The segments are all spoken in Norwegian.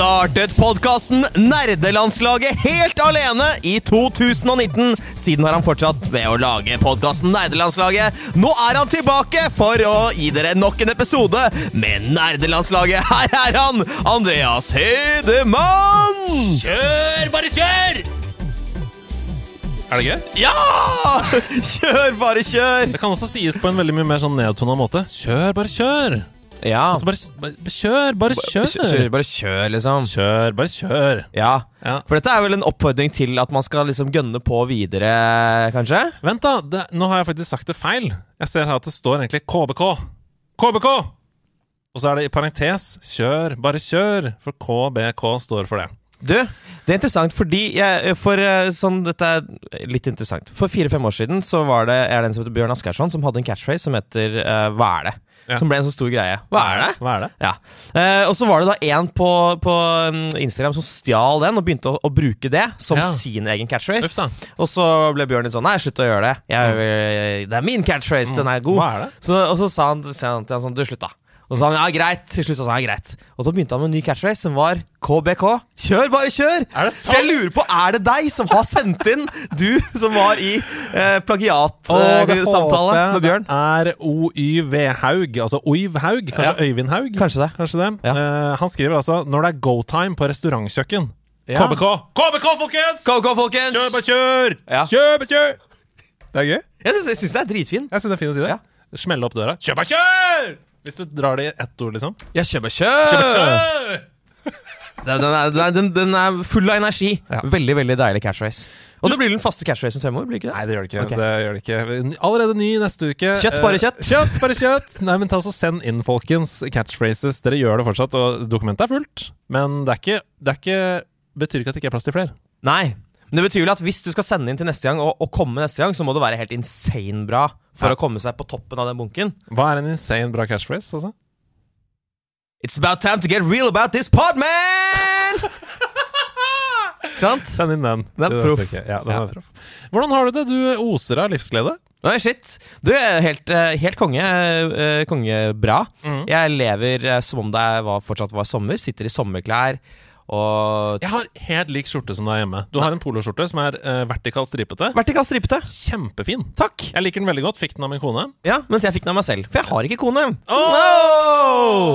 Startet podkasten Nerdelandslaget helt alene i 2019. Siden har han fortsatt med å lage podkasten Nerdelandslaget. Nå er han tilbake for å gi dere nok en episode med Nerdelandslaget. Her er han, Andreas Hedemann! Kjør, bare kjør! Er det gøy? Ja! Kjør, bare kjør! Det kan også sies på en veldig mye mer sånn nedtona måte. Kjør, bare kjør! Ja. Altså bare, bare kjør, bare kjør! Kjør, bare kjør, liksom. Kjør, bare kjør! Ja. Ja. For dette er vel en oppfordring til at man skal liksom gønne på videre, kanskje? Vent, da. Det, nå har jeg faktisk sagt det feil. Jeg ser her at det står egentlig KBK. KBK! Og så er det i parentes kjør, bare kjør, for KBK står for det. Du, det er interessant fordi jeg, for eh, sånn, Dette er litt interessant. For fire-fem år siden så var det er det en som heter Bjørn Asgeirsson, som hadde en catchphrase som heter uh, Hva er det? Ja. Som ble en så stor greie. Hva er det? Hva er det? Ja. Eh, og så var det da en på, på mm, Instagram som stjal den og begynte å, å bruke det som Ja. sin egen catchphrase. Og så ble Bjørn litt sånn Nei, slutt å gjøre det. Jeg, det er min catchphrase, den er god. Mm. Hva er det? Så, og så sa han, sa han til han sånn Du, slutt, da. Og så sa han ja, greit. Til slutt så sa han ja, greit. Og så begynte han med en ny catchphrase som var KBK. Kjør, bare kjør! Det Så jeg lurer på, er det deg som har sendt inn, du som var i eh, plagiatsamtale med Bjørn? Det er OYV Haug, altså Oiv Haug. Kanskje Ja. Øyvind Haug? Kanskje det. Kanskje det. Ja. Eh, han skriver altså 'Når det er go time på restaurantkjøkken'. Ja. KBK! KBK, folkens! Go, folkens! Kjør, bare kjør! Kjør, bare kjør! Det er gøy. Jeg syns, det er dritfin. Jeg synes det er fint å si det. Smelle opp døra. Kjør, bare kjør! Hvis du drar det i ett ord, liksom. Ja, bare kjør! Den, er, den, er- den, er full av energi. Ja. Veldig veldig deilig catchphrase. Og det blir den faste catchphrasen fremover? blir ikke det? Nei, det gjør det ikke. Okay. Det gjør det ikke. Allerede ny neste uke. Kjøtt, bare Eh, kjøtt. Kjøtt, bare kjøtt. Nei, men ta så Send inn, folkens, catchphrases. Dere gjør det fortsatt, og dokumentet er fullt. Men det er ikke, det er ikke betyr ikke at det ikke er plass til flere. Nei. Men det betyr vel at hvis du skal sende inn til neste gang, og, og komme neste gang, så må du være helt insane bra for Ja. å komme seg på toppen av den bunken. Hva er en insane bra catchphrase? altså? It's about time to get real about this pod, man! Ikke sant? Send inn den. Den er proff. Ja, Ja. prof. Hvordan har du det? Du oser av livsglede. Nei, shit. Du er helt, eh, helt konge. eh, kongebra. Mm. Jeg lever eh, som om det var, fortsatt var sommer. Sitter i sommerklær og Jeg har helt lik skjorte som deg hjemme. Du har en poloskjorte som er uh, vertikalt stripete. Vertikal stripete. Kjempefin. Takk. Jeg liker den veldig godt. Fikk den av min kone. Ja, Mens jeg fikk den av meg selv. For jeg har ikke kone. Åh!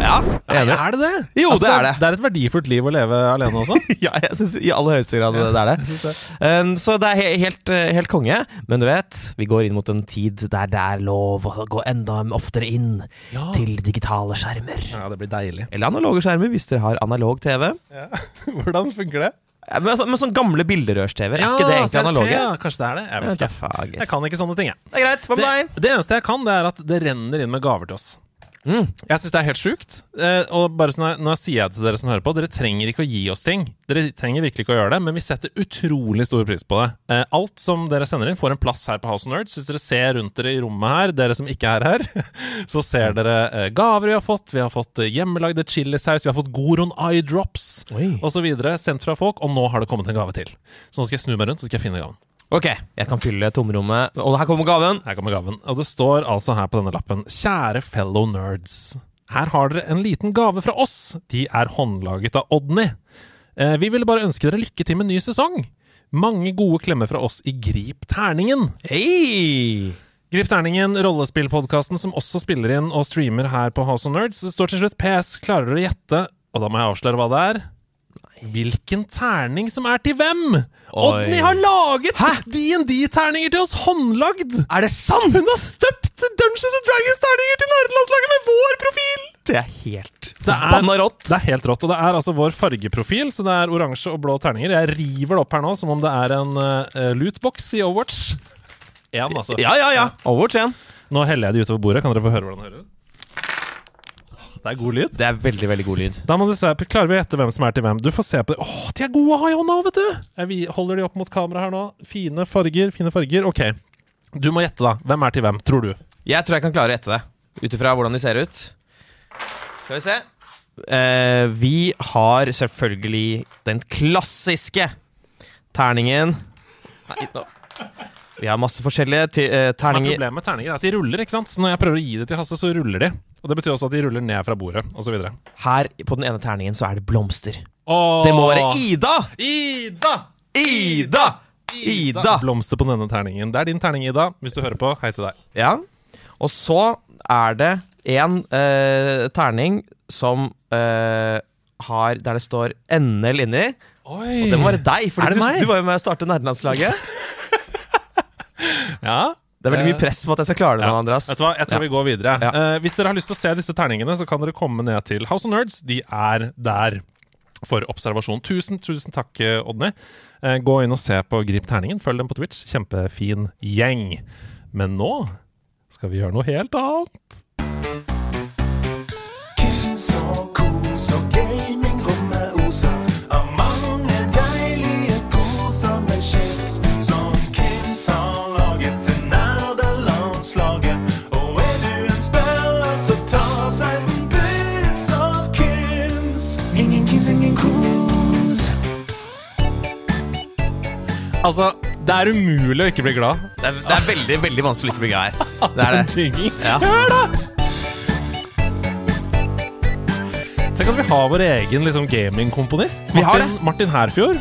Ja, enig. er det det? Jo, det er det. Det er et verdifullt liv å leve alene også. Ja, jeg synes i aller høyeste grad det er det. Um, så det er he helt, eh, helt konge. Men du vet, vi går inn mot en tid der det er lov å gå enda oftere inn Ja. til digitale skjermer. Ja, det blir deilig. Eller analoge skjermer, hvis dere har analog TV. Hvordan funker det? Med Men, så- men sånn gamle bilderørs-TV, er ikke det egentlig analoge? Ja, kanskje det er det. Jeg vet ikke. Jeg kan ikke sånne ting, jeg. Det er greit. Hva med Det, deg? det eneste jeg kan, det er at det renner inn med gaver til oss. Mm. Jeg syns det er helt sjukt. Eh, og bare sånn Nå sier jeg til dere som hører på, dere trenger ikke å gi oss ting. Dere trenger virkelig ikke å gjøre det, men vi setter utrolig stor pris på det. Eh, alt som dere sender inn, får en plass her på House of Nerds. Hvis dere ser rundt dere i rommet her, dere som ikke er her, så ser dere eh, gaver vi har fått. Vi har fått eh, hjemmelagde chilisaus, vi har fått Goron eye drops osv. sendt fra folk, og nå har det kommet en gave til. Så nå skal jeg snu meg rundt, så skal jeg finne gaven. Ok, jeg kan fylle tomrommet. Og her kommer gaven. Her kommer gaven. Og det står altså her på denne lappen Kjære fellow nerds. Her har dere en liten gave fra oss. De er håndlaget av Odny. Eh, vi ville bare ønske dere lykke til med ny sesong. Mange gode klemmer fra oss i Grip terningen. Hei! Grip terningen, rollespillpodkasten som også spiller inn og streamer her på House of Nerds. Det står til slutt PS. Klarer dere å gjette, og da må jeg avsløre hva det er? Hvilken terning som er til hvem? Odny har laget D&D-terninger til oss håndlagd! Er det sant?! Hun har støpt Dungeons and Dragons-terninger til nerdelandslaget med vår profil! Det er helt Det er- rått. Det er helt rått. Og det er altså vår fargeprofil, så det er oransje og blå terninger. Jeg river det opp her nå som om det er en uh, lootbox i Overwatch. Én, altså. Ja, ja, ja. Overwatch 1. Nå heller jeg det utover bordet. Kan dere få høre hvordan det høres ut? Det er god lyd. Det er veldig, veldig god lyd. Da må du se, Klarer vi å gjette hvem som er til hvem? Du får se på det. Åh, de er gode å ha i hånda vet du! Jeg vi- holder de opp mot kamera her nå. Fine farger, fine farger. Ok. Du må gjette, da. Hvem er til hvem, tror du? Jeg tror jeg kan klare å gjette det, ut ifra hvordan de ser ut. Skal vi se. Eh, vi har selvfølgelig den klassiske terningen Nei, nå. Vi har masse forskjellige eh, Som er terninger. Problemet med terninger er at de ruller, ikke sant? Så når jeg prøver å gi det til Hasse, så ruller de. Og det betyr også at de ruller ned fra bordet, osv. Her på den ene terningen så er det blomster. Det må være Ida! Ida! Ida! Ida! Blomster på denne terningen. Det er din terning, Ida. Hvis du hører på, hei til deg. Ja. Og så er det en eh, terning som eh, har Der det står NL inni. Oi! Det må være deg, for det du, du var jo med å starte nerdelandslaget. Ja. Det er veldig mye press på at jeg skal klare det nå, Andreas. Vet du hva, jeg tror Ja. vi går videre. Ja. Uh, hvis dere har lyst til å se disse terningene, så kan dere komme ned til House of Nerds. De er der for observasjon. Tusen, tusen takk, eh, Odny. Uh, gå inn og se på Grip terningen. Følg dem på Twitch. Kjempefin gjeng. Men nå skal vi gjøre noe helt annet. Altså, det er umulig å ikke bli glad. Det er, det er veldig veldig vanskelig å ikke bli glad her. Det er det. Ja. Hør, da! Tenk at vi har vår egen liksom, gamingkomponist. Vi har Martin, Martin Herfjord.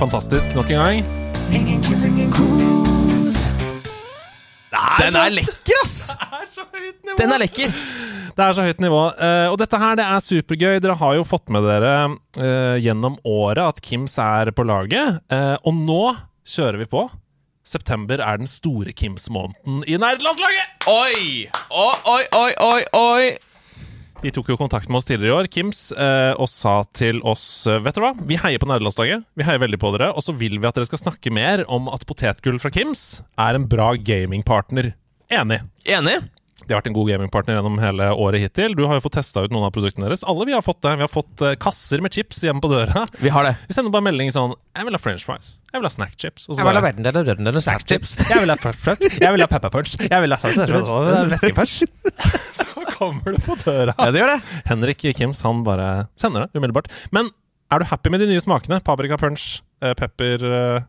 Fantastisk nok en gang. Ingen kids, ingen kos. Den er lekker, ass! Det er så høyt nivå! Den er lekker. Det er så høyt nivå. Uh, og dette her det er supergøy. Dere har jo fått med dere uh, gjennom året at Kims er på laget. Uh, og nå kjører vi på. September er den store Kims-måneden i nerdelandslaget! Oi! Oi, oi, oi, oi, oi. De tok jo kontakt med oss tidligere i år, Kims, eh, og sa til oss eh, Vet du hva, vi heier på nerdelandslaget. Vi heier veldig på dere. Og så vil vi at dere skal snakke mer om at potetgull fra Kims er en bra gamingpartner. Enig. Enig? De har vært en god gamingpartner gjennom hele året hittil. Du har jo fått testa ut noen av produktene deres. Alle vi har fått det. Vi har fått eh, kasser med chips hjemme på døra. Vi har det. Vi sender bare melding sånn 'Jeg vil ha french fries. Jeg vil ha snack chips.' Og så Jeg vil ha bare, verdendel og rødendel og snackchips. jeg vil ha pepper punch. Jeg vil ha pepper punch. Jeg vil ha væskepunch. Så kommer det på døra. Ja, det gjør det. Henrik Kims han bare sender det umiddelbart. Men er du happy med de nye smakene? Paprika punch, eh, pepper eh,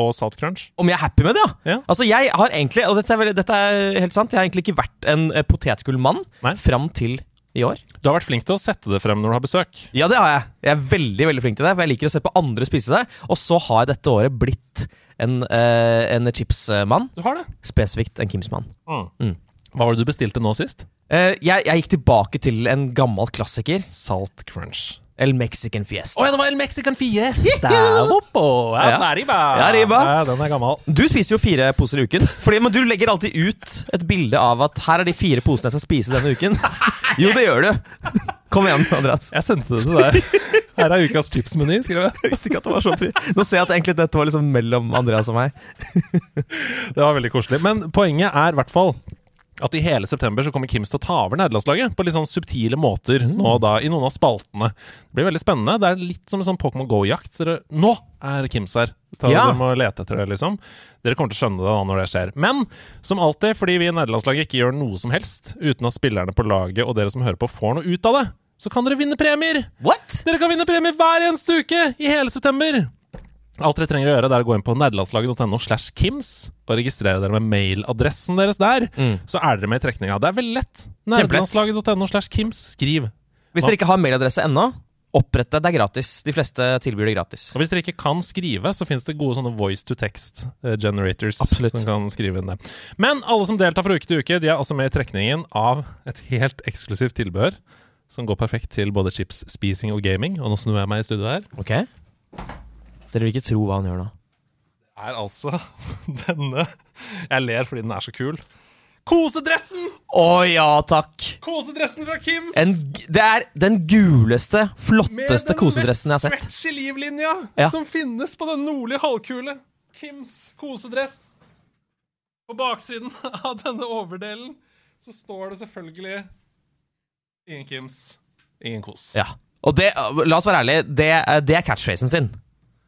og salt crunch? Om jeg er happy med det, ja? Ja. Altså, jeg har egentlig, og dette er, veldig, dette er helt sant, jeg har egentlig ikke vært en eh, potetgullmann fram til i år. Du har vært flink til å sette det frem når du har besøk. Ja, det har jeg. Jeg er veldig veldig flink til det, for jeg liker å se på andre spise det. Og så har jeg dette året blitt en, uh, en chipsmann. Du har det. Spesifikt en Kims-mann. Mm. Hva var det du bestilte nå sist? Eh, jeg, jeg gikk tilbake til en gammel klassiker. Salt crunch. El Mexican Fiesta. Å ja, det var El Mexican Fiesta! Ja, Ja. den er riba. Ja. Ja, den er gammel. Du spiser jo fire poser i uken. Fordi, men du legger alltid ut et bilde av at her er de fire posene jeg skal spise denne uken. Jo, det gjør du. Kom igjen, Andreas. Jeg sendte det til deg. Her er ukas chipsmeny, skrev jeg. Jeg visste ikke at det var så fri. Nå ser jeg at egentlig dette var liksom mellom Andreas og meg. Det var veldig koselig. Men poenget er i hvert fall at i hele september så kommer Kims til å ta over nederlandslaget på litt sånn subtile måter nå da, i noen av spaltene. Det blir veldig spennende. Det er litt som en sånn Pokémon Go-jakt. Nå er Kims her. Ta, Ja. Dere må lete etter det, liksom. Dere kommer til å skjønne det da når det skjer. Men som alltid, fordi vi i nederlandslaget ikke gjør noe som helst uten at spillerne på laget og dere som hører på, får noe ut av det, så kan dere vinne premier! What? Dere kan vinne premier hver eneste uke i hele september! Alt dere trenger å gjøre, det er å gå inn på nerdelandslaget.no slash kims og registrere dere med mailadressen deres der. Mm. Så er dere med i trekninga. Det er veldig lett. Nerdelandslaget.no slash kims. Skriv. Hvis dere ikke har mailadresse ennå, opprett det. Det er gratis. De fleste tilbyr det gratis. Og hvis dere ikke kan skrive, så fins det gode sånne voice to text eh, generators. Absolutt. Som kan skrive inn det. Men alle som deltar fra uke til uke, de er altså med i trekningen av et helt eksklusivt tilbehør. Som går perfekt til både chips, spising og gaming. Og nå snur jeg meg i studio her. Ok? Dere vil ikke tro hva han gjør nå. er altså denne Jeg ler fordi den er så kul. Kosedressen! Å ja takk! Kosedressen fra Kims! En, det er den guleste, flotteste kosedressen jeg har sett. Med den mest stretchy livlinja Ja. som finnes på den nordlige halvkule. Kims kosedress. På baksiden av denne overdelen så står det selvfølgelig Ingen Kims, ingen kos. Ja. Og det, la oss være ærlige, det, det er catchphrasen sin.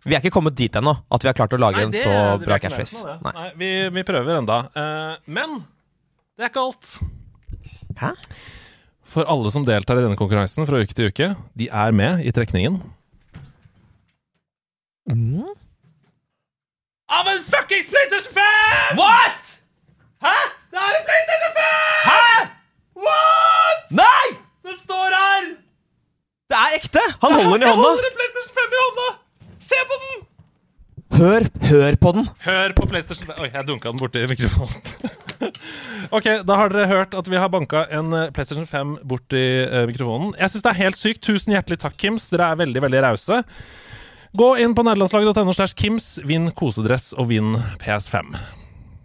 Vi er ikke kommet dit ennå at vi har klart å lage en det- så vi er bra catchphrase. Nei. Nei, vi, vi prøver enda. Uh, men det er ikke alt. Hæ? For alle som deltar i denne konkurransen fra uke til uke, de er med i trekningen. Av en fuckings PlayStation 5! What?! Hæ? Det er en PlayStation 5! Hæ?! What?! Nei! Det står her! Det er ekte! Han holder den i Jeg hånda. holder en PlayStation 5 i hånda! Se på den! Hør, hør på den. Hør på PlayStation 5 Oi, jeg dunka den borti mikrofonen. ok, da har dere hørt at vi har banka en eh, PlayStation 5 borti uh, mikrofonen. Jeg syns det er helt sykt. Tusen hjertelig takk, Kims. Dere er veldig, veldig rause. Gå inn på nederlandslaget.no slash Kims, vinn kosedress og vinn PS5.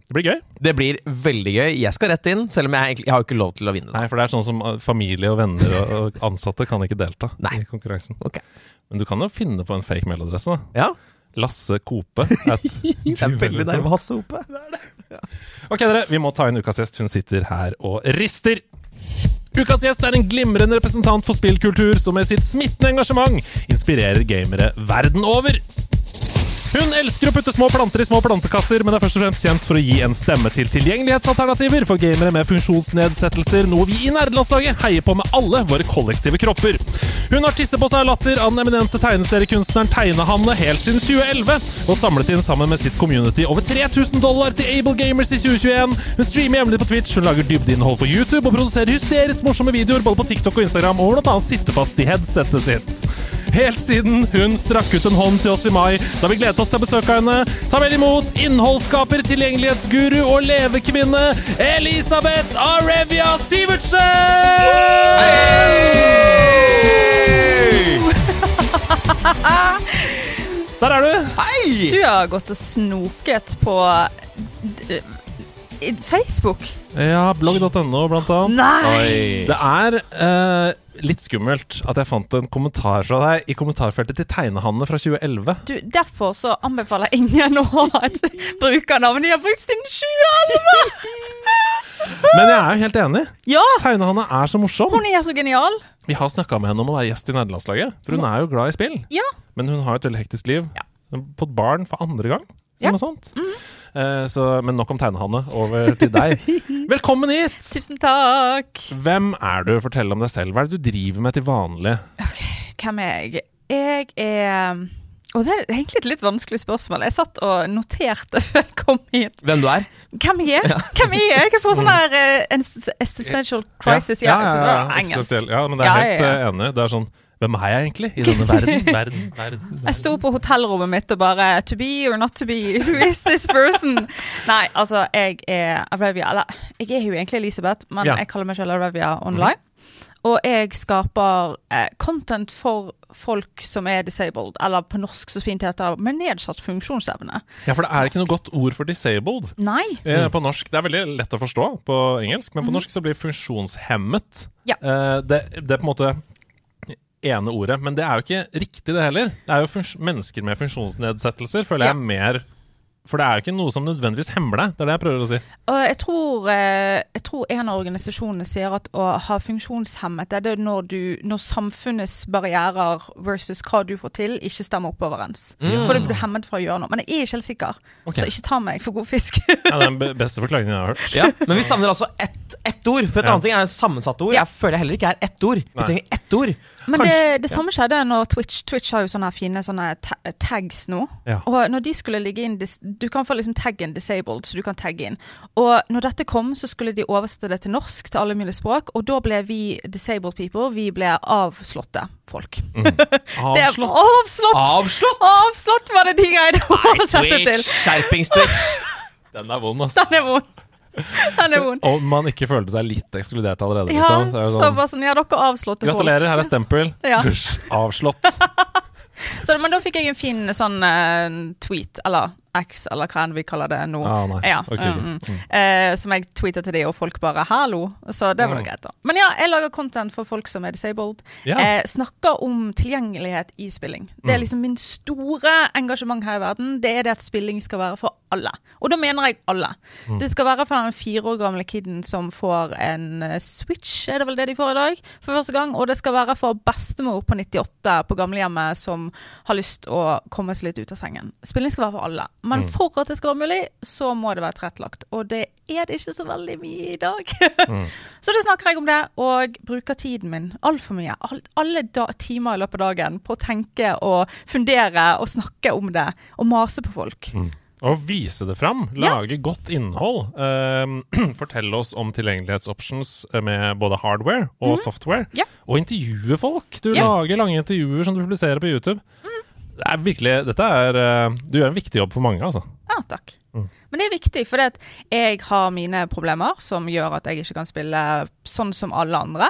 Det blir gøy. Det blir veldig gøy. Jeg skal rett inn, selv om jeg, egentlig, jeg har ikke lov til å vinne. Nei, for det er sånn som eh, familie og venner og, ansatte kan ikke delta Nei. i konkurransen. Okay. Men du kan jo finne på en fake mailadresse. da. Ja, Lasse Kope. Det er veldig nærme Hasse Hope. Ok, dere, vi må ta inn ukas gjest. Hun sitter her og rister. Ukas gjest er en glimrende representant for spillkultur som med sitt smittende engasjement inspirerer gamere verden over. Hun elsker å putte små planter i små plantekasser, men er først og fremst kjent for å gi en stemme til tilgjengelighetsalternativer for gamere med funksjonsnedsettelser, noe vi i nerdelandslaget heier på med alle våre kollektive kropper. Hun har tisset på seg latter av den eminente tegneseriekunstneren Tegnehanne helt siden 2011, og samlet inn sammen med sitt community over 3000 dollar til Able Gamers i 2021. Hun streamer jevnlig på Twitch, hun lager dybdeinnhold på YouTube og produserer hysterisk morsomme videoer både på TikTok og Instagram, og blant annet sitter fast i headsetet sitt. Helt siden hun strakk ut en hånd til oss i mai, så har vi gledet oss til å besøke henne. Ta vel imot innholdsskaper, tilgjengelighetsguru og levekvinne Elisabeth Arevia Sivertsen! Der er du. Hei! Du har gått og snoket på i Facebook. Ja, blogg.no blant annet. Nei! Det er eh, litt skummelt at jeg fant en kommentar fra deg i kommentarfeltet til Tegnehanne fra 2011. Du, derfor så anbefaler ingen å ha et brukernavn de har brukt siden 2011! Men jeg er jo helt enig. Ja! Tegnehanne er så morsom. Hun er så genial. Vi har snakka med henne om å være gjest i nederlandslaget, for hun er jo glad i spill. Ja. Men hun har et veldig hektisk liv. Ja. Hun har fått barn for andre gang, Ja. eller noe sånt. Eh, så, men nok om Tegnehanne. Over til deg. Velkommen hit! Tusen takk. Hvem er du? Fortell om deg selv. Hva er det du driver med til vanlig? Hvem er jeg? Jeg er Og det er egentlig et litt vanskelig spørsmål. Jeg satt og noterte før jeg kom hit. Hvem du er? Hvem jeg er? Hvem jeg er? Jeg får sånn her uh, existential crisis. Ja, ja, ja, ja, ja, ja men det er Ja, helt ja, ja. eh, enig. Det er sånn Hvem er jeg egentlig i denne verden? Verden, verden. Jeg sto på hotellrommet mitt og bare To be or not to be, who is this person? Nei, altså, jeg er Arevia Eller, jeg er jo egentlig Elisabeth, men Ja. jeg kaller meg selv Arevia online. Og jeg skaper eh, content for folk som er disabled, eller på norsk så fint heter med nedsatt funksjonsevne. Ja, for det er ikke noe godt ord for disabled Nei. eh, på norsk. Det er veldig lett å forstå på engelsk, men på Mhm. norsk så blir funksjonshemmet Ja. eh, det, det er på en måte ene ordet, men det er jo ikke riktig det heller. Det er jo mennesker med funksjonsnedsettelser, føler Ja. jeg mer For det er jo ikke noe som nødvendigvis hemmer deg. Det er det jeg prøver å si. Og jeg tror, eh, jeg tror en av organisasjonene sier at å ha funksjonshemmet, det er det når, du, når samfunnets barrierer versus hva du får til, ikke stemmer opp overens. For da blir du hemmet fra å gjøre noe. Men jeg er ikke helt sikker, okay. så ikke ta meg for god fisk. Ja, det er den beste forklaringen jeg har hørt. Ja, Men vi savner altså ett, ett ord. For et Ja. annet ting er sammensatte ord. Ja. Jeg føler heller ikke er ett ord. Vi trenger ett ord. Men det, det samme skjedde når Twitch Twitch har jo sånne fine sånne tags nå. Ja. Og når de skulle ligge inn Du kan få liksom taggen 'disabled', så du kan tagge inn. Og når dette kom, så skulle de oversette det til norsk, til alle mulige språk. Og da ble vi disabled people, vi ble avslåtte folk. Det er- Avslått. Avslått! Avslått! Avslått var det de greide å oversette til. Skjerpings, Twitch! Den er vond, altså. Den er vond. Den er vond. Om man ikke følte seg litt ekskludert allerede, Ja, liksom. Så er det så sånn, bare sånn Ja, dere er avslåtte folk. Gratulerer, her er stempel. Ja. Dusj, avslått. Så, men da fikk jeg en fin sånn uh, tweet, eller X, eller hva enn vi kaller det nå. Ah. Ja, okay, ok. mm, mm. Eh, som jeg tweeta til de, og folk bare 'hallo'. Så det var Mm. greit, da. Men ja, jeg lager content for folk som er disabled. Yeah. Eh, snakker om tilgjengelighet i spilling. Det er Mm. liksom min store engasjement her i verden. Det er det at spilling skal være for alle. Og da mener jeg alle. Mm. Det skal være for den fire år gamle kiden som får en eh, Switch, er det vel det de får i dag, for første gang. Og det skal være for bestemor på 98 på gamlehjemmet som har lyst å komme seg litt ut av sengen. Spilling skal være for alle. Men Mm. for at det skal være mulig, så må det være tilrettelagt. Og det er det ikke så veldig mye i dag. Mm. Så da snakker jeg om det, og bruker tiden min altfor mye. Alt, alle da, timer i løpet av dagen på å tenke og fundere og snakke om det. Og mase på folk. Mm. Og vise det fram. Ja. Lage godt innhold. Um, fortelle oss om tilgjengelighetsoptions med både hardware og software. Mhm. Ja. Og intervjue folk. Du Ja. lager lange intervjuer som du publiserer på YouTube. Det er virkelig, dette er, uh, Du gjør en viktig jobb for mange, altså. Ja, takk. Mm. Men det er viktig, for jeg har mine problemer som gjør at jeg ikke kan spille sånn som alle andre.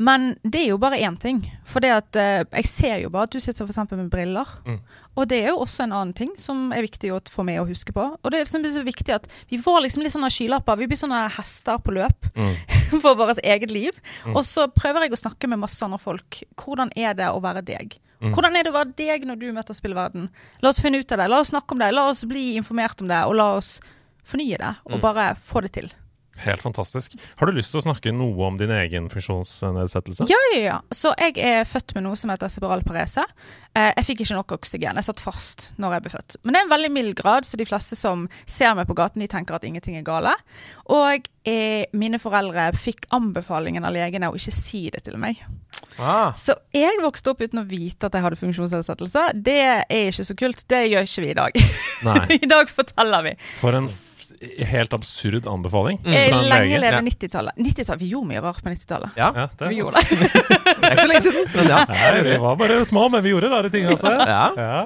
Men det er jo bare én ting. For det at eh, jeg ser jo bare at du sitter for eksempel med briller. Mm. Og det er jo også en annen ting som er viktig å få med og huske på. Og det er liksom så viktig at vi får liksom litt sånne skylapper. Vi blir sånne hester på løp Mm. for vårt eget liv. Mm. Og så prøver jeg å snakke med masse andre folk. Hvordan er det å være deg? Mm. Hvordan er det å være deg når du møter spillverden? La oss finne ut av det. La oss snakke om det. La oss bli informert om det, og la oss fornye det. Og Mm. bare få det til. Helt fantastisk. Har du lyst til å snakke noe om din egen funksjonsnedsettelse? Ja, ja, ja. Så jeg er født med noe som heter cerebral parese. Eh, jeg fikk ikke nok oksygen. Jeg satt fast når jeg ble født. Men det er en veldig mild grad, så de fleste som ser meg på gaten, de tenker at ingenting er gale. Og jeg, mine foreldre fikk anbefalingen av legene å ikke si det til meg. Ah. Så jeg vokste opp uten å vite at jeg hadde funksjonsnedsettelse. Det er ikke så kult. Det gjør ikke vi i dag. I dag forteller vi. For en helt absurd anbefaling. Mm. Lenge leve 90-tallet. 90-tallet, Vi gjorde mye rart på 90-tallet. Ja, Ja, det er Vi gjorde det. det er ikke så lenge siden, men ja. Nei, vi var bare små, men vi gjorde rare ting også. Ja. Ja.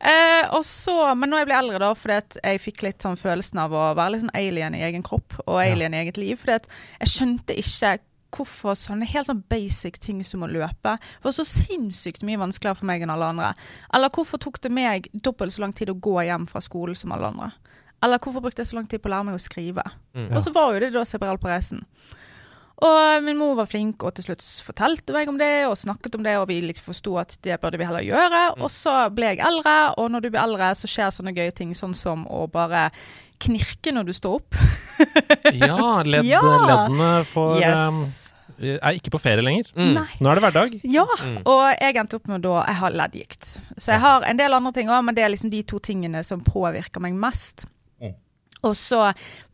Eh, og så, men når jeg ble eldre, da, fordi at jeg fikk litt sånn følelsen av å være litt sånn alien i egen kropp og alien i eget liv. Fordi at jeg skjønte ikke hvorfor sånne helt sånn basic ting som å løpe var så sinnssykt mye vanskeligere for meg enn alle andre. Eller hvorfor tok det meg dobbelt så lang tid å gå hjem fra skolen som alle andre. Eller hvorfor brukte jeg så lang tid på å lære meg å skrive. Mm. Og så var jo det da reisen. Og min mor var flink og til slutt fortalte meg om det og snakket om det, og vi forsto at det burde vi heller gjøre. Og så ble jeg eldre, og når du blir eldre, så skjer sånne gøye ting, sånn som å bare knirke når du står opp. Ja, ledd, Ja. leddene får um, er ikke på ferie lenger. Mm. Nå er det hverdag. Ja, Mm. og jeg endte opp med da Jeg har leddgikt. Så jeg har en del andre ting òg, men det er liksom de to tingene som påvirker meg mest. Mm. Og så,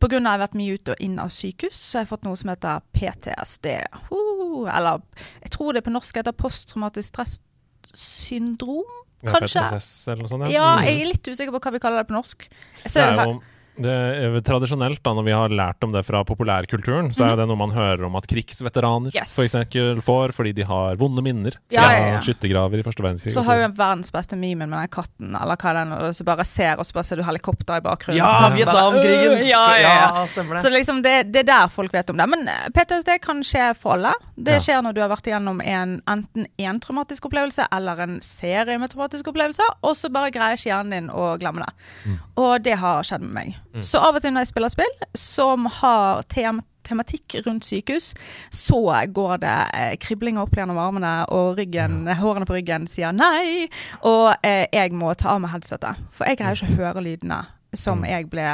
på grunn av at jeg har vært mye ute og inn av sykehus, så har jeg fått noe som heter PTSD. Uh, eller jeg tror det på norsk heter posttraumatisk stressyndrom, Ja, kanskje. PTSS eller noe sånt. Ja, ja, jeg er litt usikker på hva vi kaller det på norsk. Jeg Det ser er det her. Jo det er tradisjonelt, da, når vi har lært om det fra populærkulturen, så er det noe man hører om at krigsveteraner. Yes. for eksempel får fordi de har vonde minner fra Ja, ja, ja. skyttergraver i første verdenskrig. Så har jo den verdens beste memen med den katten, eller hva er den, og så bare ser, og så bare ser du helikopter i bakgrunnen. Ja, Vietnamkrigen! «Øh», Ja, ja, ja. stemmer det. Så liksom det, det er der folk vet om det. Men eh, PTSD kan skje for alle. Det Ja. skjer når du har vært igjennom en, enten en traumatisk opplevelse eller en serie med traumatiske opplevelser, og så bare greier ikke hjernen din å glemme det. Mm. Og det har skjedd med meg. Så av og til når jeg spiller spill som har tem tematikk rundt sykehus, så går det eh, kriblinger opp gjennom armene, og ryggen, hårene på ryggen sier nei, og eh, jeg må ta av meg headsetet. For jeg greier ikke å høre lydene som Mm. jeg ble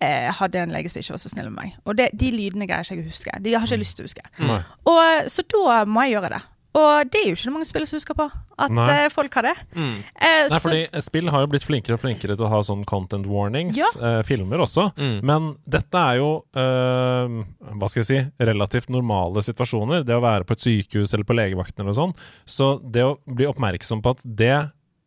eh, hadde en lege som ikke var så snill med meg. Og det, de lydene greier ikke jeg å huske. De har ikke lyst til å huske. Og, så da må jeg gjøre det. Og det er jo ikke det mange spill som husker på, at Nei. eh, folk har det. Mm. Eh, Nei, så, fordi spill har jo blitt flinkere og flinkere til å ha sånn content warnings, Ja. eh, filmer også. Mm. Men dette er jo eh, hva skal jeg si, relativt normale situasjoner. Det å være på et sykehus eller på legevakten eller sånn. Så det å bli oppmerksom på at det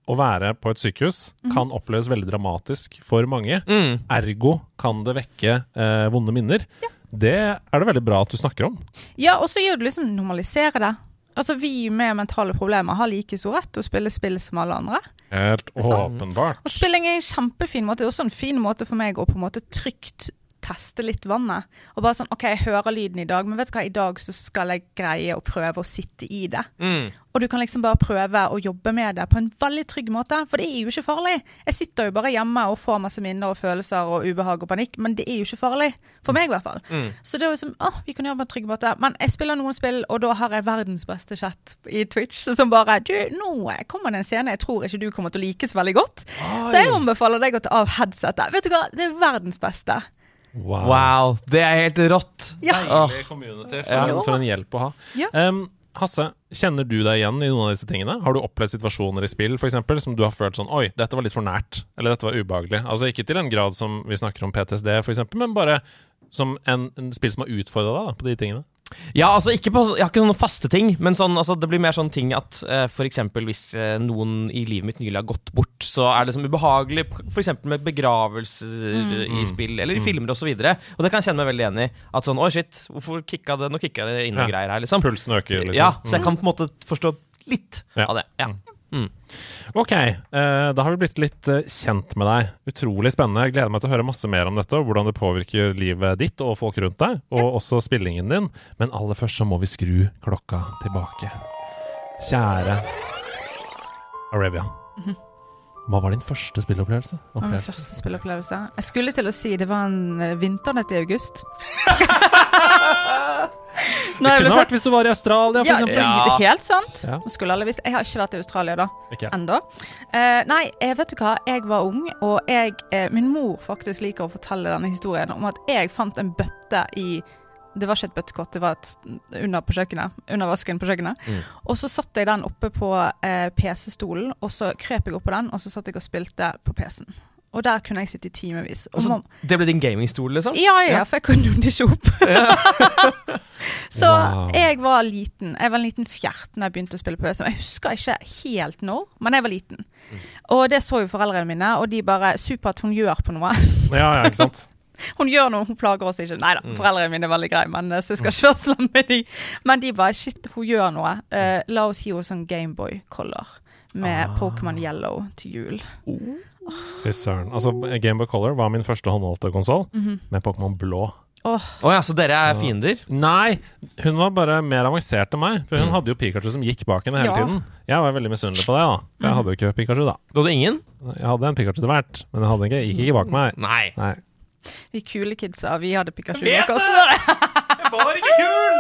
å være på et sykehus mm. kan oppleves veldig dramatisk for mange. Mm. Ergo kan det vekke eh, vonde minner. Det er det veldig bra at du snakker om. ja, og så gjør du liksom normalisere det. Altså Vi med mentale problemer har like stor rett til å spille spill som alle andre. Helt åpenbart. Og spilling er en kjempefin måte. Det er også en fin måte for meg å på en måte trygt teste litt vannet. Og bare sånn OK, jeg hører lyden i dag, men vet du hva, i dag så skal jeg greie å prøve å sitte i det. Mm. Og du kan liksom bare prøve å jobbe med det på en veldig trygg måte, for det er jo ikke farlig. Jeg sitter jo bare hjemme og får masse minner og følelser og ubehag og panikk, men det er jo ikke farlig. For meg, i hvert fall. Mm. Så det er jo som, åh, vi kan gjøre det på en trygg måte. Men jeg spiller noen spill, og da har jeg verdens beste chat i Twitch, som bare Du, nå kommer det en scene jeg tror ikke du kommer til å like så veldig godt. Så jeg anbefaler deg å ta av headsetet. Vet du hva, det er verdens beste. Wow. Wow, det er helt rått. Ja. Deilig community. For, Ja. for en hjelp å ha. Ja. Um, Hasse, kjenner du deg igjen i noen av disse tingene? Har du opplevd situasjoner i spill for eksempel, som du har følt sånn Oi, dette var litt for nært. Eller dette var ubehagelig. Altså ikke til en grad som vi snakker om PTSD, for eksempel, men bare som en, en spill som har utfordra deg da, på de tingene. Ja, altså på, Jeg har ikke sånne faste ting, men sånn, altså, det blir mer sånn ting at uh, for eksempel hvis uh, noen i livet mitt nylig har gått bort, så er det som ubehagelig, f.eks. med begravelser i spill eller i filmer osv. Og, så og det kan jeg kjenne meg veldig igjen i. At sånn, oi shit, hvorfor kicka det, nå kicka det inn noen Ja. greier her, liksom. Pulsen øker, liksom. Ja, Så jeg kan på en måte forstå litt Ja. av det. Ja. Ok, eh, da har vi blitt litt eh, kjent med deg. Utrolig spennende. Jeg gleder meg til å høre masse mer om dette, og hvordan det påvirker livet ditt og folk rundt deg, og også spillingen din. Men aller først så må vi skru klokka tilbake. Kjære Arabia. Hva var din første spilleopplevelse? Var min første spilleopplevelse? Jeg skulle til å si det var en eh, vinternett i august. Det kunne vært hvis du var i Australia, for Ja, eksempel. er helt sant. Ja. Skulle alle visst. Jeg har ikke vært i Australia da, Ikke. enda. Eh, nei, vet du hva. Jeg var ung, og jeg, uh, min mor faktisk liker å fortelle denne historien om at jeg fant en bøtte i det var ikke et bøttekott, det var et under på kjøkkenet. Under vasken på kjøkkenet. Mm. Og så satte jeg den oppe på eh, PC-stolen, og så krøp jeg opp på den, og så satt jeg og spilte på PC-en. Og der kunne jeg sitte i timevis. Altså, det ble din gamingstol, liksom? ja, ja, Ja. for jeg kunne jo det ikke opp. så Wow. jeg var liten. Jeg var en liten fjert da jeg begynte å spille på PC. Jeg husker ikke helt når, men jeg var liten. Mm. Og det så jo foreldrene mine, og de bare Supert, hun gjør på noe. Ja, ja, ikke sant? Hun gjør noe, hun plager oss ikke. Nei da, Mm. foreldrene mine er veldig greie, men eh, så jeg skal ikke være slem med de. Men de bare Shit, hun gjør noe. Uh, la oss gi henne sånn Gameboy Color med Ah. Pokémon Yellow til jul. Fy søren. Altså, Gameboy Color var min første håndholdte konsoll, Mhm. med Pokémon blå. Oh. oh. ja, så dere er Så- fiender? Nei, hun var bare mer avansert enn meg. For hun hadde jo Pikachu som gikk bak henne hele Ja. tiden. Jeg var veldig misunnelig på det, da. For jeg hadde jo ikke Pikachu, da. Du hadde ingen? Jeg hadde en Pikachu til hvert, men jeg hadde ikke, gikk ikke bak meg. Nei. Nei. vi kule kidsa, vi hadde Pikachu vet bak oss. Jeg var ikke kul!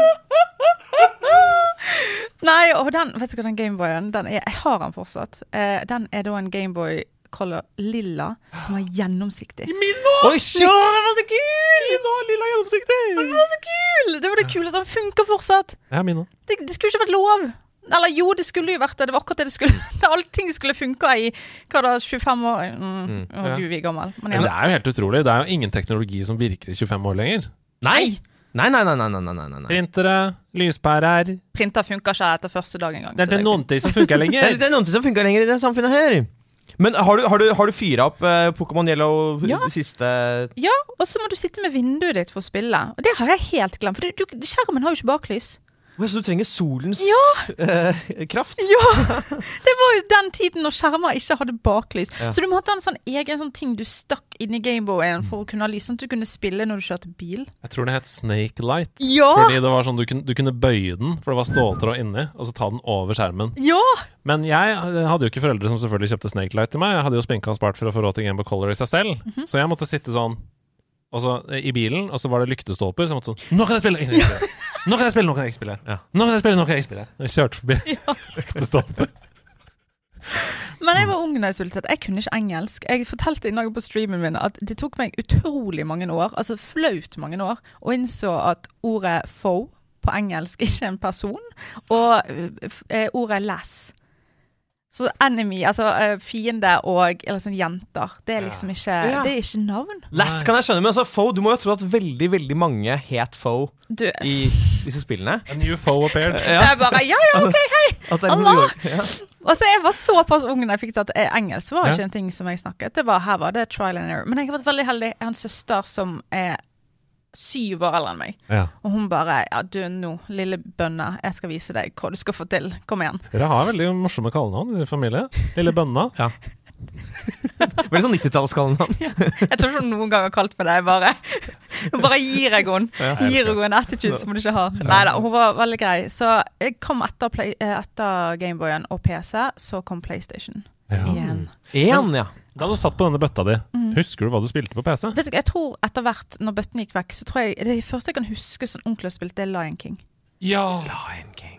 Nei, og den, vet du hva, den Gameboyen, den er, jeg har den fortsatt. Eh, den er da en Gameboy Color lilla, som er gjennomsiktig. Oi, shit! Ja, den var så kul! lilla gjennomsiktig! Den var så kul! Det var det kuleste. Den funker fortsatt. Ja, min òg. Det, det skulle ikke vært lov. Eller jo, det skulle jo vært det. Det var akkurat det det skulle. Allting skulle funka i hva da, 25 år. Mm. Mm. Å Ja. gud, vi er gammel. Men Men det er jo helt utrolig. Det er jo ingen teknologi som virker i 25 år lenger. Nei! Nei, nei, nei, nei, nei, nei, nei. Printere, lyspærer Printer funker ikke etter første dag engang. Det er ikke noen ting som funker er, lenger. det er noen ting som funker lenger i det samfunnet her. Men har du, har du, har du fyra opp eh, Pokémon Yellow Ja. det siste Ja, og så må du sitte med vinduet ditt for å spille. Og det har jeg helt glemt. For du, du, skjermen har jo ikke baklys. Så du trenger solens eh, kraft? Ja! Det var jo den tiden når skjermer ikke hadde baklys. Ja. Så du måtte ha en sånn egen sånn ting du stakk inn i Gameboyen for å kunne ha lys, sånn at du kunne spille når du kjørte bil. Jeg tror det het Snake Light. Ja! Fordi det var sånn du kunne, du kunne bøye den, for det var ståltråd inni, og så ta den over skjermen. Ja! Men jeg hadde jo ikke foreldre som selvfølgelig kjøpte Snake Light til meg. Jeg hadde jo spinka og spart for å få råd til Gameboy Color i seg selv. Mhm. Så jeg måtte sitte sånn så, eh, i bilen, og så var det lyktestolper. Så jeg måtte sånn Nå kan jeg spille! Nå kan jeg spille! Nå kan jeg spille! Nå kan jeg spille! Ja. Nå kan jeg spille, nå kan jeg spille. Jeg kjørte forbi lyktestolper. Men jeg var ung da jeg sultet. Jeg kunne ikke engelsk. Jeg fortalte i dag på streamen min at det tok meg utrolig mange år, altså flaut mange år, å innså at ordet 'fo' på engelsk ikke er en person, og eh, eh, ordet lass. Så enemy, altså eh, fiende og eller sånn jenter, det er liksom ikke Ja. Det er ikke navn. Lass kan jeg skjønne, men altså Foe, du må jo tro at veldig veldig mange het Foe Du, i disse spillene. A new foe appeared. Jeg bare Ja, ja, OK, hei! Liksom Allah! ja. Altså, jeg var såpass ung da jeg fikk til at engelsk. var Ja. ikke en ting som jeg snakket. Det var, her var det trial and error. Men jeg har vært veldig heldig. Jeg har en søster som er syv år eldre enn meg. Ja. Og hun bare Ja, du nå, lille bønna, jeg skal vise deg hva du skal få til. Kom igjen. Dere har veldig morsomme kallenavn i familien. Lille Bønna. Veldig sånn 90-tallskallenavn. Jeg tror ikke hun noen gang har kalt meg det. Bare, bare gir jeg henne Gir henne en attitude som hun ikke har. Nei da, hun var veldig grei. Så jeg kom etter, play, eh, etter Gameboyen og PC, så kom PlayStation igjen. En, ja. Da du satt på denne bøtta di, Mm. husker du hva du spilte på PC? Vet du, jeg tror etter hvert, når bøtten gikk vekk, så tror jeg det første jeg kan huske sånn ordentlig å spille, det er Lion King. Ja! Lion Kings.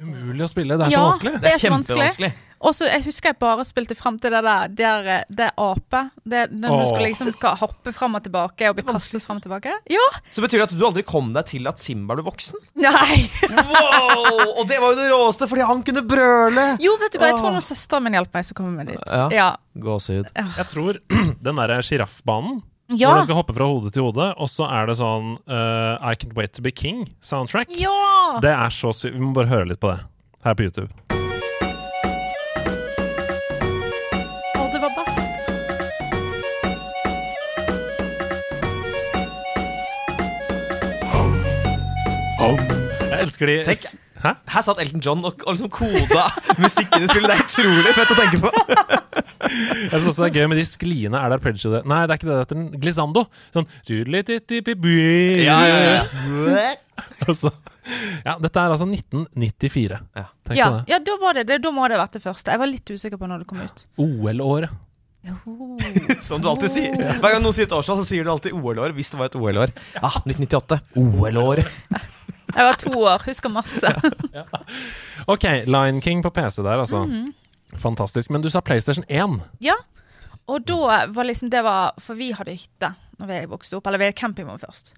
Umulig å spille. Det er så vanskelig. Det er kjempevanskelig. Og så jeg husker jeg bare spilte fram til det der Det er, det er ape. Det, når du skal liksom hoppe fram og tilbake og bli kastet fram og tilbake. Ja! Så betyr det at du aldri kom deg til at Simba ble voksen? Nei! Wow! Og det var jo det råeste, fordi han kunne brøle! Jo, vet du hva, jeg tror noen når søsteren min hjalp meg, så kom vi med dit. Ja. Ja. Gåsehud. Jeg tror den derre sjiraffbanen Ja! hvor du skal hoppe fra hode til hode, og så er det sånn uh, I Can't Wait To Be King soundtrack. ja! Det er så sykt. Vi må bare høre litt på det her på YouTube. Å, det var best. Jeg elsker de Tenk. Hæ? Her satt Elton John og, og liksom koda musikken i spillet. Det er utrolig fett å tenke på. Jeg synes også det er gøy med de skliene. Er det arpeggio det? Nei, det er ikke det. Det heter glissando. Sånn ja, ja, ja. altså, Ja, dette er altså 1994. Ja. Tenk Ja, på det. ja da, var det, det, da må det ha vært det første. Jeg var litt usikker på når det kom ut. OL-året. Som du alltid sier. Hver gang noen sier et årstall, så sier du alltid OL-år. Hvis det var et OL-år. Ja, 1998. OL-år. Jeg var to år, husker masse. Ok, Lion King på PC der, altså. Mhm. Fantastisk. Men du sa PlayStation 1. Ja. Og da var liksom det var For vi hadde hytte når vi vokste opp. Eller vi hadde campingvogn først.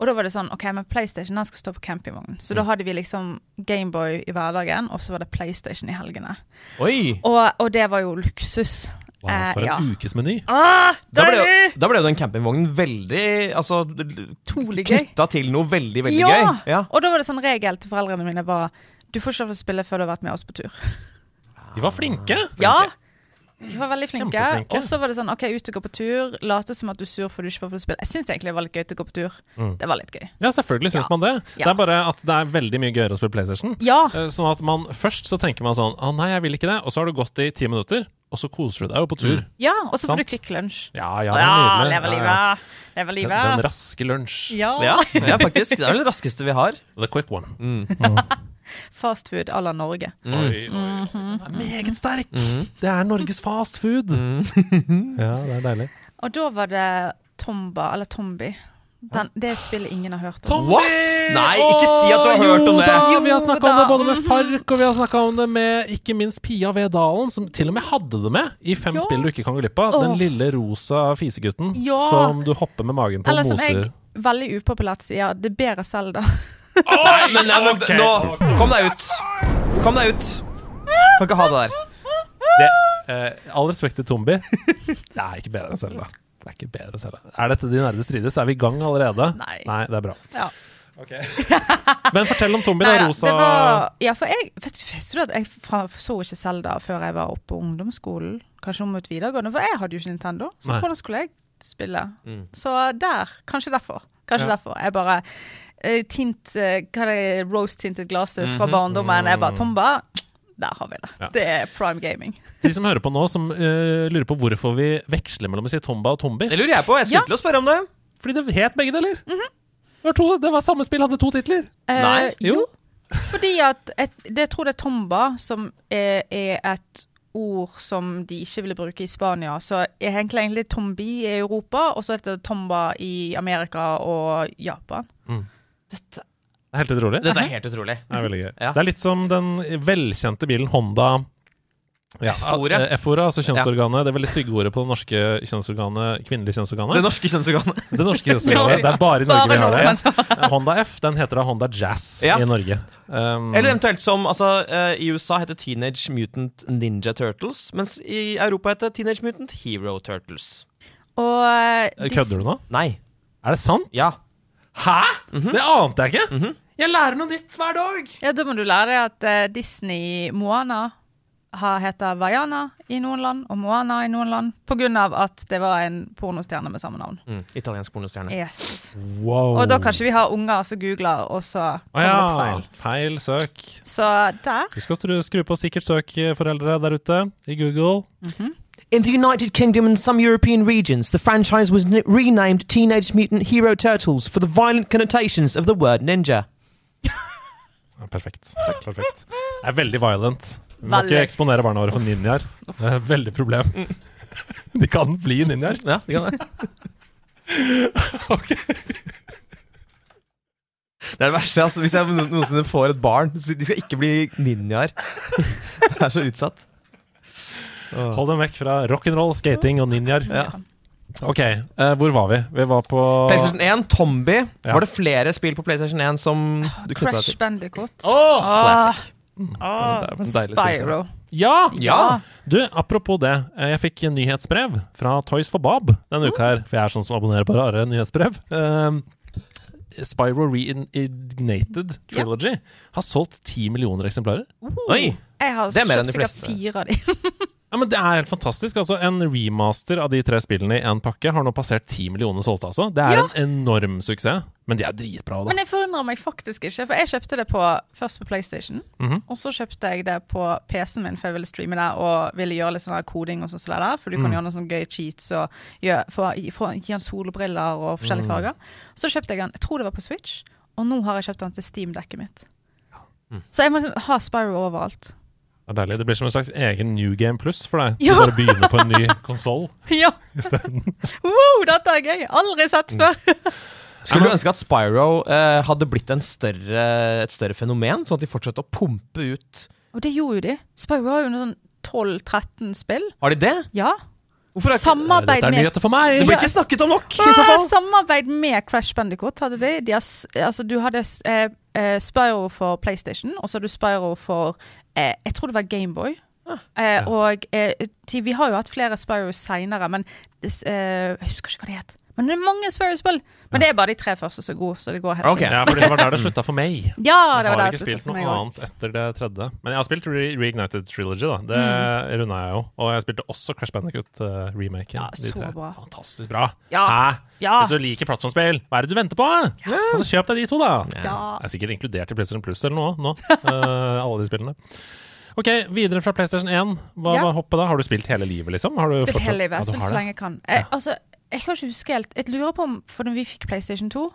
Og da var det sånn OK, men PlayStation den skal stå på campingvognen. Så da Mm. hadde vi liksom Gameboy i hverdagen, og så var det PlayStation i helgene. Oi! Og, og det var jo luksus. Eh, for en ja. ukesmeny. Ah, Da ble, jo, da ble jo den campingvognen veldig Altså knytta til noe veldig, veldig Ja! gøy. Ja. Og da var det sånn regel til foreldrene mine var Du får ikke lov til å spille før du har vært med oss på tur. De var flinke. Ja! De var veldig flinke. Og så var det sånn OK, ut og gå på tur. Late som at du er sur for du ikke får spille. Jeg syns egentlig det var litt gøy å gå på tur. Mm. Det var litt gøy. Ja, selvfølgelig syns Ja. man det. Ja. Det er bare at det er veldig mye gøyere å spille PlayStation. Ja! Eh, Sånn at man Først så tenker man sånn Å nei, jeg vil ikke det. Og så har du gått i ti minutter, og så koser du deg jo på tur. Ja, og så får du Kvikk Lunsj. Ja, ja, Ja, det livet. leve Ja, ja. livet. Leve Den, livet. den raske lunsj. Ja. Ja, ja, faktisk. Det er vel det raskeste vi har. The quick one. Mm. Fast food à la Norge. Oi, oi, oi. Mhm. Den er meget sterk! Mm. Det er Norges fast food. Mm. Ja, det er deilig. Og da var det Tomba, eller Tombi. Den, det spillet ingen har hørt om. What? Nei, ikke si at du har hørt om det. Jo da, vi har snakka om det både med Fark og vi har snakka om det med ikke minst Pia Vedalen, som til og med hadde det med i Fem jo. spill du ikke kan gå glipp av. Den lille rosa fisegutten jo. som du hopper med magen på Eller og som jeg veldig upopulært sier, det er bedre Selda. Nei, men, nei, okay. nå Kom deg ut. Kom deg ut. Kan ikke ha det der. Det, eh, all respekt til Tombi. Det er ikke bedre enn Selda. Det er ikke bedre enn Zelda. Er dette de nerde strides? Er vi i gang allerede? Nei. Nei det er bra. Ja. Men fortell om Tombi, da. Rosa det var, ja, for jeg vet, visste du at jeg så ikke Selda før jeg var oppe på ungdomsskolen? Kanskje om mot videregående, for jeg hadde jo ikke Nintendo. Så Nei. hvordan skulle jeg spille? Mm. Så der. Kanskje derfor. Kanskje Ja. derfor. Jeg bare eh, tint eh, Hva er det, rose-tinted glasses fra Mhm. barndommen. Jeg bare Tomba. Der har vi det. Ja. Det er prime gaming. De som hører på nå, som uh, lurer på hvorfor vi veksler mellom å si Tomba og Tombi. Det lurer jeg på. Jeg skulle Ja. til å spørre om det. Fordi det het begge deler. det, var to, det var samme spill, hadde to titler. Uh, Nei, jo. Fordi at et, det, jeg tror det er Tomba som er, er et ord som de ikke ville bruke i Spania. Så er egentlig egentlig Tombi i Europa, og så heter det Tomba i Amerika og Japan. Dette, Det er helt utrolig. dette er helt utrolig. Det er veldig gøy. Ja. Det er litt som den velkjente bilen Honda ja, F-ordet. eh, altså kjønnsorganet. Det er veldig stygge ordet på det norske kjønnsorganet, kvinnelige kjønnsorganet. Det norske kjønnsorganet. Det norske kjønnsorganet. Det er bare i Norge vi har det. Honda F den heter da Honda Jazz Ja. i Norge. Um, Eller eventuelt som altså, eh, I USA heter Teenage Mutant Ninja Turtles, mens i Europa heter Teenage Mutant Hero Turtles. Og eh, Kødder du nå? Nei. Er det sant? Ja. Hæ?! Det ante jeg ikke! Jeg lærer noe nytt hver dag! Ja, da må du lære deg at uh, Disney Moana har heter Vaiana i noen land, og Moana i noen land, av at det var en pornostjerne med samme navn. Mm. Italiensk pornostjerne. Yes. Wow. Og da kanskje vi har unger som googler, og så kommer ah, ja. opp feil. Feil søk. Så der. Husk at du skru på sikkert søk, foreldre der ute, i Google. In the United Kingdom and some European regions, the franchise was n- renamed Teenage Mutant Hero Turtles for the violent connotations of the word ninja. Perfekt. perfekt. Det er veldig violent. Vi må ikke eksponere barna våre for ninjaer. Det er et veldig problem. De kan bli ninjaer. Ja, det kan det. Ok. Det er det verste. Altså, hvis jeg noensinne får et barn De skal ikke bli ninjaer. Det er så utsatt. Åh. Hold dem vekk fra rock'n'roll, skating og ninjaer. Ja. Ok, eh, hvor var vi? Vi var på PlayStation 1, Tombi. Ja. Var det flere spill på PlayStation 1 som du knytta deg Crash til? Bandicoot. Åh! Classic. Ah, det er en deilig spil, Spyro. Ja! Ja. Du, apropos det. eh, Jeg fikk en nyhetsbrev fra Toys for Bob denne uka her. For jeg er sånn som abonnerer på rare nyhetsbrev. Um, Spyro Reignited Trilogy har solgt 10 millioner eksemplarer. Oi! Jeg har Det er mer enn kjøpt de sikkert fleste. fire av de. Ja, men Det er helt fantastisk. altså En remaster av de tre spillene i én pakke har nå passert ti millioner solgte. altså Det er Ja. en enorm suksess. Men de er dritbra. da Men jeg forundrer meg faktisk ikke, for jeg kjøpte det på, først på PlayStation. Mhm. Og så kjøpte jeg det på PC-en min, for jeg ville streame det og ville gjøre litt sånn koding og sånn der. For du kan Mm. gjøre noen sånne gøye cheats og gjøre, få, få, gi han solbriller og forskjellige Mm. farger. Så kjøpte jeg den, jeg tror det var på Switch, og nå har jeg kjøpt den til Steam-dekket mitt. Mm. Så jeg må liksom ha Spyro overalt. Det er deilig. Det blir som en slags egen New Game Plus for deg. Ja. Du bare begynner på en ny konsoll Ja! isteden. Wow, dette er gøy! Aldri sett Mm. før! Skulle du ønske at Spyro eh, hadde blitt en større, et større fenomen, sånn at de fortsatte å pumpe ut Og det gjorde jo de. Spyro har jo noen sånn 12-13 spill. Har de det? Ja. Hvorfor ikke Samarbeid Dette er nyheter for meg! Det blir ikke snakket om nok, i så fall! Samarbeid med Crash Bandicoot hadde de. de har, altså, du hadde eh, eh, Spyro for PlayStation, og så hadde du Spyro for Jeg tror det var Gameboy. Ah, Eh, og eh, vi har jo hatt flere Spyros seinere, men eh, jeg husker ikke hva det het. Men det er mange Spyro-spill. Men det er bare de tre første som er gode, så det går helt Ok. fint. Ja, for det var der det slutta for meg. Ja, det Jeg var har det ikke jeg spilt noe annet etter det tredje. Men jeg har spilt Re Reignited Trilogy, da. Det Mm. runda jeg jo. Og jeg spilte også Crash Bandicoot-remaken. Ja, så bra. Fantastisk bra. Ja. Hæ? Ja. Hvis du liker plattformspill, hva er det du venter på? Altså, kjøp deg de to, da. ja. Jeg er sikkert inkludert i PlayStation Plus eller noe nå. uh, alle de spillene. Ok, videre fra PlayStation 1. Hva Ja. var hoppet da? Har du spilt hele livet, liksom? Har du Spilt fortsatt- hele livet. Ja, spilt så lenge jeg kan. Jeg, altså, jeg kan ikke huske helt Jeg lurer på om For når vi fikk PlayStation 2,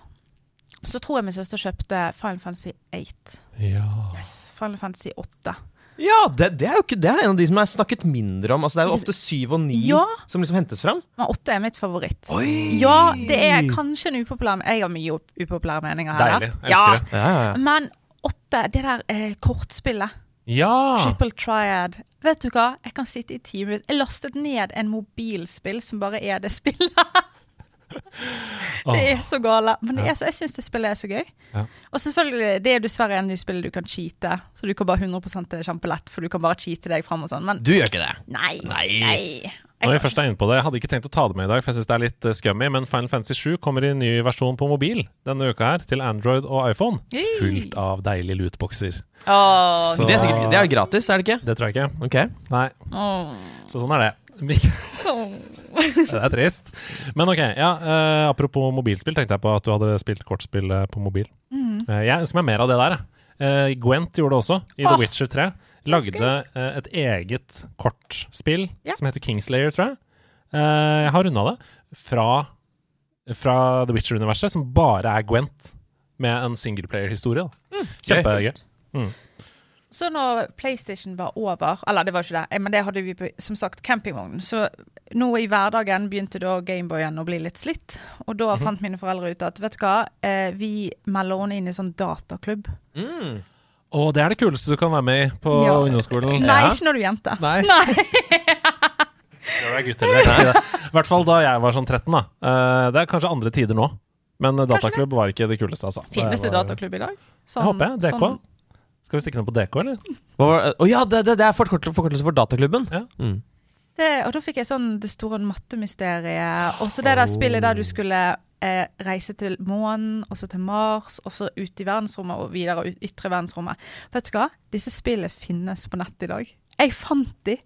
så tror jeg min søster kjøpte Final Fantasy 8. Ja. Yes, Final Fantasy 8. Ja, det, det er jo ikke Det er en av de som er snakket mindre om. Altså, det er jo ofte syv og ni Ja. som liksom hentes fram. Men 8 er mitt favoritt. Oi! Ja, det er kanskje en upopulær Jeg har mye upopulære meninger her. Deilig. Jeg Ja, elsker det. Ja, ja, ja. Men 8, det der eh, kortspillet, Ja! Triple Triad Vet du hva? Jeg kan sitte i timer. Jeg lastet ned en mobilspill som bare er det spillet. Det er så gale. Men så, jeg syns det spillet er så gøy. Ja. Og selvfølgelig, det er dessverre en ny spill du kan cheate. Så du kan bare 100 det er kjempelett, for du kan bare cheate deg fram og sånn. Men Du gjør ikke det. nei. Nei. nei. Når jeg først er inne på det, Jeg hadde ikke tenkt å ta det med i dag, for jeg synes det er litt eh, scummy, men Final Fantasy 7 kommer i en ny versjon på mobil denne uka her, til Android og iPhone. Yay. Fullt av deilige lootboxer. Oh. Så- Det er sikkert det er gratis, er det ikke? Det tror jeg ikke. Ok. Nei, Oh. så sånn er det. Det er trist. Men ok, ja, uh, apropos mobilspill, tenkte jeg på at du hadde spilt kortspill på mobil. Mm. Uh, jeg ønsker meg mer av det der. Eh, Gwent gjorde det også, i Åh, The Witcher 3. Lagde eh, et eget kortspill Ja. som heter Kingslayer, tror jeg. Eh, jeg har runda det fra, fra The Witcher-universet, som bare er Gwent, med en singleplayer-historie. Mm. Kjempegøy. Så når PlayStation var over, eller det var ikke det, men det hadde vi på, som sagt campingvogn, så nå i hverdagen begynte da Gameboyen å bli litt slitt. Og da Mhm. fant mine foreldre ut at vet du hva, eh, vi melder henne inn i sånn dataklubb. Mm. Og det er det kuleste du kan være med i på Ja. ungdomsskolen. Nei, ikke når du er jente. Nei. Nei. Det var er gutt, eller jeg kan si det. I hvert fall da jeg var sånn 13, da. Eh, det er kanskje andre tider nå. Men dataklubb var ikke det kuleste, altså. Finnes det var- dataklubb i dag? Jeg håper jeg. DK. sånn- Skal vi stikke ned på DK, eller? Å oh. Å ja, det, det, det er forkortelse for Dataklubben. Ja. Mm. det, og da fikk jeg sånn det store mattemysteriet. Og så det der Oh. spillet der du skulle eh, reise til månen, og så til Mars, og så ut i verdensrommet og videre ut ytre verdensrommet. Vet du hva? Disse spillene finnes på nett i dag. Jeg fant de.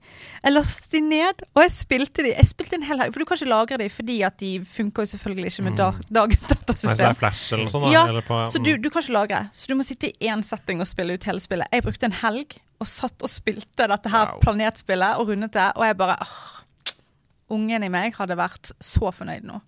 Jeg lastet de ned, og jeg spilte de. Jeg spilte en hel For du kan ikke lagre de fordi at de funker jo selvfølgelig ikke med da, dagens Nei, så det datasystem. er Flash eller sånt? Ja, eller på, Så du, du kan ikke lagre. Så du må sitte i én setting og spille ut hele spillet. Jeg brukte en helg og satt og spilte dette her Wow. planetspillet og rundet det, og jeg bare åh, ungen i meg hadde vært så fornøyd nå.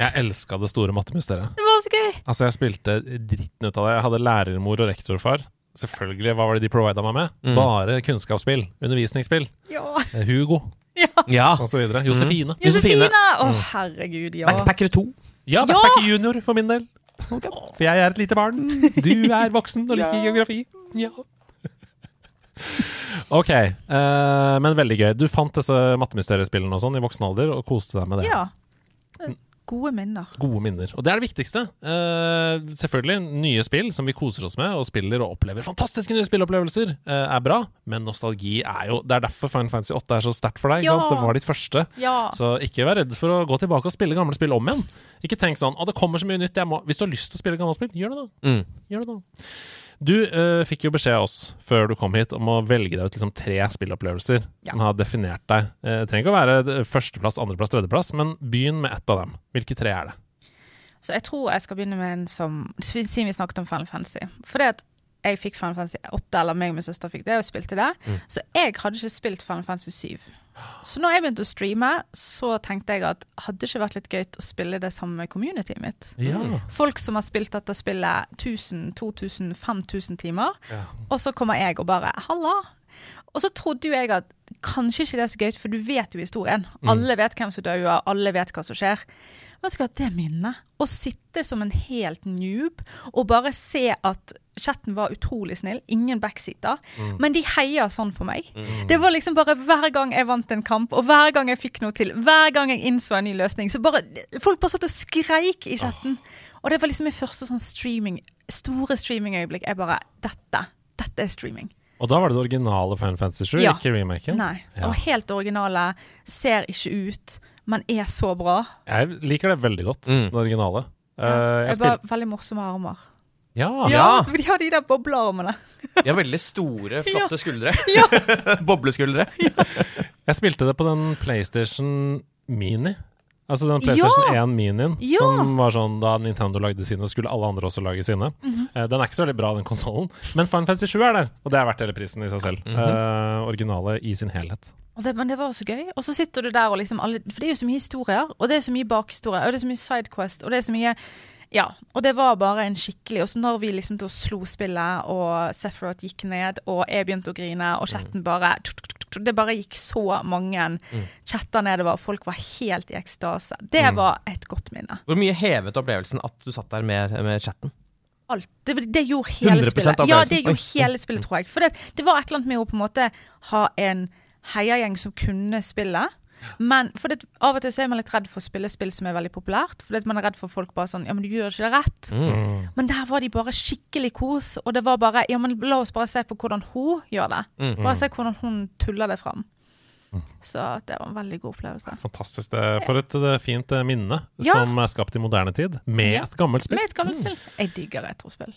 Jeg elska det store mattemysteriet. Det var så gøy! Altså, jeg spilte dritten ut av det. Jeg hadde lærermor og rektorfar. Selvfølgelig, hva var det de provida meg med? Mm. Bare kunnskapsspill. Undervisningsspill. Ja. Eh, Hugo, ja. Ja. og så videre. Josefine. Josefine. Josefine! Å, herregud, ja. Backpacker 2. Ja, Backpacker junior for min del. For jeg er et lite barn. Du er voksen og liker geografi. Ja. Ok, uh, men veldig gøy. Du fant disse mattemysteriespillene og sånn i voksen alder og koste deg med det. Ja. Gode minner. Gode minner. Og det er det viktigste. Eh, selvfølgelig, nye spill som vi koser oss med og spiller og opplever fantastiske nye spillopplevelser, eh, er bra, men nostalgi er jo Det er derfor Final Fantasy 8 er så sterkt for deg. ikke Ja. sant? Det var ditt første. Ja. Så ikke vær redd for å gå tilbake og spille gamle spill om igjen. Ikke tenk sånn å, det kommer så mye nytt. Jeg må. Hvis du har lyst til å spille gamle spill, gjør det da. Mm. Gjør det da. Du uh, fikk jo beskjed av oss før du kom hit om å velge deg ut liksom tre spillopplevelser Ja. som har definert deg. Eh, Det trenger ikke å være førsteplass, andreplass, tredjeplass, men begynn med ett av dem. Hvilke tre er det? Så jeg tror jeg skal begynne med en som Siden vi snakket om Final Fantasy. Fordi at jeg fikk Final Fantasy 8, eller meg og min søster fikk det, og spilte det. Så jeg hadde ikke spilt Final Fantasy 7. Så når jeg begynte å streame, så tenkte jeg at hadde det ikke vært litt gøy å spille det sammen med communityet mitt? Ja. Folk som har spilt dette spillet 1000, 2000, 5000 timer, Ja. og så kommer jeg og bare 'halla'. Og så trodde jo jeg at kanskje ikke det er så gøy, for du vet jo historien. Alle vet hvem som dauer, alle vet hva som skjer. Vet du hva, det minnet. Å sitte som en helt noob og bare se at chatten var utrolig snill, ingen backseater, men de heia sånn for meg. Det var liksom bare hver gang jeg vant en kamp, og hver gang jeg fikk noe til, hver gang jeg innså en ny løsning, så bare Folk bare satt og skreik i chatten. Og det var liksom mitt første sånn streaming, store streamingøyeblikk. Jeg bare Dette. Dette er streaming. Og da var det det originale Final Fantasy 7, Ja. ikke remaken? Nei. Ja. Og helt originale. Ser ikke ut, men er så bra. Jeg liker det veldig godt, Mm. det originale. Ja. Uh, jeg Jeg bare. Veldig morsomme armer. Ja. Ja. for de har de der boblearmene. De har veldig store, flotte skuldre. Bobleskuldre. Jeg spilte det på den PlayStation Mini. Altså den PlayStation 1 Minien, Ja. som var sånn da Nintendo lagde sine, skulle alle andre også lage sine. Mhm. Eh, den er ikke så veldig bra, den konsollen, men Final Fantasy 7 er der, og det er verdt hele prisen i seg selv. Eh, originale i sin helhet. Og det, men det var så gøy. Og så sitter du der og liksom alle For det er jo så mye historier, og det er så mye bakhistorie, og det er så mye sidequest, og det er så mye Ja. Og det var bare en skikkelig Og så når vi liksom slo spillet, og Sephiroth gikk ned, og jeg begynte å grine, og chatten bare Det bare gikk så mange chatter nedover, og folk var helt i ekstase. Det var et godt minne. Hvor mye hevet opplevelsen at du satt der med, med chatten? alt. Det, det gjorde hele spillet. Ja, det gjorde hele spillet, tror jeg. For det, det var et eller annet med å på en måte ha en heiagjeng som kunne spille. Men for det, av og til så er man litt redd for å spille spill som er veldig populært. For man er redd for folk bare sånn Ja, men du gjør ikke det rett. Mm. Men der var de bare skikkelig kos. Og det var bare Ja, men la oss bare se på hvordan hun gjør det. Bare se hvordan hun tuller det fram. Så det var en veldig god opplevelse. Fantastisk. Det, for et det, fint eh, minne Ja. som er skapt i moderne tid, med Ja. et gammelt spill. Med et gammelt spill. Jeg digger retrospill.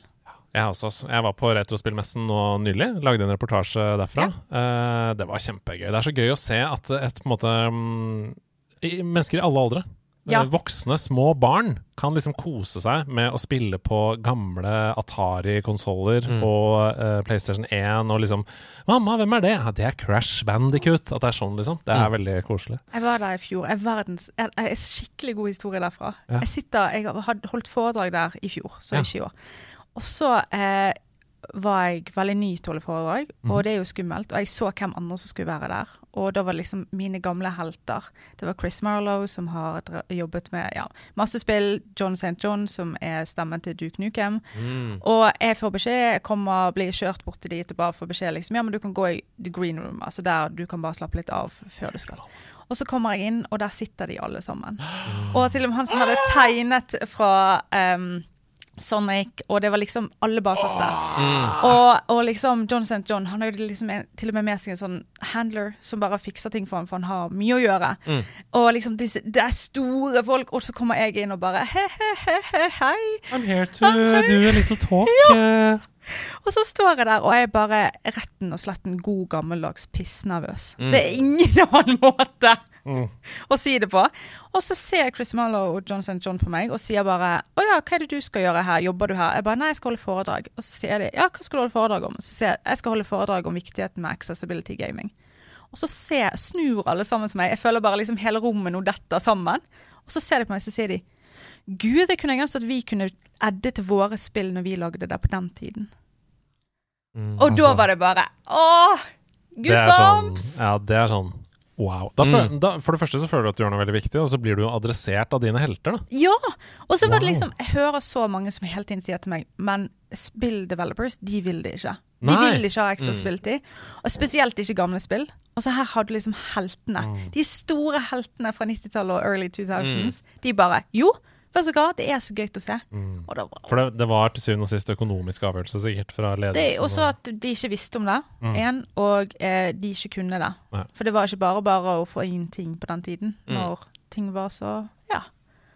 Jeg, også, altså. jeg var på Retrospillmessen nå nylig, lagde en reportasje derfra. Eh, det var kjempegøy. Det er så gøy å se at et, på en måte, um, i, mennesker i alle aldre, Ja. eh, voksne, små barn, kan liksom kose seg med å spille på gamle Atari-konsoller og uh, PlayStation 1 og liksom 'Mamma, hvem er det?' Ja, 'Det er Crash Bandicoot'. At det er sånn, liksom. Det er veldig koselig. Jeg var der i fjor. Jeg verdens, jeg, jeg, er skikkelig god historie derfra. Ja. Jeg sitter, jeg har holdt foredrag der i fjor, så Ja. ikke i år. Og så eh, var jeg veldig ny til å holde foredrag, Mhm. og det er jo skummelt. Og jeg så hvem andre som skulle være der. Og da var liksom mine gamle helter. Det var Chris Marlowe, som har jobbet med ja, masse spill. John St. John, som er stemmen til Duke Nukem. Og jeg får beskjed, jeg kommer, blir kjørt bort til dit og bare får beskjed liksom, ja, men du kan gå i the green room, altså der du kan bare slappe litt av før du skal. Og så kommer jeg inn, og der sitter de alle sammen. Og til og med han som hadde tegnet fra em, Sonic, og det var liksom Alle bare satt der. Og, og liksom John St. John han har jo liksom en, til og med med seg en sånn handler som bare fikser ting for ham, for han har mye å gjøre. Og liksom disse, Det er store folk, og så kommer jeg inn og bare he-he-he, hei. I'm here to do a little talk. eh. Og så står jeg der og er bare retten og slett en god gammeldags pissnervøs. Det er ingen annen måte å si det på. Og så ser Chris Mallow og John St. John på meg og sier bare 'Å ja, hva er det du skal gjøre her? Jobber du her?' Jeg bare 'Nei, jeg skal holde foredrag'. Og så sier de 'Ja, hva skal du holde foredrag om?' Så sier jeg 'Jeg skal holde foredrag om viktigheten med accessibility gaming'. Og så ser, snur alle sammen som meg. Jeg føler bare liksom hele rommet nå detter sammen. Og så ser de på meg, så sier de Gud, det kunne jeg ønske at vi kunne edde til våre spill når vi lagde det på den tiden. Mm. Og da Altså. var det bare Åh! Det er sånn, ja, det er sånn Wow. Da, Mm. da, for det første så føler du at du gjør noe veldig viktig, og så blir du jo adressert av dine helter. da Ja! Og så var det liksom Jeg hører så mange som hele tiden sier til meg Men spill developers, de vil det ikke. De Nei. vil ikke ha ekstra Mm. spilltid. Og spesielt ikke gamle spill. Og så her har du liksom heltene. Mm. De store heltene fra 90-tallet og early 2000s. De bare Jo, vet du hva, det er så gøy å se. Og var, For det, det var til syvende og sist økonomisk avgjørelse sikkert fra Det ledelsen. også så at de ikke visste om det, Mm. en, og eh, de ikke kunne det. Nei. For det var ikke bare bare å få inn ting på den tiden, Mm. når ting var så Ja.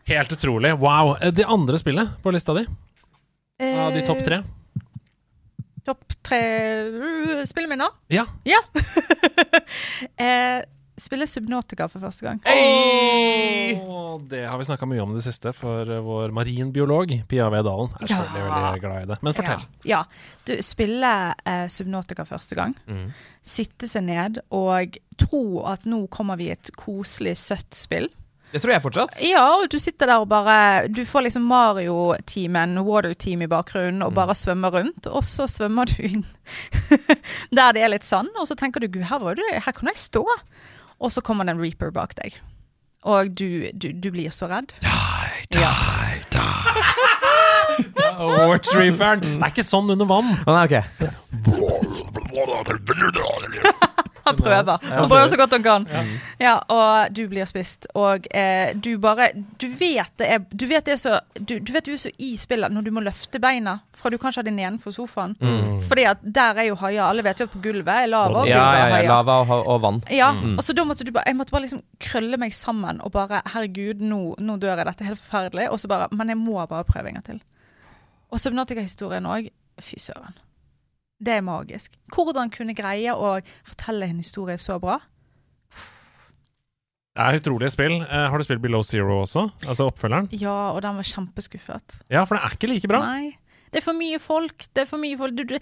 Helt utrolig. Wow. Eh, Det andre spillet på lista di, av de topp tre? Eh, Topp tre spilleminner? Ja. Ja. eh, spille Subnautica for første gang. Hey! Og det har vi snakka mye om i det siste, for eh, vår marinbiolog Pia Vedalen er selvfølgelig Ja. veldig glad i det. Men fortell. Ja. ja. Du, spille eh, Subnautica første gang. Mm. Sitte seg ned og tro at nå kommer vi i et koselig, søtt spill. Det tror jeg fortsatt. Ja, og du sitter der og bare Du får liksom Mario-teamen, Water-team i bakgrunnen, og bare svømmer rundt. Og så svømmer du inn der det er litt sand, og så tenker du gud, her, var det, her kan jeg stå. Og så kommer det en reaper bak deg. Og du, du, du blir så redd. Die, die, Ja. Watchreeferen! Det er ikke sånn under vann. Nei, ok. Prøver. Han prøver så godt han kan. Ja, og du blir spist. Og eh, du bare Du vet det er Du vet det er så Du, du vet du er så i spillet når du må løfte beina fra du kanskje har din ene for sofaen. Fordi at der er jo haier. Alle vet jo at på gulvet er lava. og Ja, gulvet ja, er ja. Lava og, og vann. Ja, og så da måtte du bare Jeg måtte bare liksom krølle meg sammen og bare Herregud, nå, nå dør jeg. Dette er helt forferdelig. Og så bare Men jeg må bare prøve en gang til. Og Subnautica-historien òg. Fy søren. Det er magisk. Hvordan kunne greie å fortelle en historie så bra? Det er utrolige spill. Eh, har du spilt Below Zero også? Altså oppfølgeren? Ja, og den var kjempeskuffet. Ja, for det er ikke like bra. Nei. Det er for mye folk. Det er for mye folk. Du, du,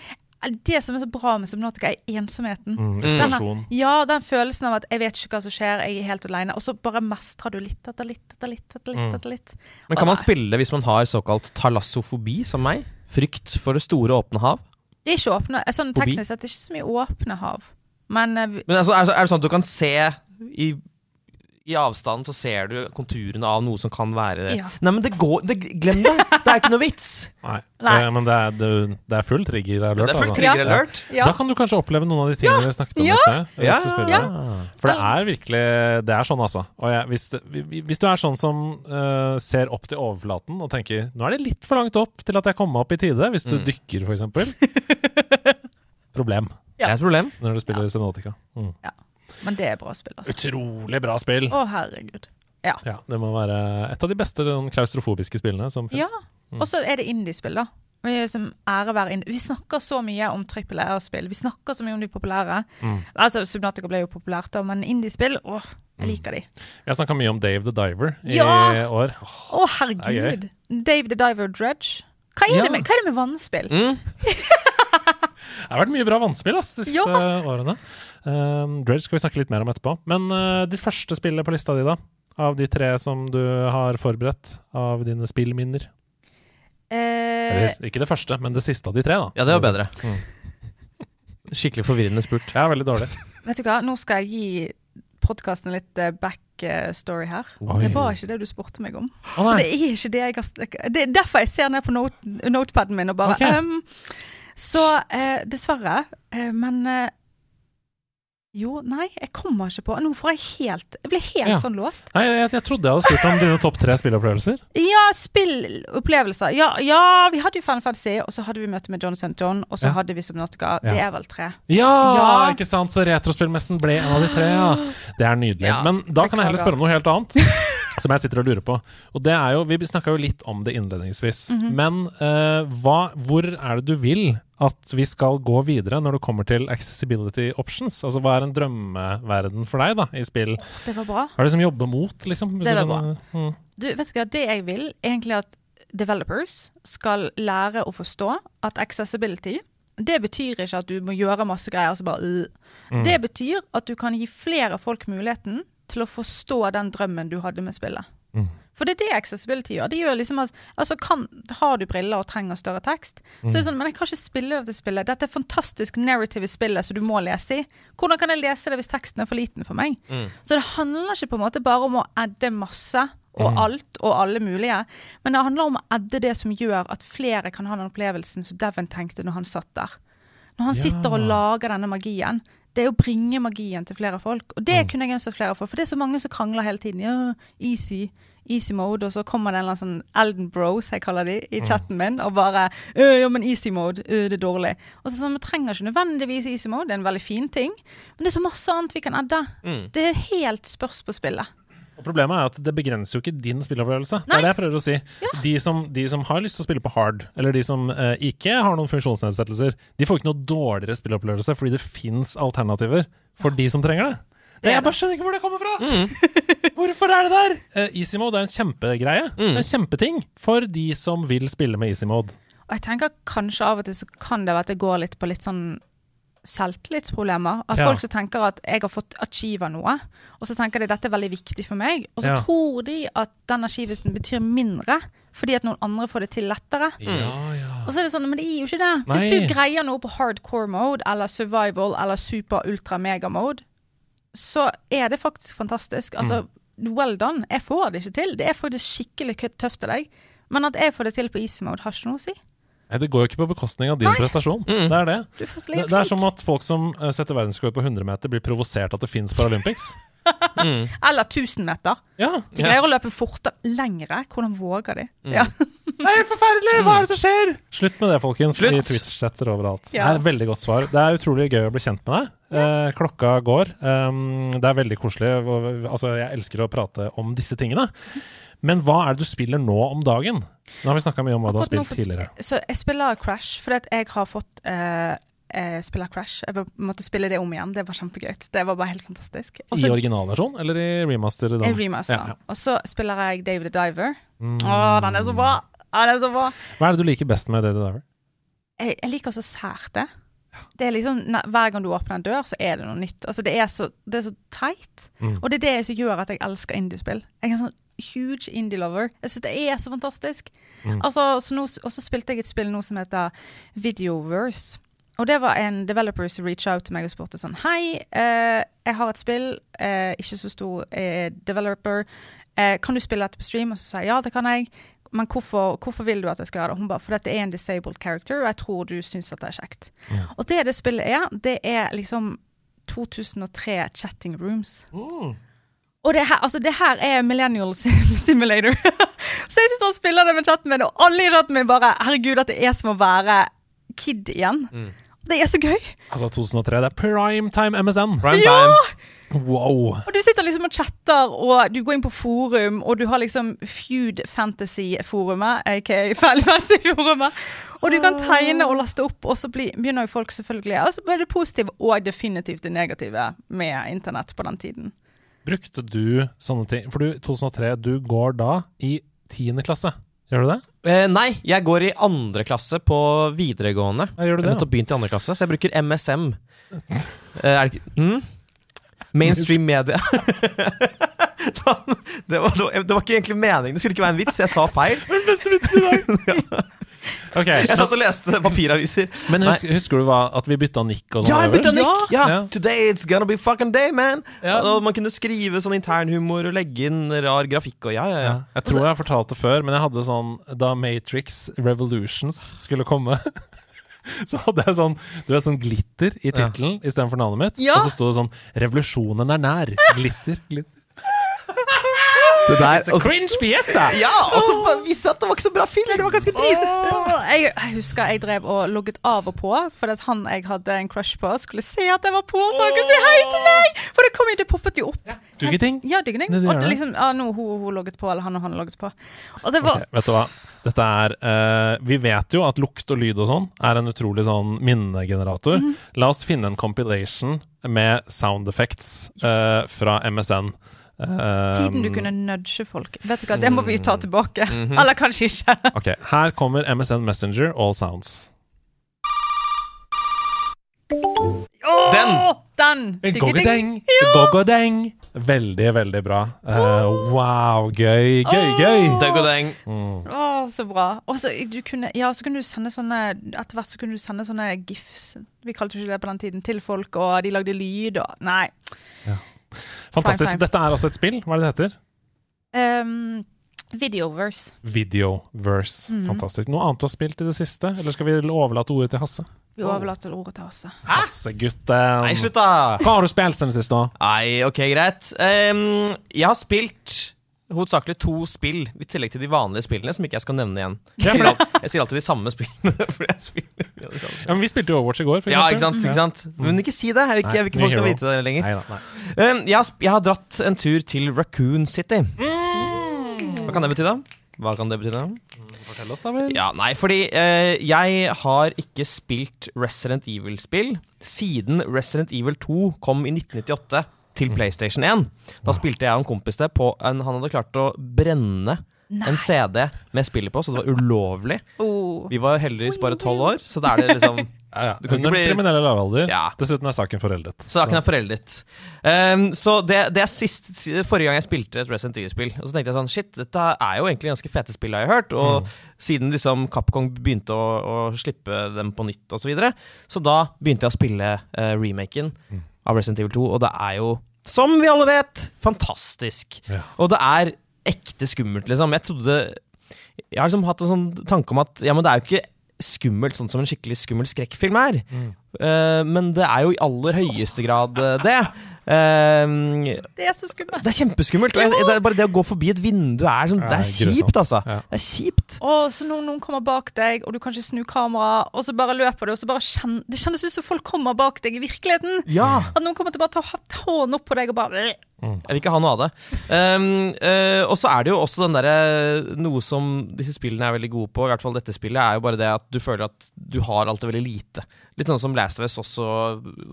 det som er så bra med Subnotica, er ensomheten. Mm, isolasjon. Ja, den følelsen av at jeg vet ikke hva som skjer, jeg er helt alene. Og så bare mestrer du litt etter litt etter litt etter litt. Mm. etter litt. Men kan man spille hvis man har såkalt talassofobi, som meg? Frykt for det store, åpne hav? Det er ikke åpne sånn Teknisk sett det er ikke så mye åpne hav. Men eh, Men altså, er, det, er det sånn at du kan se i, i avstanden så ser du konturene av noe som kan være Ja. Nei, men det går det, Glem det! Det er ikke noe vits! Nei. Nei. Eh, men det er, det, det er full trigger-alert. Det er full altså. trigger Ja. alert. ja. Da kan du kanskje oppleve noen av de tingene vi snakket om Ja. i sted. Ja. Ja. For det er virkelig Det er sånn, altså. Og jeg, hvis, hvis du er sånn som uh, ser opp til overflaten og tenker Nå er det litt for langt opp til at jeg kommer meg opp i tide, hvis du Mm. dykker, eksempel. Problem Det er et problem. når du spiller semiotika. Mm. Men det er bra spill, altså. Utrolig bra spill! Å, herregud. Ja, det må være et av de beste klaustrofobiske spillene som Ja. Mm. Og så er det indiespill, da. Vi, liksom vi snakker så mye om trippel R-spill. Vi snakker så mye om de populære. Mm. Altså, Subnatica ble jo populært, da, men indiespill, åh, jeg liker de. Vi har snakka mye om Dave the Diver i Ja! år. Å, er herregud. Dave the Diver Dredge. Hva er, Ja. det, med, hva er det med vannspill? Mm. Det har vært mye bra vannspill ass, de siste Ja. årene. Um, Dredge skal vi snakke litt mer om etterpå. Men uh, ditt første spillet på lista di, da? Av de tre som du har forberedt av dine spillminner? Eh, Eller ikke det første, men det siste av de tre, da. Ja, det var bedre. Mm. Skikkelig forvirrende spurt. Ja, veldig dårlig. vet du hva, nå skal jeg gi podkasten litt eh, backstory her. Oi. Det var ikke det du spurte meg om. Oh, Så det er ikke det jeg har Det er derfor jeg ser ned på note, notepaden min og bare okay. um, Så eh, dessverre. Eh, men eh, Jo, nei, jeg kommer ikke på Nå får jeg helt Jeg blir helt Ja. sånn låst. Nei, jeg, jeg trodde jeg hadde spurt om dine topp tre spillopplevelser. Ja, spillopplevelser. Ja, ja, vi hadde jo Final Fantasy, og så hadde vi møte med John St. John, og så Ja. hadde vi Subnautica. Ja. Det er vel tre. Ja, Ja. ikke sant? Så retrospillmessen ble en av de tre, ja. Det er nydelig. Men da kan jeg heller spørre om noe helt annet. Som jeg sitter og lurer på. Og det er jo, Vi snakka jo litt om det innledningsvis. Mhm. Men uh, hva, hvor er det du vil at vi skal gå videre når det kommer til accessibility options? Altså Hva er en drømmeverden for deg da, i spill? Det var bra. Hva er det som jobber mot, liksom? Det du var bra. Mm. Du, vet du hva, det jeg vil, egentlig at developers skal lære å forstå at accessibility det betyr ikke at du må gjøre masse greier. Altså bare, øh. Mm. Det betyr at du kan gi flere folk muligheten til å forstå den drømmen du hadde med spillet. Mm. For det er det accessibility gjør. Det gjør liksom at, altså kan, Har du briller og trenger større tekst, så er det sånn Men jeg kan ikke spille dette spillet. Dette er fantastisk narrative i spillet som du må lese i. Hvordan kan jeg lese det hvis teksten er for liten for meg? Mm. Så det handler ikke på en måte bare om å adde masse og Mm. alt og alle mulige, men det handler om å edde det som gjør at flere kan ha den opplevelsen som Devon tenkte når han satt der. Når han Ja. sitter og lager denne magien. Det er å bringe magien til flere folk. Og det Mm. kunne jeg ønske flere folk, for det er så mange som krangler hele tiden. Ja, easy, easy mode, og så kommer det en eller annen sånn Elden Bros, jeg kaller de, i chatten min, og bare «Øh, Ja, men easy mode, ø, det er dårlig. Og så sånn, Vi trenger ikke nødvendigvis easy mode, det er en veldig fin ting, men det er så masse annet vi kan edde. Mm. Det er helt spørs på spillet. Og Problemet er at det begrenser jo ikke din spilleopplevelse. Det er det jeg prøver å si. De, som, de som har lyst til å spille på hard, eller de som eh, ikke har noen funksjonsnedsettelser, de får ikke noe dårligere spilleopplevelse fordi det fins alternativer for de som trenger det. Det jeg bare skjønner ikke hvor det kommer fra! Hvorfor er det der? Uh, easy mode er en kjempegreie. Er en kjempeting for de som vil spille med easy mode. Og jeg tenker kanskje av og til så kan det være at det går litt på litt sånn selvtillitsproblemer. At Ja. folk som tenker at jeg har fått achieva noe, og så tenker de dette er veldig viktig for meg, og så Ja. tror de at den achievelsen betyr mindre fordi at noen andre får det til lettere. Ja, ja. Og så er det sånn, men det er jo ikke det. Hvis du greier noe på hardcore mode, eller survival, eller super ultra mega mode, så er det faktisk fantastisk. Altså, Mm. well done. Jeg får det ikke til. Det er faktisk skikkelig tøft av deg. Men at jeg får det til på easy mode, har ikke noe å si. Nei, det går jo ikke på bekostning av din prestasjon. Det er det. Du får Det, det er som at folk som eh, setter verdensrekord på 100 meter, blir provosert at det fins Paralympics. Eller 1000 meter. Ja, De greier å løpe fortere lengre. Hvordan våger de? Mm. Ja. Det er helt forferdelig! Hva er det som skjer? Slutt med det, folkens. Slutt. I Twitch-setter overalt. Ja. Det er et veldig godt svar. Det er utrolig gøy å bli kjent med deg. Eh, klokka går. Um, det er veldig koselig. Altså, jeg elsker å prate om disse tingene. Men hva er det du spiller nå om dagen? Nå har vi snakka mye om hva du har spilt tidligere. Så jeg spiller Crash fordi at jeg har fått uh, jeg spiller Crash. Jeg måtte spille det om igjen. Det var kjempegøy. Det var bare helt fantastisk. Også, I originalversjon eller i remaster? I remaster. Ja, ja. Og så spiller jeg David the Diver. Mm. Å, den er så bra! Ja, den er så bra. Hva er det du liker best med David the Diver? Jeg, jeg liker så sært det. Det er liksom, Hver gang du åpner en dør, så er det noe nytt. Altså, det, er så, det er så teit. Mm. Og det er det som gjør at jeg elsker indiespill. Jeg er en sånn huge indie-lover. Jeg synes det er så fantastisk. Mm. Altså, så nå, og så spilte jeg et spill nå som heter Videoverse. Og det var en developer som reached out til meg og spurte sånn Hei, eh, jeg har et spill, eh, ikke så stor eh, developer. Eh, kan du spille dette på stream? Og så sa jeg ja, det kan jeg. Men hvorfor, hvorfor vil du at jeg skal gjøre det? Hun bare, for dette er en disabled character, og jeg tror du syns at det er kjekt. Og det det spillet er, det er liksom 2003 chatting rooms. Og det her, altså det her er Millennial Sim- Simulator. så jeg sitter og spiller det med chatten min, og alle i chatten min bare Herregud, at det er som å være kid igjen. Det er så gøy. Altså 2003, det er primetime MSN. Prime Ja! time. Wow. Og du sitter liksom og chatter, og du går inn på forum, og du har liksom Feud Fantasy-forumet, aka feil Fantasy-forumet. Og du kan tegne og laste opp, og så blir, begynner jo folk selvfølgelig Og så blir det positive og definitivt det negative med internett på den tiden. Brukte du sånne ting For du, 2003, du går da i 10. klasse. Gjør du det? Eh, nei, jeg går i andre klasse på videregående. Ja, gjør du Jeg det? nettopp begynt i andre klasse, så jeg bruker MSM. Eh, er det ikke mm? Mainstream media. det, var, det, var, ikke egentlig meningen. Det skulle ikke være en vits. Jeg sa feil. Den Beste vitsen i dag! okay, Jeg satt og leste papiraviser. Men hus, husker du hva, at vi bytta nikk og sånn? Ja, jeg bytta nikk! Ja. Ja. Today it's gonna be fucking day, man! Ja. Og man kunne skrive sånn internhumor og legge inn rar grafikk og ja, ja, ja. Ja. Jeg tror jeg har fortalt det før, men jeg hadde sånn Da Matrix Revolutions skulle komme Så hadde jeg sånn Du vet sånn glitter i tittelen istedenfor navnet mitt. Ja. Og så sto det sånn 'Revolusjonen er nær'. Glitter. glitter. Det der, og så- Cringe fiesta! ja, og så visste jeg at det var ikke så bra film! Det var ganske oh, jeg, jeg husker jeg drev og logget av og på, fordi at han jeg hadde en crush på, skulle se at jeg var på, så han kunne si hei til meg! For det kom det poppet jo opp. Duggeting. Ja, digging. Det- det Og det det. liksom, ja, nå hun, hun logget på, eller han og han logget på. Og det var okay, vet du hva? Dette er eh, Vi vet jo at lukt og lyd og sånn er en utrolig sånn minnegenerator. Mm. La oss finne en compilation med sound effects eh, fra MSN. Eh, Tiden du kunne nudge folk. Vet du hva, Det må vi ta mm. tilbake. Mm -hmm. Eller kanskje ikke. ok, Her kommer MSN Messenger All Sounds. Oh, den! den. Gogodeng! den Veldig, veldig bra. Uh, wow, gøy, gøy, gøy! Døggodeng. Å, så bra. Og så kunne, ja, så kunne du sende sånne Etter hvert så kunne du sende sånne gifs Vi kalte ikke det på den tiden. Til folk, og de lagde lyd og Nei. Fantastisk. Dette er også et spill. Hva er det det heter? Um, Videoverse. Videoverse. Mhm. Fantastisk. Noe annet du har spilt i det siste? Eller skal vi overlate ordet til Hasse? Vi overlater ordet til Hasse. Hassegutten. Nei, slutt, da! Hva har du spilt siden sist, da? Nei, ok, greit. Um, jeg har spilt hovedsakelig to spill, i tillegg til de vanlige spillene, som ikke jeg skal nevne igjen. Jeg sier, alt, jeg sier alltid de samme spillene. fordi jeg spiller de samme. Ja, men Vi spilte jo Overwatch i går, for Ja, eksempel. ikke sant? ikke sant? Men ikke si det. Jeg vil ikke, jeg vil ikke folk skal vite det lenger. Nei, da, nei. Um, jeg, har, jeg har dratt en tur til Raccoon City. Hva kan det bety, da? Hva kan det bety da? Fortell oss, da vel. Ja, nei, fordi eh, jeg har ikke spilt Resident Evil-spill siden Resident Evil 2 kom i 1998 til PlayStation 1. Da spilte jeg og en kompis det på en Han hadde klart å brenne en CD med spillet på, så det var ulovlig. Oh. Vi var heldigvis bare tolv år, så da er det liksom Ja, ja. Under bli- kriminelle lavalder. Ja. Dessuten er saken foreldet. Så er foreldet. Um, så det, det er sist, forrige gang jeg spilte et Resident Evil-spill. Og så tenkte jeg sånn Shit, dette er jo egentlig ganske fete spill, har jeg hørt. Og siden liksom Capcom begynte å, å slippe dem på nytt osv. Så, videre, så da begynte jeg å spille uh, remaken av Resident Evil 2, og det er jo, som vi alle vet, fantastisk. Ja. Og det er ekte skummelt, liksom. Jeg trodde Jeg har liksom hatt en sånn tanke om at ja, men det er jo ikke skummelt sånn som en skikkelig skummel skrekkfilm er. Eh, men det er jo i aller høyeste grad uh, det. Uh, Det er så skummelt. det er kjempeskummelt. Og jeg, det er bare det å gå forbi et vindu er sånn, Det er kjipt, altså. Ja. Det er kjipt. Og så noen, noen kommer bak deg, og du kan ikke snu kameraet, og så bare løper du, og så bare kjenn, Det kjennes ut som folk kommer bak deg i virkeligheten. Ja. At noen kommer til bare å ta hånden opp på deg og bare Jeg vil ikke ha noe av det. Um, uh, og så er det jo også den derre Noe som disse spillene er veldig gode på, i hvert fall dette spillet, er jo bare det at du føler at du har alltid veldig lite. Litt sånn som Last of Us også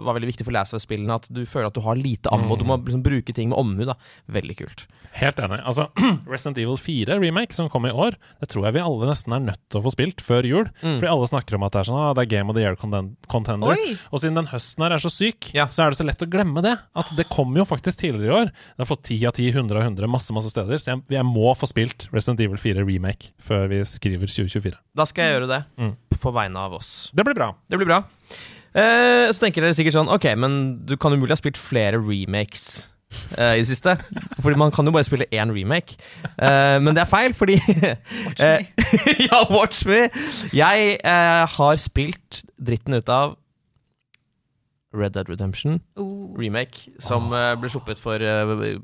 var veldig viktig for Last of Us-spillene. At du føler at du har lite ammo. Du må liksom bruke ting med omhu. da Veldig kult. Helt enig. Altså, Resident Evil 4 remake, som kom i år, det tror jeg vi alle nesten er nødt til å få spilt før jul. Mm. Fordi alle snakker om at det er sånn, ah, det er Game of the Year contender. Oi! Og siden den høsten her er så syk, Ja. så er det så lett å glemme det. At det kom jo faktisk tidligere i år. Det har fått 10 av 10, 100 av 100, masse masse steder. Så jeg, jeg må få spilt Resident Evil 4 remake før vi skriver 2024. Da skal jeg gjøre det. Mm. På vegne av oss. Det blir bra. Det blir bra. Eh, så tenker dere sikkert sånn Ok, men du kan umulig ha spilt flere remakes eh, i det siste. Fordi man kan jo bare spille én remake. Eh, men det er feil, fordi eh, Ja, watch me! Jeg eh, har spilt dritten ut av Red Dead Redemption Oh. remake, som oh. ble sluppet for eh,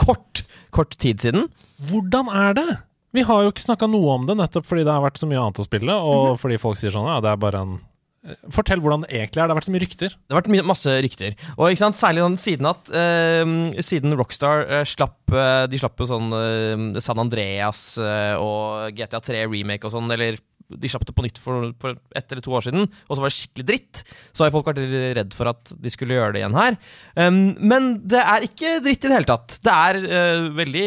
kort, kort tid siden. Hvordan er det? Vi har jo ikke snakka noe om det, nettopp fordi det har vært så mye annet å spille, og fordi folk sier sånn ja, det er bare en Eh, Fortell hvordan det egentlig er. Det har vært så mye rykter. Det har vært masse rykter. Og ikke sant, Særlig siden at eh, Siden Rockstar eh, slapp eh, De slapp jo sånn San Andreas og GTA3 remake og sånn, eller de slapp det på nytt for, for ett eller to år siden, og så var det skikkelig dritt. Så har folk vært redd for at de skulle gjøre det igjen her. Um, men det er ikke dritt i det hele tatt. Det er uh, veldig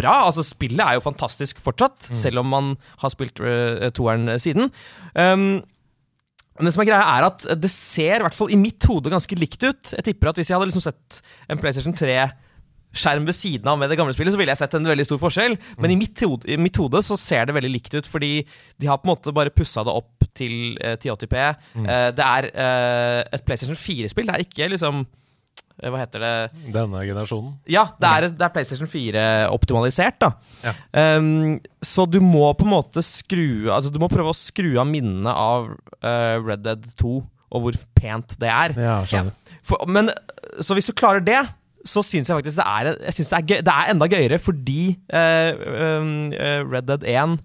bra. Altså, spillet er jo fantastisk fortsatt, selv om man har spilt uh, toeren siden. Um, men det som er greia er at det ser i hvert fall i mitt hode ganske likt ut. Jeg tipper at Hvis jeg hadde liksom sett en PlayStation 3-skjerm ved siden av med det gamle spillet, så ville jeg sett en veldig stor forskjell. Men i mitt, hode, i mitt hode så ser det veldig likt ut, fordi de har på en måte bare pussa det opp til eh, 1080p. Eh, det er eh, et PlayStation 4-spill. Det er ikke liksom eh, Hva heter det? Denne generasjonen. Ja, det er, det er PlayStation 4 optimalisert, da. Ja. Um, så du må på en måte skru Altså Du må prøve å skru av minnene av uh, Red Dead 2, og hvor pent det er. Ja, skjønner. For, men Så hvis du klarer det, så syns jeg faktisk det er, det er, gøy, det er enda gøyere, fordi uh, Red Dead 1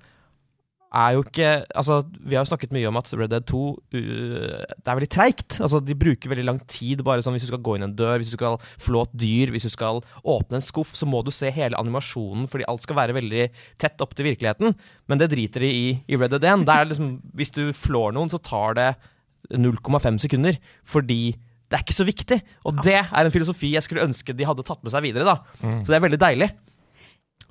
er jo ikke Altså, vi har jo snakket mye om at Red Dead 2 uh, Det er veldig treigt. Altså, de bruker veldig lang tid. Bare sånn Hvis du skal gå inn en dør, hvis du skal flå et dyr, hvis du skal åpne en skuff, så må du se hele animasjonen, fordi alt skal være veldig tett opp til virkeligheten. Men det driter de i i Red Dead 1. Det er liksom, hvis du flår noen, så tar det 0,5 sekunder. Fordi det er ikke så viktig. Og det er en filosofi jeg skulle ønske de hadde tatt med seg videre. da Så det er veldig deilig.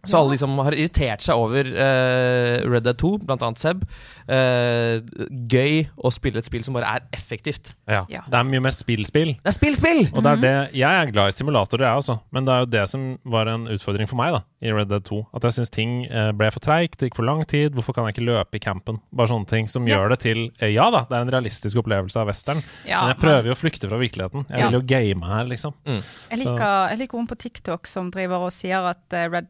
Så alle de som har irritert seg over uh, Red Dead 2, blant annet Seb Uh, Gøy å spille et spill som bare er effektivt. Ja. Ja. Det er mye mer spill-spill. Det er spill, spill! Og det er det, Jeg er glad i simulatorer, jeg også, men det er jo det som var en utfordring for meg da, i Red Dead 2. At jeg syns ting eh, ble for treigt, det gikk for lang tid. Hvorfor kan jeg ikke løpe i campen? Bare sånne ting som Ja. gjør det til Ja da, det er en realistisk opplevelse av western, Ja, men jeg prøver jo å flykte fra virkeligheten. Jeg Ja. vil jo game her, liksom. Jeg liker, jeg liker hun på TikTok som driver og sier at Red,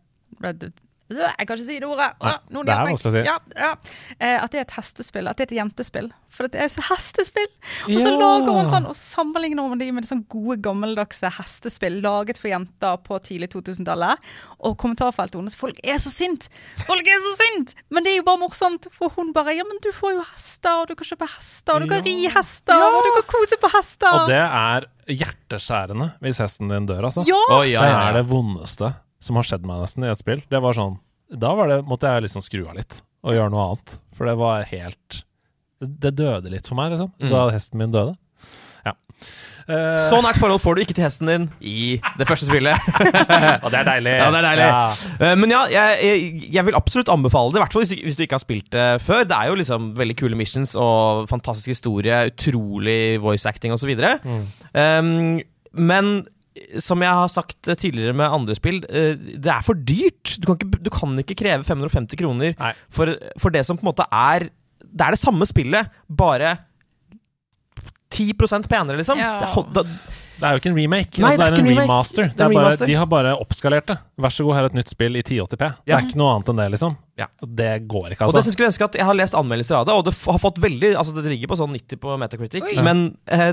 Jeg kan ikke si det ordet! Nei, noen det er vanskelig å si. Ja, ja. Eh, at det er et hestespill. At det er et jentespill. For det er så hestespill! Og så Ja. lager hun sånn, og så sammenligner hun de med sånn gode, gammeldagse hestespill laget for jenter på tidlig 2000-tallet. Og kommentarfeltet hennes Folk er så sint! Folk er så sint! Men det er jo bare morsomt, for hun bare Ja, men du får jo hester, og du kan kjøpe hester, og du kan ri hester, og du kan kose på hester. Og det er hjerteskjærende hvis hesten din dør, altså. Ja! Oi, ja, Det ja, er det vondeste som har skjedd meg nesten i et spill. Det var sånn Da var det, måtte jeg liksom skru av litt og gjøre noe annet. For det var helt Det, det døde litt for meg, liksom. Mm. Da hesten min døde. Ja. Uh, Så nært forhold får du ikke til hesten din i det første spillet. og det er deilig. Ja, det er deilig. Ja. Uh, Men ja, jeg, jeg, jeg vil absolutt anbefale det, i hvert fall hvis, du- hvis du ikke har spilt det før. Det er jo liksom veldig kule missions og fantastisk historie, utrolig voice acting osv. Mm. Um, men som jeg har sagt tidligere med andre spill, eh, det er for dyrt. Du kan ikke, du kan ikke kreve 550 kroner for, for det som på en måte er Det er det samme spillet, bare 10 penere, liksom. Ja. Det, da, Det er jo ikke en remake. Nei, altså, det er, det er en en remake. remaster. Er bare, remaster. de har bare oppskalert det. Vær så god, her er et nytt spill i 1080p. Det er ikke noe annet enn det, liksom. Ja. Det går ikke, Og det altså. jeg ønske at Jeg har lest anmeldelser av det, og det har fått veldig Altså det ligger på sånn 90 på Metacritic, Oi. men eh,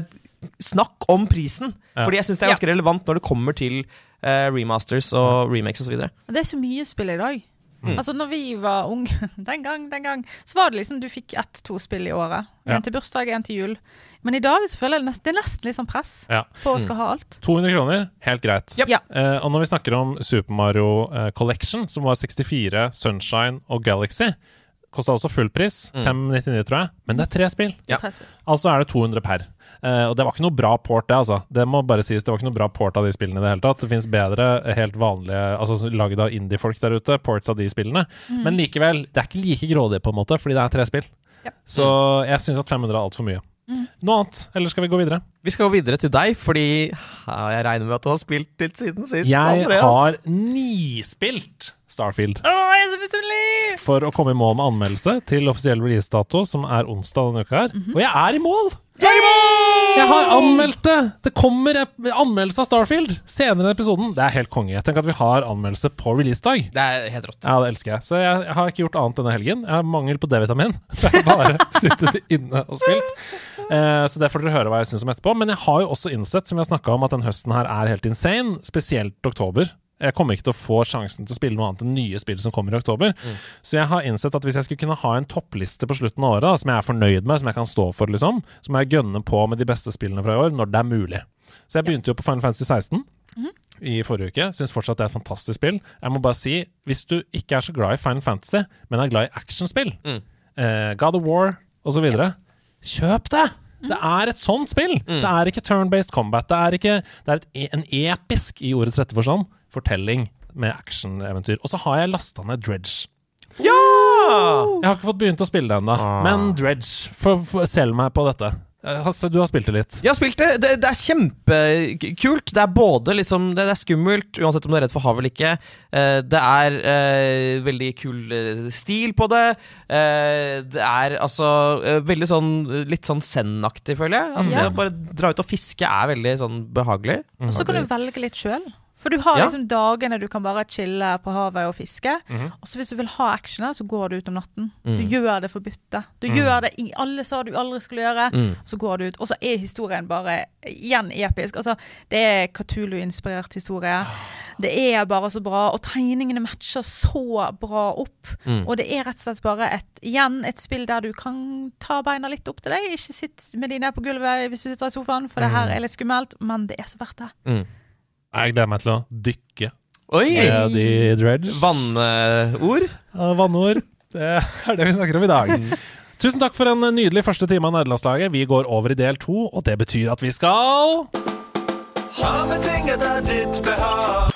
snakk om prisen! Ja. Fordi jeg syns det er ganske relevant når det kommer til eh, remasters og remakes osv. Det er så mye spill i dag. Mm. Altså når vi var unge, den gang, den gang, så var det liksom du fikk ett-to spill i året. En Ja. til bursdag, en til jul. Men i dag så føler jeg det er nesten litt sånn press Ja. på å skal ha alt. 200 kroner, helt greit. Yep. Ja. Eh, og når vi snakker om Super Mario eh, Collection, som var 64, Sunshine og Galaxy, kosta også full pris. Mm. 599, tror jeg. Men det er tre spill. Ja. Altså er det 200 per. Eh, og det var ikke noe bra port, det, altså. Det må bare sies, det var ikke noe bra port av de spillene i det hele tatt. Det fins bedre, eh, helt vanlige, altså lagd av indie-folk der ute, ports av de spillene. Men likevel, det er ikke like grådig, på en måte, fordi det er tre spill. Ja. Så jeg syns at 500 er altfor mye. Noe annet, eller skal vi gå videre? Vi skal gå videre til deg, fordi jeg regner med at du har spilt litt siden sist. Jeg Andreas. har nispilt Starfield. Å, jeg er så misunnelig! for å komme i mål med anmeldelse til offisiell releasedato, som er onsdag denne uka her. Mhm. Og jeg er i mål! Jeg har anmeldt det! Det kommer anmeldelse av Starfield senere i episoden. Det er helt konge. Tenk at vi har anmeldelse på releasedag. Det er helt rått. Ja, det elsker jeg. Så jeg, jeg har ikke gjort annet denne helgen. Jeg har mangel på D-vitamin. Jeg har bare sittet inne og spilt. Eh, så det får dere høre hva jeg syns om etterpå. Men jeg har jo også innsett, som snakka om, at den høsten her er helt insane. Spesielt oktober. Jeg kommer ikke til å få sjansen til å spille noe annet enn nye spill som kommer i oktober. Så jeg har innsett at hvis jeg skulle kunne ha en toppliste på slutten av året, da, som jeg er fornøyd med, som jeg kan stå for, liksom, så må jeg gønne på med de beste spillene fra i år, når det er mulig. Så jeg begynte jo på Final Fantasy 16 i forrige uke. Syns fortsatt det er et fantastisk spill. Jeg må bare si, hvis du ikke er så glad i Final Fantasy, men er glad i actionspill, Mm. eh, God of War osv., kjøp det! Det er et sånt spill! Det er ikke turn-based combat. Det er, ikke, det er et, e- en episk, i ordets rette forstand, fortelling med actioneventyr. Og så har jeg lasta ned Dredge. Ja! Jeg har ikke fått begynt å spille det ennå, men Dredge, for, for, selg meg på dette. Eh, Hasse, du har spilt det litt. Jeg har spilt det. Det, det er kjempekult. Det er både liksom Det, er skummelt, uansett om du er redd for hav eller ikke. Eh, det er eh, veldig kul stil på det. Eh, det er altså veldig sånn Litt sånn Zen-aktig, føler jeg. Altså, Ja. Det å bare dra ut og fiske er veldig sånn behagelig. Og så kan du velge litt sjøl. For du har Ja. liksom dagene du kan bare chille på havet og fiske. Mhm. Og så hvis du vil ha action, så går du ut om natten. Du Mm. gjør det forbudte. Du Mm. gjør det alle sa du aldri skulle gjøre. Mm. Så går du ut. Og så er historien bare igjen episk. Altså, det er Katulu-inspirert historie. Det er bare så bra, og tegningene matcher så bra opp. Mm. Og det er rett og slett bare et, igjen et spill der du kan ta beina litt opp til deg. Ikke sitt med de ned på gulvet hvis du sitter i sofaen, for det her er litt skummelt, men det er så verdt det. Mm. Jeg gleder meg til å dykke Oi! med de Dredge. Vannord. Ja, Vannord. Det er det vi snakker om i dag. Tusen takk for en nydelig første time av Nederlandslaget. Vi går over i del to, og det betyr at vi skal Ha med ting etter ditt behag.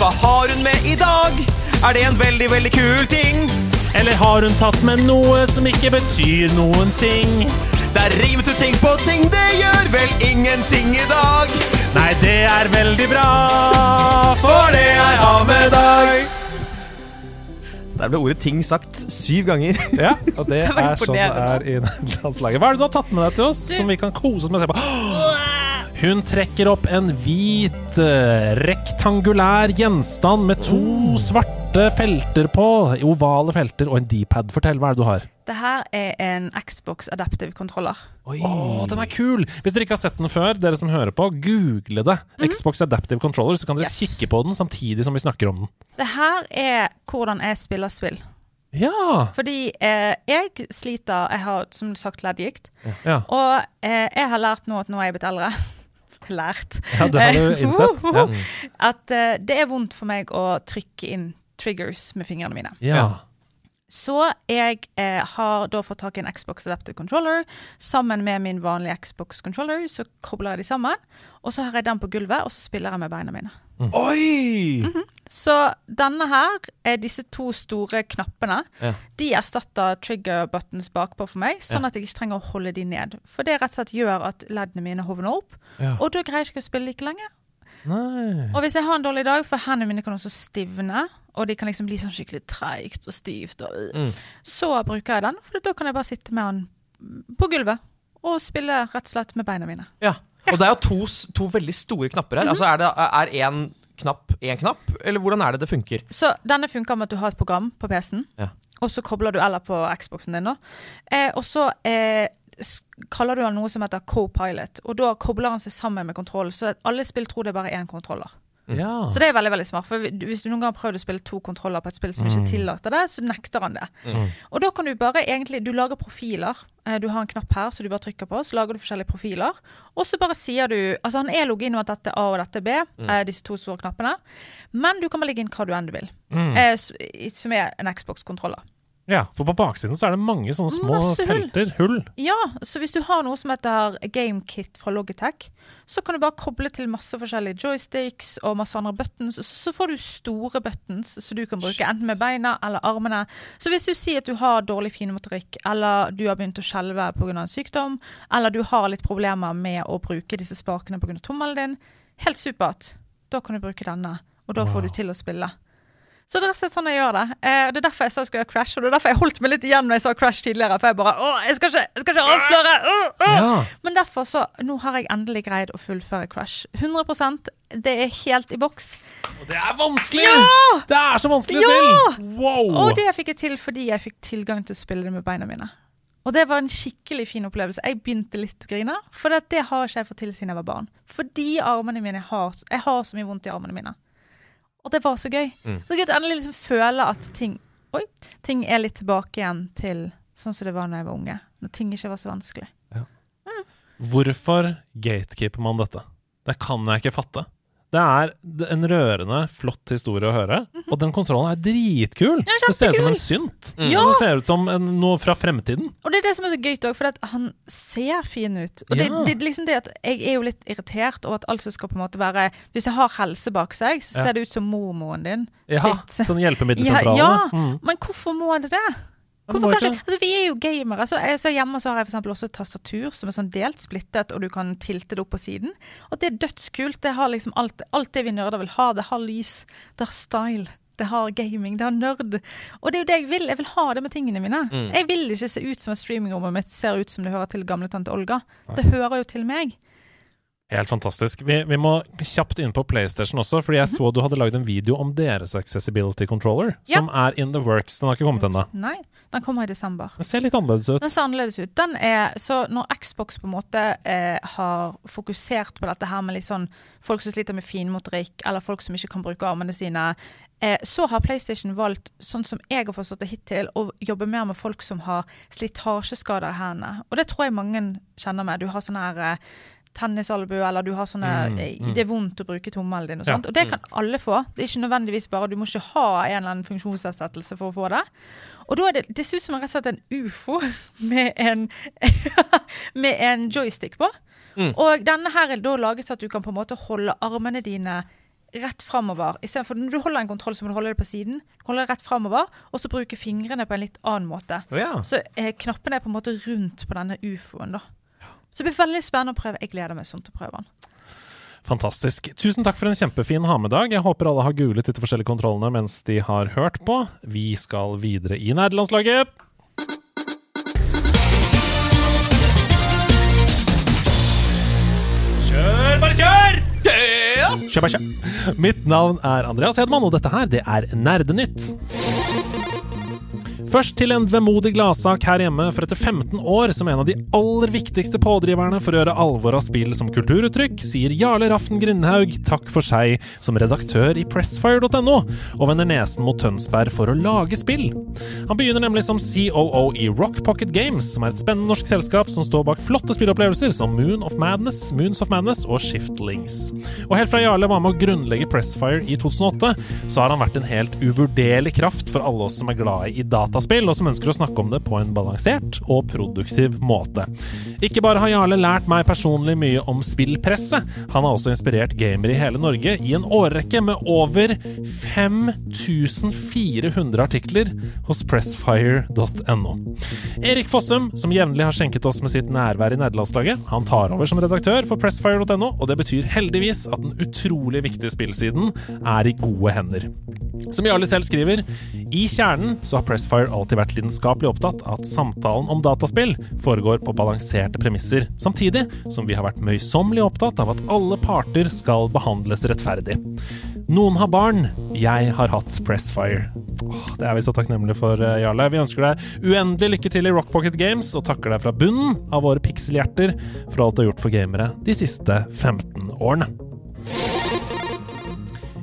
Hva har hun med i dag? Er det en veldig, veldig kul ting? Eller har hun tatt med noe som ikke betyr noen ting? Der rimet du ting på ting, det gjør vel ingenting i dag. Nei, det er veldig bra, For det jeg har med deg. Der ble ordet 'ting' sagt syv ganger. Ja, og det, Det er sånn det er i nederlandslaget. Hva er det du har tatt med deg til oss, som vi kan kose oss med å se på? Hun trekker opp en hvit, eh, rektangulær gjenstand med to svarte felter på. Ovale felter og en D-pad. Fortell, hva er det du har? Det her er en Xbox Adaptive Controller. Å, den er kul! Hvis dere ikke har sett den før, dere som hører på, google det. Xbox Adaptive Controller, så kan dere Yes. kikke på den samtidig som vi snakker om den. Det her er hvordan jeg spiller spill. Ja! Fordi eh, jeg sliter Jeg har som sagt leddgikt. ja. Og eh, jeg har lært nå at nå er jeg blitt eldre Lært. Ja, det har du Eh, innsett. Ja. At uh, det er vondt for meg å trykke inn triggers med fingrene mine. ja. Så jeg eh, har da fått tak i en Xbox Adaptive Controller. Sammen med min vanlige Xbox Controller så kobler jeg de sammen. Og så har jeg den på gulvet, og så spiller jeg med beina mine. Oi! Så denne her, er disse to store knappene, Ja. de erstatter trigger buttons bakpå for meg, sånn Ja. at jeg ikke trenger å holde de ned. For det rett og slett gjør at leddene mine hovner opp, Ja. og da greier jeg ikke å spille like lenge. Nei. Og hvis jeg har en dårlig dag, for hendene mine kan også stivne, og de kan liksom bli sånn skikkelig treigt og stivt, og, Mm. så bruker jeg den, for da kan jeg bare sitte med den på gulvet og spille rett og slett med beina mine. Ja. Og det er jo to, to veldig store knapper her. Altså Er det er én knapp én knapp, eller hvordan er det det funker? Så denne funker med at du har et program på PC-en, Ja. og så kobler du eller på Xboxen din, da. Eh, og så eh, kaller du den noe som heter co-pilot, og da kobler han seg sammen med kontroll, så alle spill tror det er bare én kontroller. Ja. Så det er veldig veldig smart. For hvis du noen gang har prøvd å spille to kontroller på et spill som ikke tillater det, så nekter han det. Mm. Og da kan du bare egentlig Du lager profiler. Eh, Du har en knapp her som du bare trykker på, så lager du forskjellige profiler. Og så bare sier du Altså han er logget inn med at dette er A og dette er B, mm. disse to store knappene. Men du kan bare legge inn hva du enn du vil. Mm. Eh, som er en Xbox-kontroller. Ja, for på baksiden så er det mange sånne små Masse felter, hull. Ja, så hvis du har noe som heter GameKit fra Logitech, så kan du bare koble til masse forskjellige joysticks og masse andre buttons, så, så får du store buttons som du kan bruke enten med beina eller armene. Så hvis du sier at du har dårlig finmotorikk, eller du har begynt å skjelve pga. en sykdom, eller du har litt problemer med å bruke disse spakene pga. tommelen din, helt supert. Da kan du bruke denne, og da Wow. får du til å spille. Så det er rett og slett sånn jeg gjør det. Eh, det er derfor jeg sa jeg skulle gjøre Crash, og det er derfor jeg holdt meg litt igjen når jeg sa Crash tidligere. For jeg bare Å, jeg skal ikke, jeg skal ikke avsløre! Uh, uh. Ja. Men derfor så Nå har jeg endelig greid å fullføre Crash. 100% Det er helt i boks. Og det er vanskelig! Ja! Det er så vanskelig Ja! spill! Wow! Og det fikk jeg til fordi jeg fikk tilgang til å spille det med beina mine. Og det var en skikkelig fin opplevelse. Jeg begynte litt å grine, for det, det har ikke jeg fått til siden jeg var barn. Fordi armene mine har Jeg har så mye vondt i armene mine. Og det var så gøy. Mm. Så gøy å endelig liksom føle at ting Oi, ting er litt tilbake igjen til sånn som det var da jeg var unge. Når ting ikke var så vanskelig. Hvorfor gatekeeper man dette? Det kan jeg ikke fatte. Det er en rørende, flott historie å høre, og den kontrollen er dritkul! Ja, det ser ut som en synt. Mm. Ja. Det ser ut som en, noe fra fremtiden. Og det er det som er så gøy òg, for at han ser fin ut. Og det, Ja. det, er liksom det at jeg er jo litt irritert over at alt som skal på en måte være Hvis jeg har helse bak seg, så Ja. ser det ut som mormoren din Ja, sitt. sånn hjelpemiddelsentrale. Ja, ja. Mm. Men hvorfor må det det? Hvorfor må kan ikke- ikke, altså Vi er jo gamere. Så, jeg, så hjemme så har jeg for også et tastatur som er sånn delt, splittet, og du kan tilte det opp på siden. Og det er dødskult. Det har liksom alt, alt det vi nerder vil ha. Det har lys, det har style. Det har gaming, det har nerd. Og det er jo det jeg vil. Jeg vil ha det med tingene mine. Mm. Jeg vil ikke se ut som at streamingrommet mitt ser ut som det hører til gamle tante Olga. Det hører jo til meg. Helt fantastisk. Vi, vi må kjapt inn på PlayStation også, fordi jeg så du hadde lagd en video om deres accessibility controller. Ja. som er in the works. Den har ikke kommet ennå. Nei, den kommer i desember. Den ser litt annerledes ut. Den ser annerledes ut. Den er, så når Xbox på en måte eh, har fokusert på dette her med litt sånn folk som sliter med finmotorikk, eller folk som ikke kan bruke armene sine, eh, så har PlayStation valgt, sånn som jeg har forstått det hittil, å jobbe mer med folk som har slitasjeskader i hendene. Og det tror jeg mange kjenner med. Du har sånn her eh, tennisalbue, eller du har sånne Mm, eh, mm. Det er vondt å bruke tommelen din og Ja. Og det kan alle få. Det er ikke nødvendigvis bare Du må ikke ha en eller annen funksjonsnedsettelse for å få det. Og da er det Det ser ut som rett og slett en ufo med en Med en joystick på. Mm. Og denne her er da laget til at du kan på en måte holde armene dine rett framover. Istedenfor når du holder en kontroll, så må du holde det på siden. Holde det rett framover, og så bruke fingrene på en litt annen måte. Oh, ja. Så eh, knappene er på en måte rundt på denne ufoen, da. Så det blir veldig spennende å prøve. Jeg gleder meg sånn til å prøve den. Fantastisk. Tusen takk for en kjempefin ha-med-dag. Jeg håper alle har googlet disse forskjellige kontrollene mens de har hørt på. Vi skal videre i nerdelandslaget. Kjør, bare kjør! Kjør, bare kjør. Mitt navn er Andreas Hedman, og dette her, det er Nerdenytt. Først til en vemodig gladsak her hjemme, for etter 15 år som en av de aller viktigste pådriverne for å gjøre alvor av spill som kulturuttrykk, sier Jarle Raften Grindhaug takk for seg som redaktør i pressfire.no, og vender nesen mot Tønsberg for å lage spill. Han begynner nemlig som COO i Rock Pocket Games, som er et spennende norsk selskap som står bak flotte spillopplevelser som Moon of Madness, Moons of Madness og Shiftlings. Og helt fra Jarle var med å grunnlegge Pressfire i 2008, så har han vært en helt uvurderlig kraft for alle oss som er glade i dataspill, og som ønsker å snakke om det på en balansert og produktiv måte. Ikke bare har Jarle lært meg personlig mye om spillpresset, han har også inspirert gamere i hele Norge i en årrekke med over 5400 artikler hos pressfire.no. Erik Fossum, som jevnlig har skjenket oss med sitt nærvær i nederlandslaget, han tar over som redaktør for pressfire.no, og det betyr heldigvis at den utrolig viktige spillsiden er i gode hender. Som Jarle selv skriver, i kjernen så har Pressfire alltid vært lidenskapelig opptatt av at samtalen om dataspill foregår på balanserte premisser, samtidig som vi har vært møysommelig opptatt av at alle parter skal behandles rettferdig. Noen har barn, jeg har hatt Pressfire. Åh, det er vi så takknemlige for, eh, Jarle. Vi ønsker deg uendelig lykke til i Rock Pocket Games, og takker deg fra bunnen av våre pikselhjerter for alt du har gjort for gamere de siste 15 årene.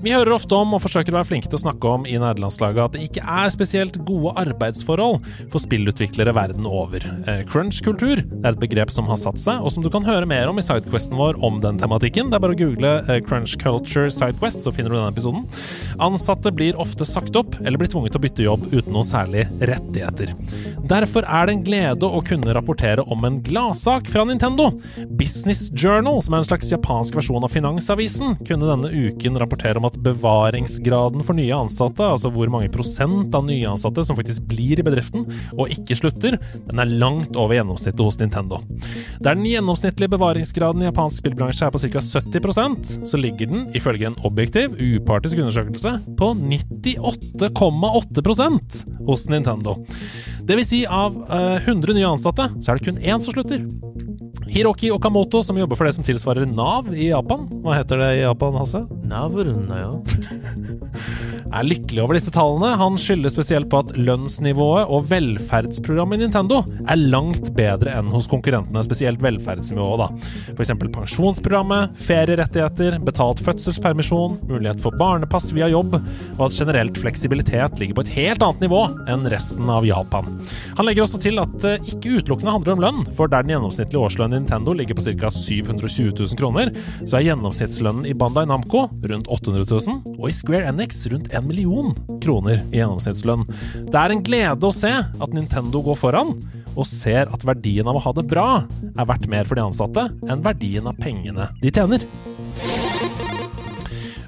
Vi hører ofte om, og forsøker å være flinke til å snakke om i nederlandslaget, at det ikke er spesielt gode arbeidsforhold for spillutviklere verden over. Eh, Crunch-kultur er et begrep som har satt seg, og som du kan høre mer om i sidequesten vår om den tematikken. Det er bare å google eh, Crunch Culture Sidequest, så finner du denne episoden. Ansatte blir ofte sagt opp, eller blir tvunget til å bytte jobb uten noe særlig rettigheter. Derfor er det en glede å kunne rapportere om en gladsak fra Nintendo. Business Journal, som er en slags japansk versjon av Finansavisen, kunne denne uken rapportere om at bevaringsgraden for nye ansatte, altså hvor mange prosent av nye ansatte som faktisk blir i bedriften og ikke slutter, den er langt over gjennomsnittet hos Nintendo. Der den gjennomsnittlige bevaringsgraden i japansk spillbransje er på ca. 70% så ligger den, ifølge en objektiv, upartisk undersøkelse, på 98,8% hos Nintendo. Det vil si, av eh, 100 nye ansatte, så er det kun én som slutter. Hiroki Okamoto, som jobber for det som tilsvarer Nav i Japan. Hva heter det i Japan, Hasse? Navruna, ja. er lykkelig over disse tallene. Han skylder spesielt på at lønnsnivået og velferdsprogrammet i Nintendo er langt bedre enn hos konkurrentene, spesielt velferdsnivået, da. F.eks. pensjonsprogrammet, ferierettigheter, betalt fødselspermisjon, mulighet for barnepass via jobb, og at generelt fleksibilitet ligger på et helt annet nivå enn resten av Japan. Han legger også til at det ikke utelukkende handler om lønn, for der den gjennomsnittlige årslønnen i Nintendo ligger på ca. 720 000 kroner, så er gjennomsnittslønnen i Bandai Namco rundt 800 000, og i Square Enix rundt 1 million kroner i gjennomsnittslønn. Det er en glede å se at Nintendo går foran, og ser at verdien av å ha det bra er verdt mer for de ansatte enn verdien av pengene de tjener.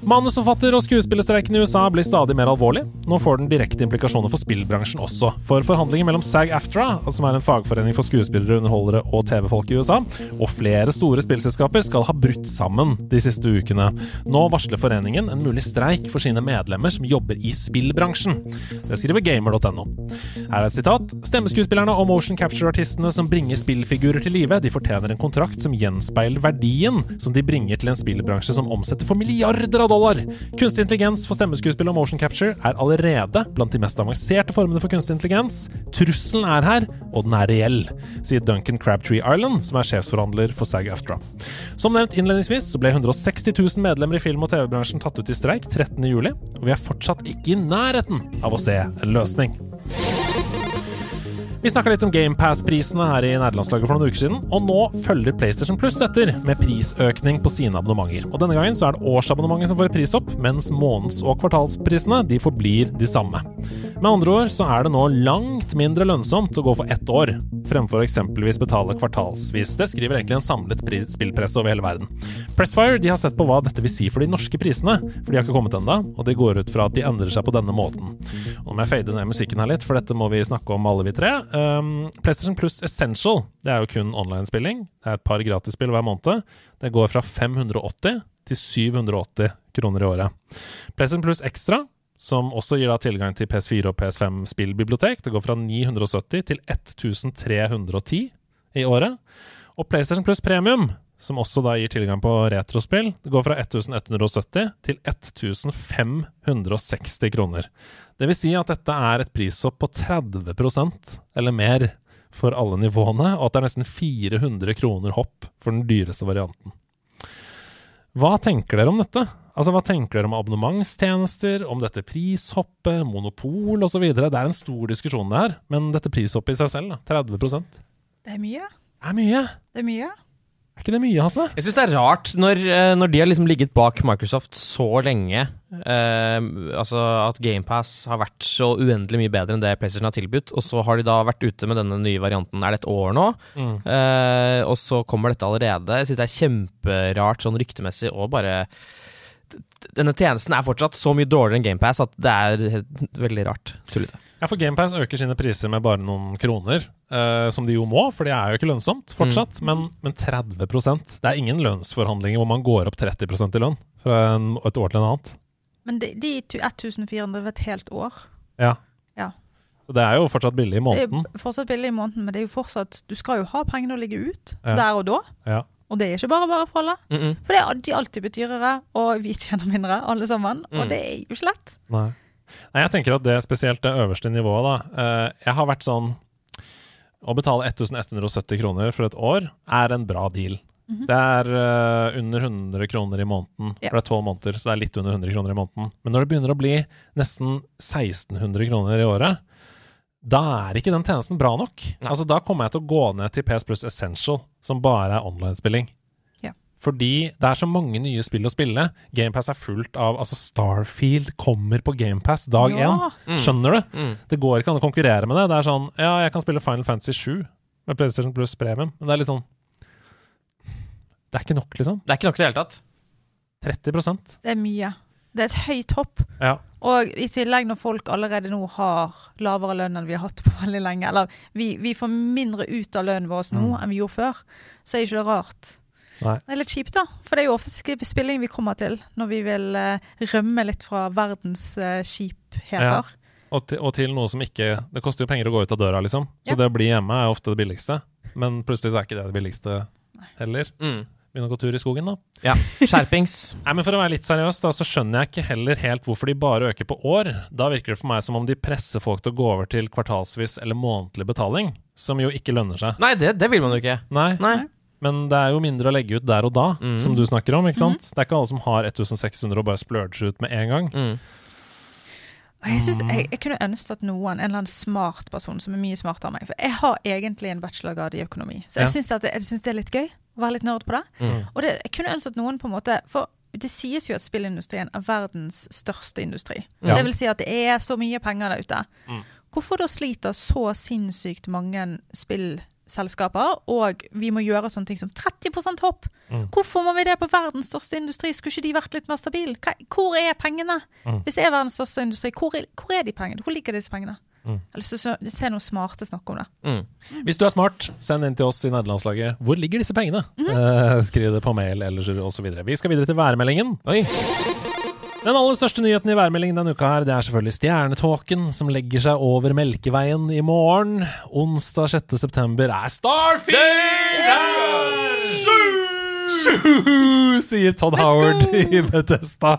Manusforfatter- og skuespillerstreiken i USA blir stadig mer alvorlig. Nå får den direkte implikasjoner for spillbransjen også. For forhandlinger mellom SAG-AFTRA, som er en fagforening for skuespillere, underholdere og TV-folk i USA, og flere store spillselskaper skal ha brutt sammen de siste ukene. Nå varsler foreningen en mulig streik for sine medlemmer som jobber i spillbransjen. Det skriver gamer.no. Her er et sitat. Stemmeskuespillerne og motion capture-artistene som bringer spillfigurer til live, de fortjener en kontrakt som gjenspeiler verdien som de bringer til en spillbransje som omsetter for milliarder av dollar. Kunstig intelligens for stemmeskuespill og motion capture er allerede blant de mest avanserte formene for kunstig intelligens. Trusselen er her, og den er reell, sier Duncan Crabtree Island, som er sjefsforhandler for SAG-AFTRA. Som nevnt innledningsvis så ble 160 000 medlemmer i film- og TV-bransjen tatt ut i streik 13. juli, og vi er fortsatt ikke i nærheten av å se en løsning. Vi snakka litt om GamePass-prisene her i nederlandslaget for noen uker siden, og nå følger PlayStation Plus etter med prisøkning på sine abonnementer. Og denne gangen så er det årsabonnementet som får prisopp, mens måneds- og kvartalsprisene de forblir de samme. Med andre ord så er det nå langt mindre lønnsomt å gå for ett år, fremfor eksempelvis betale kvartalsvis. Det skriver egentlig en samlet spillpresse over hele verden. Pressfire de har sett på hva dette vil si for de norske prisene, for de har ikke kommet ennå, og de går ut fra at de endrer seg på denne måten. Og Nå må jeg fade ned musikken her litt, for dette må vi snakke om alle vi tre. Um, PlayStation Plus Essential det er jo kun online-spilling. Det er et par gratisspill hver måned. Det går fra 580 til 780 kroner i året. PlayStation Plus Extra, som også gir da tilgang til PS4 og PS5 spillbibliotek, det går fra 970 til 1310 i året. Og PlayStation Plus Premium, som også da gir tilgang på retrospill, det går fra 1170 til 1560 kroner. Det vil si at dette er et prishopp på 30% eller mer for alle nivåene, og at det er nesten 400 kroner hopp for den dyreste varianten. Hva tenker dere om dette? Altså, Hva tenker dere om abonnementstjenester, om dette prishoppet, monopol osv.? Det er en stor diskusjon det her, men dette prishoppet i seg selv, da, 30 Det er mye. Det er mye. Det er mye. Er ikke det mye, Hasse? Jeg syns det er rart når, eh, når de har liksom ligget bak Microsoft så lenge. Eh, altså at GamePass har vært så uendelig mye bedre enn det PlayStation har tilbudt. Og så har de da vært ute med denne nye varianten, er det et år nå? Mm. Eh, og så kommer dette allerede. Jeg syns det er kjemperart sånn ryktemessig og bare Denne tjenesten er fortsatt så mye dårligere enn GamePass at det er veldig rart. Tullete. Ja, for GamePass øker sine priser med bare noen kroner, eh, som de jo må, for det er jo ikke lønnsomt fortsatt. Men, men 30% Det er ingen lønnsforhandlinger hvor man går opp 30 i lønn fra en, et år til en annet. Men de, de tu- 1400 ved et helt år Ja. Ja. Så det er jo fortsatt billig i måneden. Det er jo fortsatt billig i måneden, men det er jo fortsatt Du skal jo ha pengene å ligge ut Ja. der og da. Ja. Og det er ikke bare bare for alle. Mm -mm. For det er de alltid betyrere, og vi tjener mindre, alle sammen. Mm. Og det er jo ikke lett. Nei. Nei, jeg tenker at det er spesielt det øverste nivået, da. Eh, jeg har vært sånn Å betale 1170 kroner for et år er en bra deal. Mhm. Det er uh, under 100 kroner i måneden. Ja. For det er tolv måneder, så det er litt under 100 kroner i måneden. Men når det begynner å bli nesten 1600 kroner i året, da er ikke den tjenesten bra nok. Altså Da kommer jeg til å gå ned til PS Plus Essential, som bare er online-spilling. Ja. Fordi det er så mange nye spill å spille. GamePass er fullt av Altså, Starfield kommer på GamePass dag én. Ja. Mm. Skjønner du? Mm. Det går ikke an å konkurrere med det. Det er sånn Ja, jeg kan spille Final Fantasy 7 med PlayStation Plus Premium, men det er litt sånn Det er ikke nok, liksom. Det er ikke nok i det hele tatt. 30% Det er mye. Det er et høyt hopp. Ja. Og i tillegg når folk allerede nå har lavere lønn enn vi har hatt på veldig lenge, eller vi, vi får mindre ut av lønnen vår nå Mm. enn vi gjorde før, så er ikke det rart. Nei. Det er litt kjipt, da. For det er jo ofte spilling vi kommer til når vi vil uh, rømme litt fra verdens uh, kjipheter. Og, til, og til noe som ikke Det koster jo penger å gå ut av døra, liksom. Så Ja. det å bli hjemme er ofte det billigste. Men plutselig så er ikke det det billigste heller. Mm. Begynne å gå tur i skogen, da. Ja. Skjerpings. Nei, men For å være litt seriøs, da, så skjønner jeg ikke heller helt hvorfor de bare øker på år. Da virker det for meg som om de presser folk til å gå over til kvartalsvis eller månedlig betaling, som jo ikke lønner seg. Nei, det, det vil man jo ikke. Nei, Nei. men det er jo mindre å legge ut der og da, mm. som du snakker om, ikke sant? Det er ikke alle som har 1600 og bare splurger ut med en gang. Mm. Og jeg, synes, jeg, jeg kunne ønske at noen, en eller annen smart person som er mye smartere enn meg For jeg har egentlig en bachelorgrad i økonomi, så jeg Ja. syns det, det er litt gøy å være litt nerd på det. Mm. Og det, jeg kunne ønske at noen på en måte For det sies jo at spillindustrien er verdens største industri. Ja. Det vil si at det er så mye penger der ute. Mm. Hvorfor da sliter så sinnssykt mange spillselskaper, og vi må gjøre sånne ting som 30% hopp? Mm. Hvorfor må vi det på verdens største industri? Skulle ikke de vært litt mer stabile? Hvor er pengene? Mm. Hvis det er verdens største industri, hvor er, hvor er de pengene? Hvor ligger disse pengene? Mm. Jeg har lyst til å se noen smarte snakke om det. Mm. Hvis du er smart, send inn til oss i nederlandslaget. Hvor ligger disse pengene? Eh, skriv det på mail eller osv. Vi skal videre til værmeldingen. Oi. Den aller største nyheten i værmeldingen denne uka her, det er selvfølgelig stjernetåken som legger seg over Melkeveien i morgen. Onsdag 6. september er Starfield her! Sju, sier Todd Howard i Bethesda.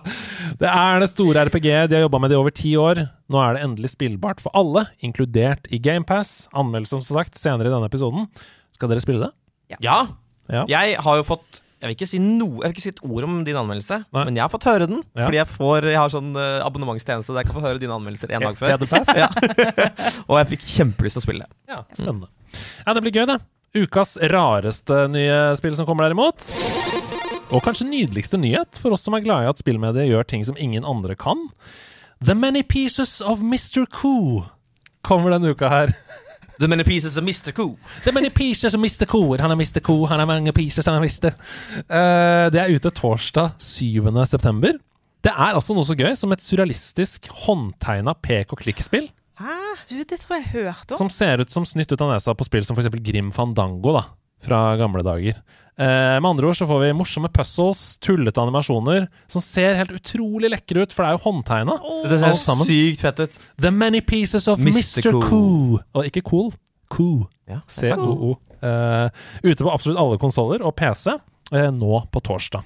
Det er det store RPG. De har jobba med det i over ti år. Nå er det endelig spillbart for alle, inkludert i GamePass. Anmeldelse, som sagt, senere i denne episoden. Skal dere spille det? Ja. Ja. Jeg har jo fått jeg vil, ikke si noe, jeg vil ikke si et ord om din anmeldelse, Nei. men jeg har fått høre den. Ja. Fordi jeg, får, jeg har sånn eh, abonnementstjeneste der jeg kan få høre dine anmeldelser en dag før. Ja. Og jeg fikk kjempelyst til å spille. Ja, spennende. Ja, det blir gøy, det. Ukas rareste nye spill som kommer derimot. Og kanskje nydeligste nyhet for oss som er glad i at spillmediet gjør ting som ingen andre kan. The Many Pieces of Mr. Coo kommer denne uka her. The Many Pieces of Mr. Cool. The Many Pieces of Mr. Coo. Han er Mr. Coo, han er mange pieces, han er Mr. det. Eh, det er ute torsdag 7. september. Det er altså noe så gøy som et surrealistisk håndtegna pek og klikk-spill. Du, det tror jeg jeg hørte om. Som ser ut som snytt ut av nesa på spill som f.eks. Grim Fandango, da, fra gamle dager. Eh, med andre ord så får vi morsomme puzzles, tullete animasjoner, som ser helt utrolig lekre ut, for det er jo håndtegna. Det ser sykt fett ut. The Many Pieces of Mr. Mr. Coo. Coo. Og ikke cool. Coo. Ja, C-O-O. Eh, ute på absolutt alle konsoller og PC eh, nå på torsdag.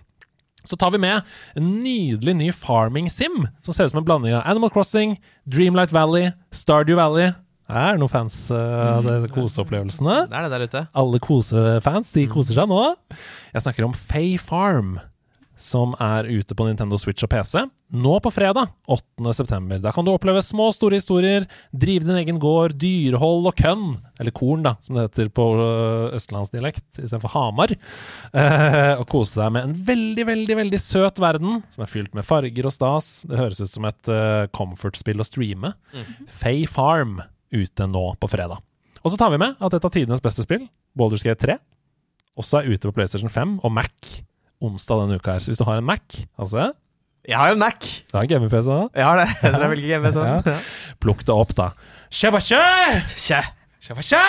Så tar vi med en nydelig ny farming sim, som ser ut som en blanding av Animal Crossing, Dreamlight Valley, Stardew Valley. Er noen fans eh, av de koseopplevelsene. Det er det der ute. Alle kosefans, de koser seg nå. Jeg snakker om Fay Farm, som er ute på Nintendo Switch og PC. Nå på fredag, 8. september. Da kan du oppleve små og store historier, drive din egen gård, dyrehold og kønn. Eller korn, da, som det heter på øh, østlandsdialekt istedenfor Hamar. Uh, og kose deg med en veldig, veldig veldig søt verden, som er fylt med farger og stas. Det høres ut som et uh, comfort-spill å streame. Faye Farm ute nå på fredag. Og så tar vi med at et av tidenes beste spill, Baldur's Gate 3, også er ute på PlayStation 5 og Mac onsdag denne uka her. Så hvis du har en Mac, altså Jeg har en Mac. Du har en gaming-PC òg? Jeg har det. Jeg tror jeg velger Game PC Ja. Plukk det opp, da. Shabasha! Kjæ. Shabasha!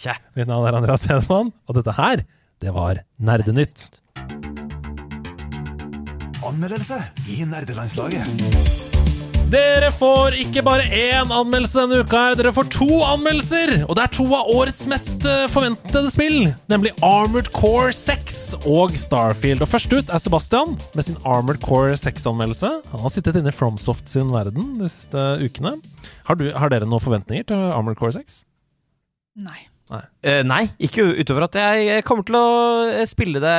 Kjæ. Mitt navn er Andreas Hedman, og dette her, det var Nerdenytt. Anmeldelse i nerdelandslaget. Dere får ikke bare én anmeldelse denne uka, her, dere får to anmeldelser! Og det er to av årets mest eh, forventede spill, nemlig Armored Core 6 og Starfield. Og først ut er Sebastian med sin Armored Core 6-anmeldelse. Han har sittet inne i Fromsoft sin verden de siste ukene. Har, du, har dere noen forventninger til Armored Core 6? Nei. Eh, nei, ikke utover at jeg kommer til å eh, spille det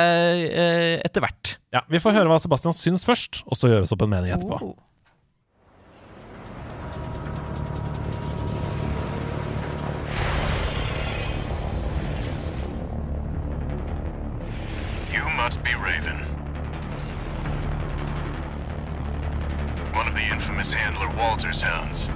uh, etter hvert. Ja, Vi får høre hva Sebastian syns først, og så gjøres opp en mening etterpå. Oh. Must be Raven. One of the infamous handler Walter's hounds.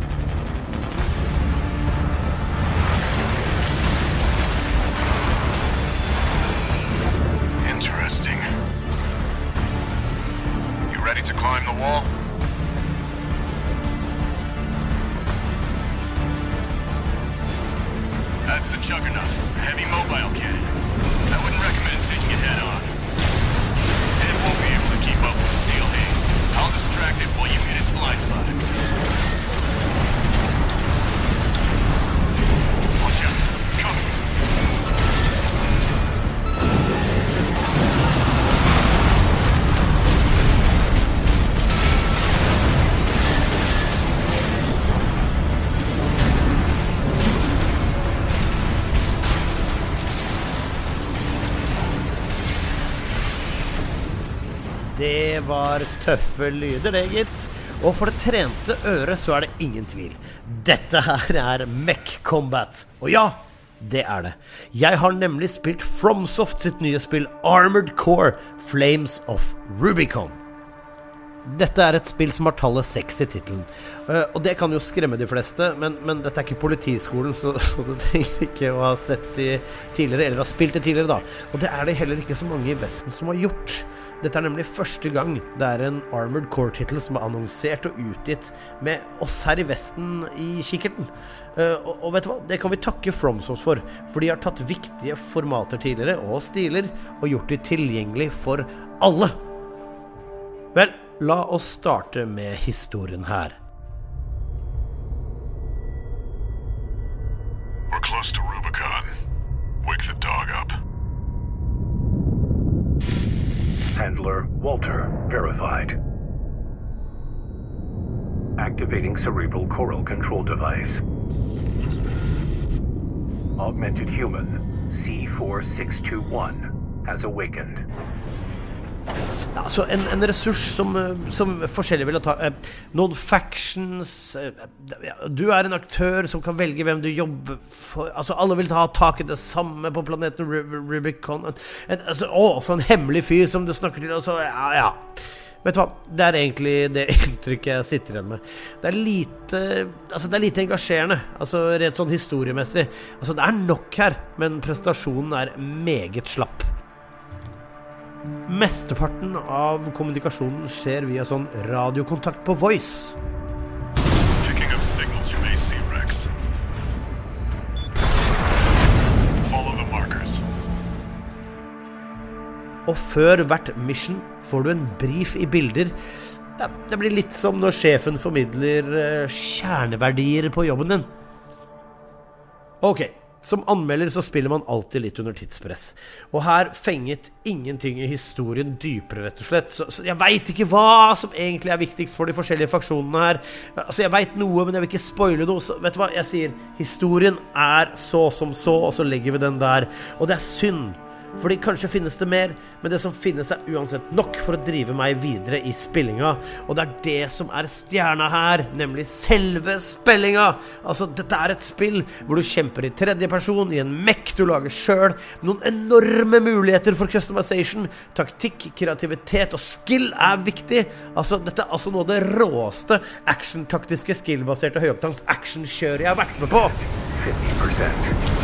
Interesting. You ready to climb the wall? That's the Juggernaut, a heavy mobile cannon. I wouldn't recommend taking it head on. Up with Steel Haze. I'll distract it while you hit its blind spot. Watch out, it's coming. Var tøffe lyder, det, gitt. Og for det trente øret så er det ingen tvil. Dette her er Mech Combat. Og ja, det er det. Jeg har nemlig spilt Fromsoft sitt nye spill Armored Core Flames of Rubicon. Dette er et spill som har tallet 6 i tittelen. Eh, og det kan jo skremme de fleste, men, men dette er ikke Politiskolen, så, så du trenger ikke å ha sett de tidligere, eller ha spilt det tidligere, da. Og det er det heller ikke så mange i Vesten som har gjort. Dette er nemlig første gang det er en Armored Core-tittel som er annonsert og utgitt med oss her i Vesten i kikkerten. Eh, og, vet du hva, det kan vi takke FromSource for, for de har tatt viktige formater tidligere, og stiler, og gjort de tilgjengelig for alle. Vel, la oss starte med historien her. We're close to Rubicon. Wake the dog up. Handler Walter verified. Activating cerebral coral control device. Augmented human C4621 has awakened. Altså, en, en ressurs som, eh, som forskjellige ville ta eh, Noen factions eh, Du er en aktør som kan velge hvem du jobber for Altså, alle vil ta tak i det samme på planeten Ru- Rubicon. En, en, altså, å, så en hemmelig fyr som du snakker til, Altså, Ja, ja. Vet du hva, det er egentlig det inntrykket jeg sitter igjen med. Det er lite Altså, det er lite engasjerende. Altså rett sånn historiemessig. Altså, det er nok her, men prestasjonen er meget slapp. Mesteparten av kommunikasjonen skjer via sånn radiokontakt på Voice. Picking up signals from AC Rex. Follow the markers. Og før hvert mission får du en brief i bilder. Det blir litt som når sjefen formidler eh, kjerneverdier på jobben din. Ok, som anmelder så spiller man alltid litt under tidspress. Og her fenget ingenting i historien dypere, rett og slett. Så, så jeg veit ikke hva som egentlig er viktigst for de forskjellige faksjonene her. Altså, jeg veit noe, men jeg vil ikke spoile noe. Så vet du hva, jeg sier historien er så som så, og så legger vi den der. Og det er synd. Fordi kanskje finnes det mer, men det som finnes er uansett nok for å drive meg videre i spillinga. Og det er det som er stjerna her, nemlig selve spillinga. Altså, dette er et spill hvor du kjemper i tredjeperson, i en mekk du lager sjøl. Noen enorme muligheter for customization. Taktikk, kreativitet og skill er viktig. Altså, dette er altså noe av det råeste actiontaktiske skill-baserte høyoktangs actionkjøret jeg har vært med på. 50%.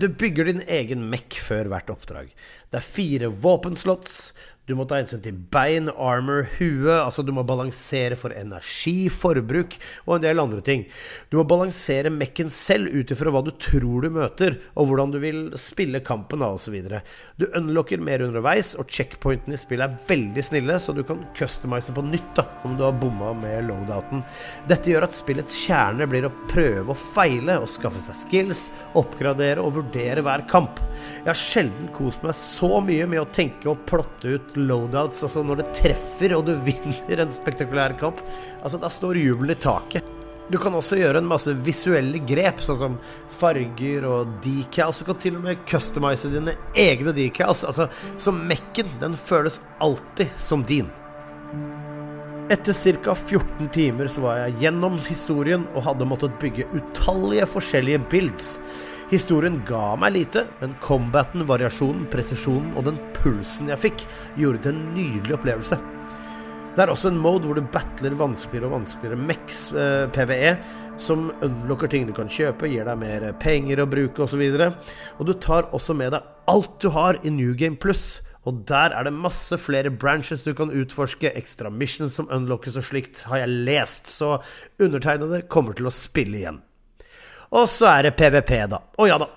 Du bygger din egen mekk før hvert oppdrag. Det er fire våpenslots. Du må ta hensyn til bein, armor, hue. Altså du må balansere for energi, forbruk og en del andre ting. Du må balansere mekken selv ut ifra hva du tror du møter, og hvordan du vil spille kampen da, osv. Du unlocker mer underveis, og checkpointene i spillet er veldig snille, så du kan customize på nytt da, om du har bomma med loadouten. Dette gjør at spillets kjerne blir å prøve og feile og skaffe seg skills, oppgradere og vurdere hver kamp. Jeg har sjelden kost meg så mye med å tenke og plotte ut loadouts, altså når det treffer og du vinner en spektakulær kamp. Altså, da står jubelen i taket. Du kan også gjøre en masse visuelle grep, sånn som farger og decals. Du kan til og med customize dine egne decals. Altså, så mekken, den føles alltid som din. Etter ca. 14 timer så var jeg gjennom historien og hadde måttet bygge utallige forskjellige builds. Historien ga meg lite, men combaten, variasjonen, presisjonen og den pulsen jeg fikk, gjorde det en nydelig opplevelse. Det er også en mode hvor du battler vanskeligere og vanskeligere mex, eh, PVE, som unlocker ting du kan kjøpe, gir deg mer penger å bruke osv. Og, så og du tar også med deg alt du har i New Game Plus. Og der er det masse flere branches du kan utforske, ekstra missions som unlockes og slikt, har jeg lest, så undertegnede kommer til å spille igjen. Og så er det PVP, da. Å ja da.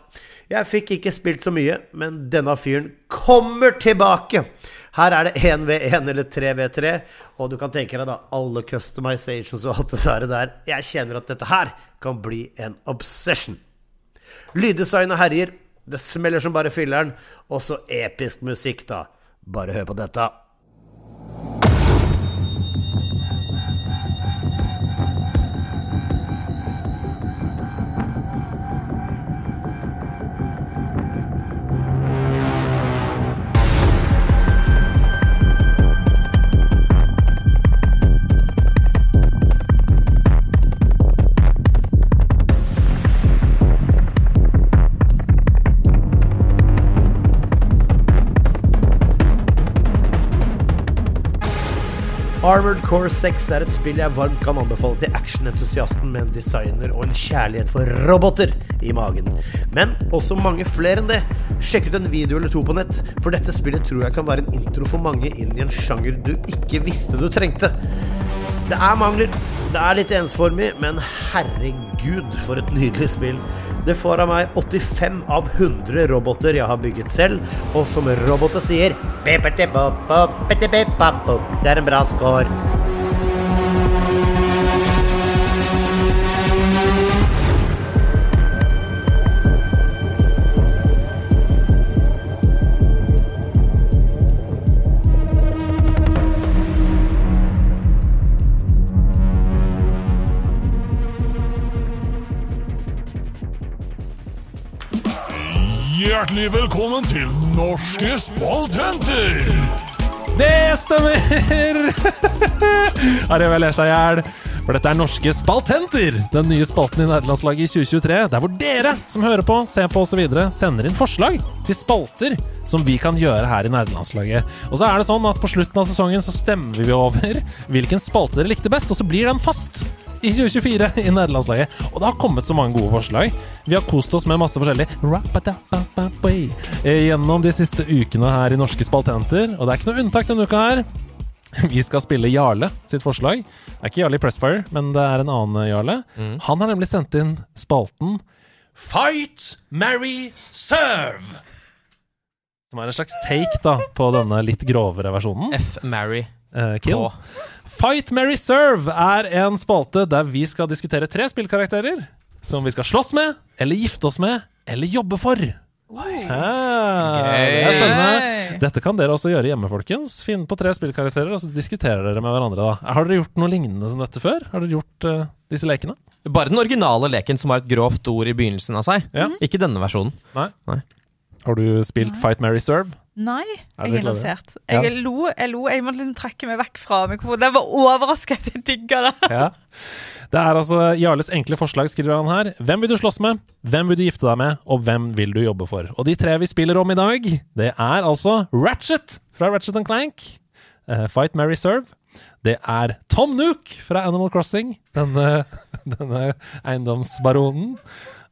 Jeg fikk ikke spilt så mye, men denne fyren kommer tilbake! Her er det 1v1 eller 3v3, og du kan tenke deg da alle customizations og alt det der. Jeg kjenner at dette her kan bli en obsession. Lyddesignet herjer, det smeller som bare filleren, og så episk musikk, da. Bare hør på dette. Core 6 er et spill jeg varmt kan anbefale til actionentusiasten med en designer og en kjærlighet for roboter i magen. Men også mange flere enn det. Sjekk ut en video eller to på nett, for dette spillet tror jeg kan være en intro for mange inn i en sjanger du ikke visste du trengte. Det er mangler, det er litt ensformig, men herregud, for et nydelig spill. Det får av meg 85 av 100 roboter jeg har bygget selv, og som roboter sier Det er en bra score. Hjertelig velkommen til Norske spalthenter! Det stemmer! Ariel ler seg i hjel. For dette er Norske spalthenter, den nye spalten i nederlandslaget i 2023. Der hvor dere som hører på, ser på osv., sender inn forslag til spalter som vi kan gjøre her i nederlandslaget. Og så er det sånn at på slutten av sesongen så stemmer vi over hvilken spalte dere likte best, og så blir den fast i 2024 i nederlandslaget. Og det har kommet så mange gode forslag. Vi har kost oss med masse forskjellig eh, gjennom de siste ukene her i Norske spaltenter. Og det er ikke noe unntak denne uka her. Vi skal spille Jarle sitt forslag. Det er ikke Jarle i Pressfire, men det er en annen Jarle. Han har nemlig sendt inn spalten Fight, marry, serve! Som er en slags take da på denne litt grovere versjonen. F. Marry. Eh, kill. K. Fight, Mary serve er en spalte der vi skal diskutere tre spillkarakterer som vi skal slåss med, eller gifte oss med, eller jobbe for. Ah, det er spennende. Dette kan dere også gjøre hjemme, folkens. Finn på tre spillkarakterer, og så diskuterer dere med hverandre. da Har dere gjort noe lignende som dette før? Har dere gjort uh, disse lekene? Bare den originale leken som har et grovt ord i begynnelsen av seg. Ja. Ikke denne versjonen. Nei? Nei. Har du spilt Fight, Mary serve? Nei, jeg er lansert. Jeg Ja. Lo, jeg lo. Jeg måtte liksom trekke meg vekk fra mikrofonen. Jeg var overrasket. Jeg digga det. Ja. Det er altså Jarles enkle forslag, skriver han her. Hvem vil du slåss med? Hvem vil du gifte deg med? Og hvem vil du jobbe for? Og de tre vi spiller om i dag, det er altså Ratchet fra Ratchet Clank. Uh, Fight, marry, serve. Det er Tom Nook fra Animal Crossing, denne, denne eiendomsbaronen.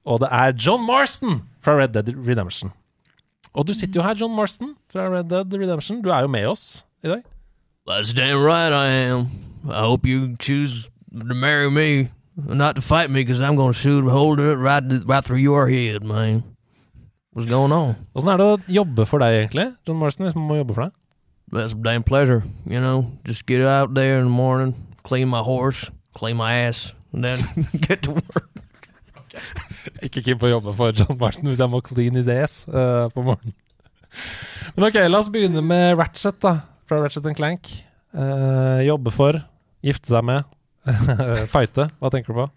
Og det er John Marston fra Red Dead Redemption. Og du sitter jo her, John Marston fra Red Dead Redemption. Du er jo med oss i dag. That's damn right I am. I hope you choose to marry me, not to fight me, because I'm going to shoot a hole it right, right through your head, man. What's going on? Åssen er det å jobbe for deg, egentlig? John Marston, hvis man må jobbe for deg? That's a damn pleasure, you know. Just get out there in the morning, clean my horse, clean my ass, and then get to work. Ikke keen på å jobbe for John Marston hvis jeg må clean his ass uh, på morgenen. Men ok, la oss begynne med Ratchet, da. Fra Ratchet Clank. Uh, jobbe for, gifte seg med, fighte. Hva tenker du på?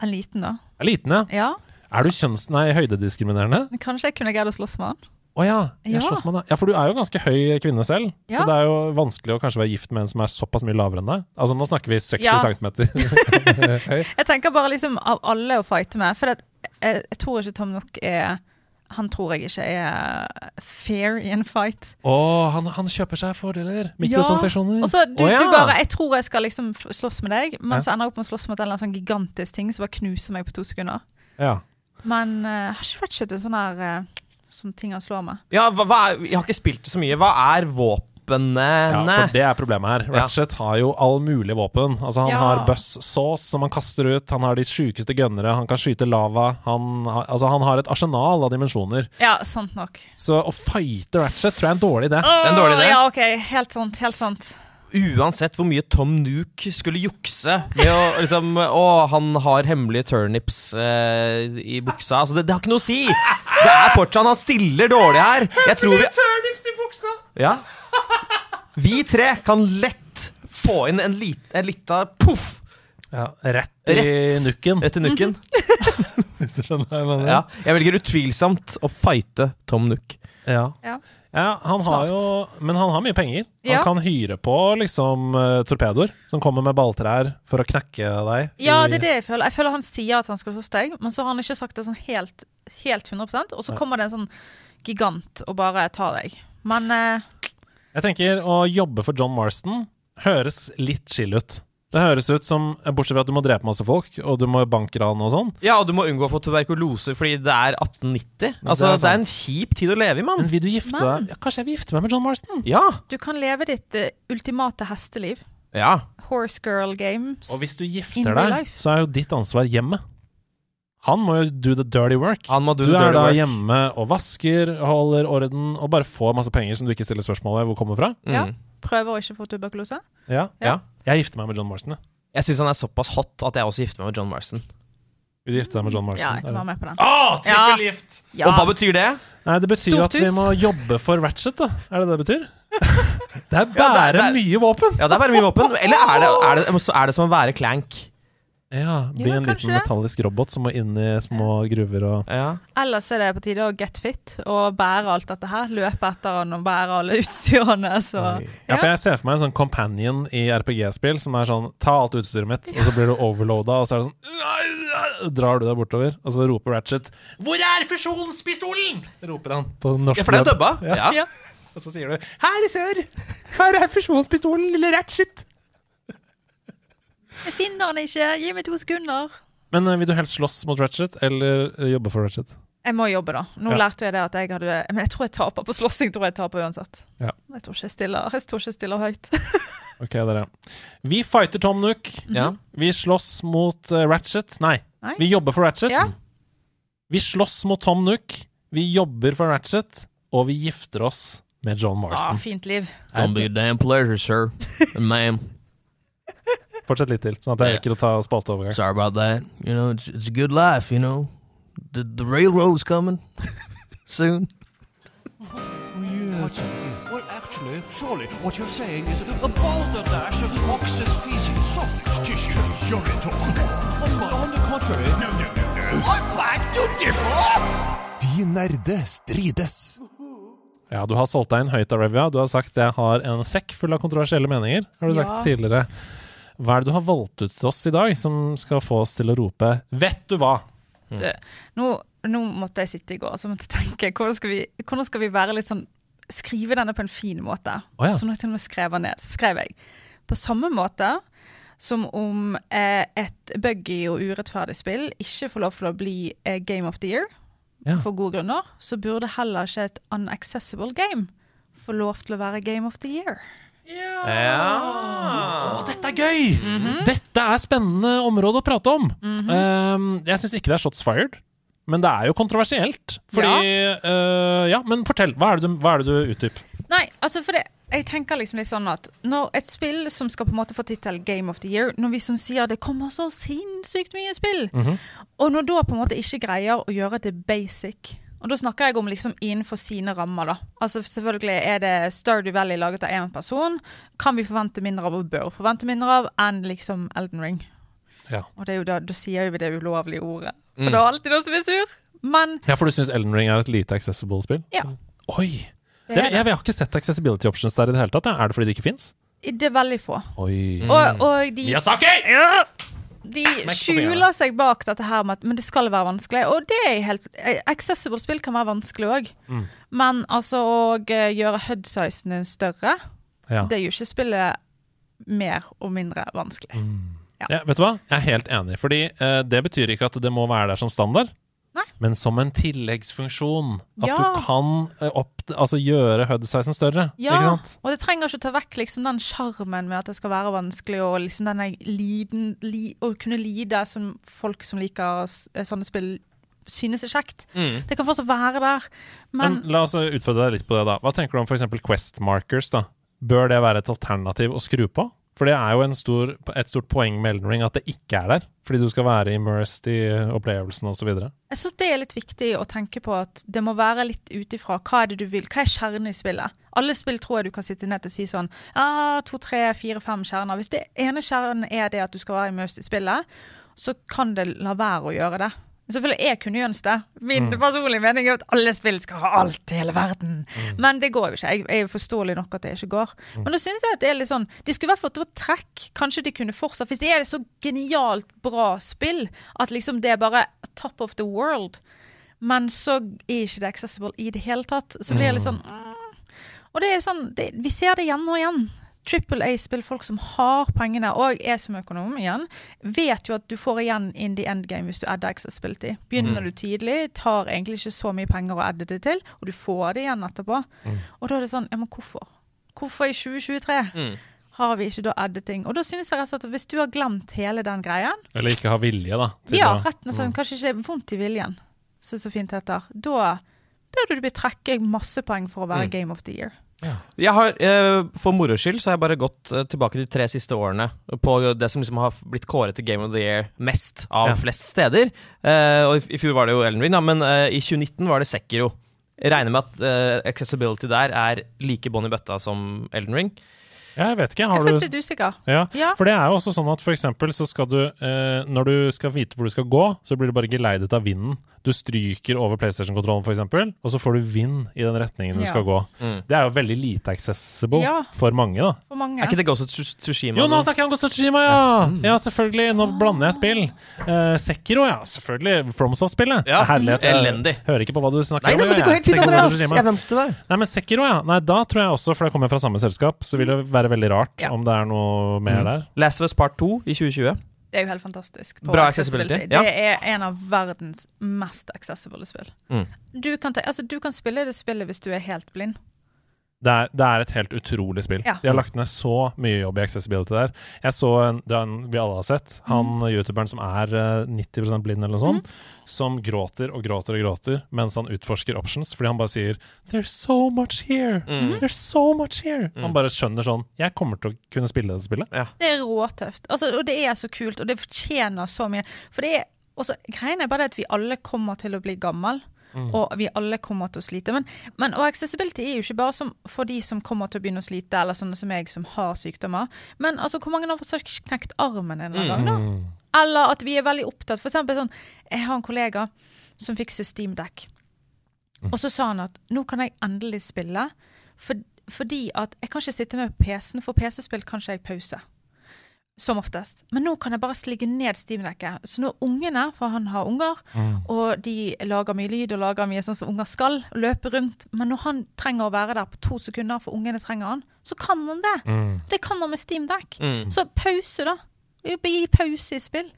Er liten, da. Er liten, ja. Ja, Er du kjønns... Nei, høydediskriminerende? kanskje jeg kunne greid å slåss med han. Å ja. Jeg Ja. slåss med deg. Ja, for du er jo ganske høy kvinne selv. Ja. Så det er jo vanskelig å kanskje være gift med en som er såpass mye lavere enn deg. Altså, nå snakker vi 60 Ja. centimeter høy. Jeg tenker bare liksom av alle å fighte med, for det, jeg, jeg tror ikke Tom Nook er Han tror jeg ikke er fair i en fight. Å, han, han kjøper seg fordeler. Mikrotransaksjoner. Og så du, oh, ja. du bare Jeg tror jeg skal liksom slåss med deg, men Ja. så ender jeg opp med å slåss mot en sånn gigantisk ting som bare knuser meg på to sekunder. Ja. Men uh, har ikke Ratchet en sånn her uh, Sånn ting han slår med? Ja, hva, hva er, jeg har ikke spilt det så mye. Hva er våpen? Ja, for det er problemet her. Ja. Ratchet har jo all mulig våpen. Altså Han Ja. har buzzsaws som han kaster ut, han har de sjukeste gønnere, han kan skyte lava. Han, altså, han har et arsenal av dimensjoner. Ja, sant nok. Så å fighte Ratchet tror jeg er en dårlig idé. er en dårlig idé. Ja, OK. Helt sant. Helt sant. Uansett hvor mye Tom Nuke skulle jukse med å liksom Å, han har hemmelige turnips eh, i buksa. Altså, det, det har ikke noe å si! Det er fortsatt Han stiller dårlig her. Jeg tror vi turnips i buksa! Ja. Vi tre kan lett få inn en, lit, en lita poff Ja, rett i Rett. nukken, etter nukken. hvis du skjønner hva jeg mener. Ja, jeg velger utvilsomt å fighte Tom Nook. Ja. Ja. Ja, han har jo Men han har mye penger. Han Ja. kan hyre på liksom eh, torpedoer som kommer med balltrær for å knekke deg. Ja, det er det jeg føler. Jeg føler han sier at han skal slåss deg, men så har han ikke sagt det sånn helt, helt 100% og så kommer det en sånn gigant og bare tar deg. Men eh, Jeg tenker å jobbe for John Marston høres litt chill ut. Det høres ut som, bortsett fra at du må drepe masse folk, og du må bankran og sånn. Ja, og du må unngå å få tuberkulose fordi det er 1890. Altså, Det er det er en kjip tid å leve i, mann. Men vil du gifte Men- deg ja, Kanskje jeg vil gifte meg med John Marston? Ja. du kan leve ditt eh, ultimate hesteliv. ja. Horse girl games. Og hvis du In gifter real deg, life. så er jo ditt ansvar hjemmet. Han må jo do the dirty work. Han må do du the er da work. hjemme og vasker, holder orden, og bare får masse penger som du ikke stiller spørsmål ved hvor kommer fra. Ja. Mm. Prøver å ikke få tuberkulose. Ja. Ja. Jeg gifter meg med John Marston. jeg. Jeg syns han er såpass hot at jeg også gifter meg med John Marston. Vil du gifte deg med John Marston? Ja, jeg kan være med på den. Å, trippelgift! Ja. Og hva betyr det? Nei, det betyr Stort at vi hus. må jobbe for Ratchet, da. Er det det det betyr? det er Ja, bare det er- mye våpen! Ja, det er bare mye våpen. Eller er det, er det, er det som å være Clank? Ja, Bli Ja, en liten det. metallisk robot som må inn i små gruver og Ja. Ellers er det på tide å get fit og bære alt dette her. Løpe etter han og bære alle utstyrene. Så Ja, for jeg ser for meg en sånn companion i RPG-spill som er sånn Ta alt utstyret mitt, og så blir du overloada, og så er det sånn Drar du deg bortover, og så roper Ratchet 'Hvor er fusjonspistolen?' roper han på norsk ja, for det er dubba. Ja. Ja. Og så sier du 'Her, i sør! Her er fusjonspistolen, lille Ratchet'. Jeg finner han ikke! Gi meg to sekunder. Men eh, vil du helst slåss mot Ratchet, eller eh, jobbe for Ratchet? Jeg må jobbe, da. Nå Ja. lærte jeg det at jeg hadde Men jeg tror jeg taper på slåssing. tror Jeg taper uansett. Ja. Jeg tror ikke jeg stiller, jeg tror ikke jeg stiller høyt. Ok, dere. Vi fighter Tom Nook. Ja. Vi slåss mot uh, Ratchet. Nei, Nei. vi jobber for Ratchet. Ja. Vi slåss mot Tom Nook. Vi jobber for Ratchet. Og vi gifter oss med John Ah, Marston. fint liv. Don't be a damn pleasure, sir. And ma'am. Fortsett litt til, sånn at jeg rekker å ta spalteovergang. Sorry about that. You know, it's, it's a good life, you know. The, the railroad's coming soon. What? Well, actually, surely what you're saying is a balderdash of ox's feces, sausage tissue, urine talk. On, on the contrary, no, no, no, no. I beg to differ! De nerde strides. Ja, du har solgt deg inn høyt av Revia. Du har sagt jeg har en sekk full av kontroversielle meninger. Har du sagt Ja. tidligere. Hva er det du har valgt ut til oss i dag som skal få oss til å rope 'vet du hva'? Du, nå, nå måtte jeg sitte i går og tenke hvordan skal, vi, hvordan skal vi være litt sånn Skrive denne på en fin måte. Oh, ja. Så jeg til og med skrev den ned, så skrev jeg på samme måte som om eh, et buggy og urettferdig spill ikke får lov til å bli eh, Game of the Year Ja. for gode grunner, så burde heller ikke et unaccessible game få lov til å være Game of the Year. Å, dette er gøy! Dette er spennende område å prate om. Um, jeg syns ikke det er shots fired, men det er jo kontroversielt. Fordi uh, Ja, men fortell. Hva er det du, hva er det du utdyper? Nei, altså for det jeg tenker liksom litt sånn at Når et spill som skal på en måte få tittel Game of the Year, når vi som sier det kommer så sinnssykt mye spill, og når da på en måte ikke greier å gjøre det basic og da snakker jeg om liksom innenfor sine rammer, da. Altså Selvfølgelig er det Stardew Valley laget av én person. Kan vi forvente mindre av, og bør forvente mindre av, enn liksom Elden Ring. Ja. Og det er jo da, da sier vi det ulovlige ordet. For Mm. det er alltid noen som er sur. Men Ja, For du syns Elden Ring er et lite accessible spill? Ja. Oi! det jeg, jeg har ikke sett accessibility options der i det hele tatt. Er det fordi det ikke fins? det er veldig få. Oi. Og, og de Miyazaki! Ja! De skjuler seg bak dette her med at men det skal være vanskelig. Og det er helt Accessible spill kan være vanskelig òg. Mm. Men altså å eh, gjøre HUD-sizen din større, Ja. det gjør ikke spillet mer og mindre vanskelig. Ja. Ja, vet du hva? Jeg er helt enig. Fordi eh, det betyr ikke at det må være der som standard. Nei. Men som en tilleggsfunksjon. At Ja. du kan eh, opp, altså gjøre HUD-sizen større. Ja, og det trenger ikke ta vekk liksom den sjarmen med at det skal være vanskelig, og liksom denne liden, li, å kunne lide som folk som liker sånne spill, synes er kjekt. Mm. Det kan fortsatt være der, Men, men, la oss utfordre deg litt på det, da. Hva tenker du om f.eks. Quest Markers? da? Bør det være et alternativ å skru på? For det er jo stor, et stort poeng med Elden Ring at det ikke er der. Fordi du skal være immersed i opplevelsen osv. Jeg synes det er litt viktig å tenke på at det må være litt ut ifra hva er det du vil. Hva er kjernen i spillet? Alle spill tror jeg du kan sitte ned og si sånn ja, to, tre, fire, fem kjerner. Hvis det ene kjernen er det at du skal være immersed i spillet, så kan det la være å gjøre det. Selvfølgelig, jeg kunne jo ønske det. Min personlige mening er at alle spill skal ha alt i hele verden. Men det går jo ikke. Jeg, jeg er forståelig nok at det ikke går. Men da synes jeg at det er litt sånn De skulle i hvert fall fått trekk. Kanskje de kunne fortsatt Hvis det er et så genialt bra spill at liksom det er bare top of the world, men så er ikke det accessible i det hele tatt, så blir det litt sånn mm. Og det er sånn det, Vi ser det igjen og igjen. Triple A-spill, folk som har pengene, og jeg som økonom igjen, vet jo at du får igjen in the end game hvis du adder accessibility. Begynner du tidlig, tar egentlig ikke så mye penger å adde det til, og du får det igjen etterpå. Og da er det sånn, ja, men hvorfor? Hvorfor i 2023 Mm. har vi ikke da addet ting? Og da synes jeg rett og slett at hvis du har glemt hele den greien, Eller ikke har vilje, da. ja, rett og slett, kanskje ikke vondt i viljen, så så fint heter, da bør du bli trekke masse poeng for å være Mm. Game of the Year. Jeg har, eh, For moro skyld så har jeg bare gått eh, tilbake de tre siste årene på det som liksom har blitt kåret til Game of the Year mest av Ja. flest steder. Eh, og i, I fjor var det jo Elden Ring, da, men eh, i 2019 var det Sekiro. Jeg regner med at eh, accessibility der er like bånn i bøtta som Elden Ring. Jeg vet ikke. Jeg Har er du litt usikker. ja. Ja. For det er jo også sånn at for eksempel så skal du eh, Når du skal vite hvor du skal gå, så blir du bare geleidet av vinden. Du stryker over PlayStation-kontrollen, eksempel, og så får du vind i den retningen du Ja. skal gå. Mm. Det er jo veldig lite accessible Ja. for mange, da. For mange. Er ikke det Ghost of Tsushima? Jo, nå snakker jeg om Ghost of Tsushima, ja! Ja, selvfølgelig. Nå blander jeg spill. Uh, Sekiro, ja. Selvfølgelig. FromSoft-spillet. Ja, Herlighet. elendig. Hører ikke på hva du snakker Nei, om. nei, det går helt fint, Andreas. Jeg venter der. Nei, men Sekiro, ja. Nei, da tror jeg også, for det kommer fra samme selskap, så vil det være veldig rart Ja. om det er noe mer Mm. der. Last of Us Part 2 i 2020. Det er jo helt fantastisk. på Bra accessibility, ja. Det er en av verdens mest accessible spill. Mm. Du, kan ta, altså, du kan spille det spillet hvis du er helt blind. Det er, det er et helt utrolig spill. Ja. De har lagt ned så mye jobb i accessibility der. Jeg så en, den vi alle har sett, han Mm. youtuberen som er eh, 90% blind eller noe sånt, som gråter og gråter og gråter mens han utforsker options, fordi han bare sier 'There's so much here'. Mm. There's so much here. Han bare skjønner sånn 'Jeg kommer til å kunne spille dette spillet'. Det er råtøft. Altså, og det er så kult, og det fortjener så mye. For det er også, Greien er bare det at vi alle kommer til å bli gammel. Og vi alle kommer til å slite. Men, men og accessibility er jo ikke bare som for de som kommer til å begynne å slite, eller sånne som jeg som har sykdommer. Men altså, hvor mange av oss har knekt armen en eller annen gang, da? Eller at vi er veldig opptatt. For eksempel sånn, jeg har en kollega som fikser Steam Deck. Og så sa han at nå kan jeg endelig spille, for, fordi at jeg kan ikke sitte med PC-en, for PC-spill kan ikke jeg pause. Som oftest. Men nå kan jeg bare sligge ned Steam-dekket. Så når ungene, for han har unger, og de lager mye lyd og lager mye sånn som unger skal, og løper rundt, men når han trenger å være der på to sekunder, for ungene trenger han, så kan han det. Det kan han med Steam-dekk. Mm. Så pause, da. Gi pause i spill.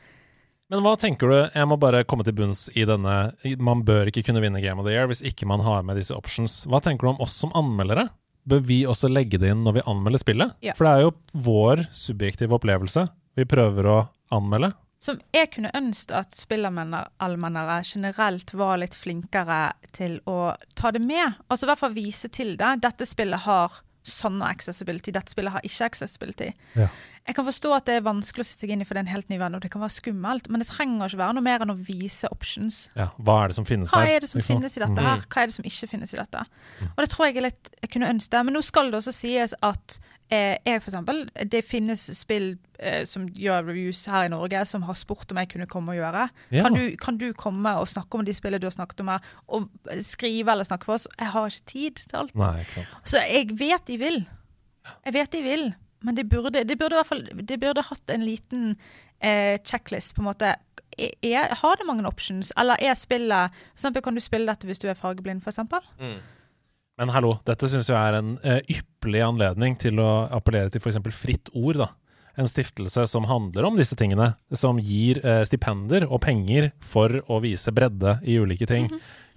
Men hva tenker du, jeg må bare komme til bunns i denne Man bør ikke kunne vinne Game of the Year hvis ikke man har med disse options. Hva tenker du om oss som anmeldere? Bør vi også legge det inn når vi anmelder spillet? Ja. For det er jo vår subjektive opplevelse vi prøver å anmelde. Som jeg kunne ønske at spillermennere generelt var litt flinkere til å ta det med. Altså i hvert fall vise til det. Dette spillet har sånne accessibility, dette spillet har ikke accessibility. Ja. Jeg kan forstå at det er vanskelig å sitte seg inn i for det er en helt ny venn, og det kan være skummelt, men det trenger ikke være noe mer enn å vise options. Ja, hva er det som finnes her? Hva er det som liksom? finnes i dette her? Hva er det som ikke finnes i dette? Og det tror jeg er litt Jeg kunne ønske det. Men nå skal det også sies at eh, jeg, for eksempel Det finnes spill eh, som gjør reviews her i Norge, som har spurt om jeg kunne komme og gjøre. Ja. Kan, du, kan du komme og snakke om de spillene du har snakket om her, og skrive eller snakke for oss? Jeg har ikke tid til alt. Nei, ikke sant. Så jeg vet de vil. Jeg vet de vil. Men det burde, det burde i fall Det burde hatt en liten eh, checklist, på en måte. Er, er, har det mange options, eller er spillet For eksempel, kan du spille dette hvis du er fargeblind, for eksempel? Men hallo, dette syns jeg er en eh, ypperlig anledning til å appellere til f.eks. Fritt Ord. da. En stiftelse som handler om disse tingene. Som gir eh, stipender og penger for å vise bredde i ulike ting.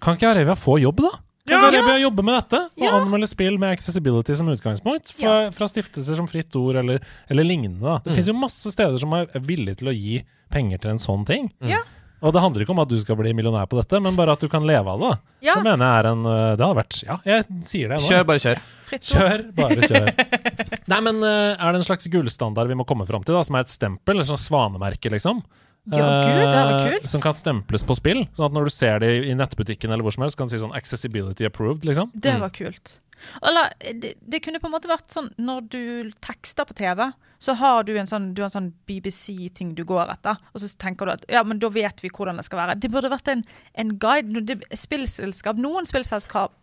Kan ikke Arevia få jobb, da? Kan ikke Arevia jobbe med dette? Og Ja. anmelde spill med accessibility som utgangspunkt? Fra, fra stiftelser som Fritt Ord eller, eller lignende. da. Det finnes jo masse steder som er villige til å gi penger til en sånn ting. Ja. Og det handler ikke om at du skal bli millionær på dette, men bare at du kan leve av det. Ja. Det mener jeg er en øh, Det hadde vært Ja, jeg sier det nå. Kjør, bare kjør. Fritt. Kjør, bare kjør. Nei, men øh, er det en slags gullstandard vi må komme fram til, da, som er et stempel, et sånt svanemerke, liksom? Ja, gud, det Eh, kult. Som kan stemples på spill. Sånn at når du ser det i nettbutikken eller hvor som helst, kan du si sånn 'accessibility approved', liksom. Det var kult. Eller det, det kunne på en måte vært sånn når du tekster på TV, så har du en sånn, du har en sånn BBC-ting du går etter, og så tenker du at ja, men da vet vi hvordan det skal være. Det burde vært en, en guide. Det, spillselskap, Noen spillselskap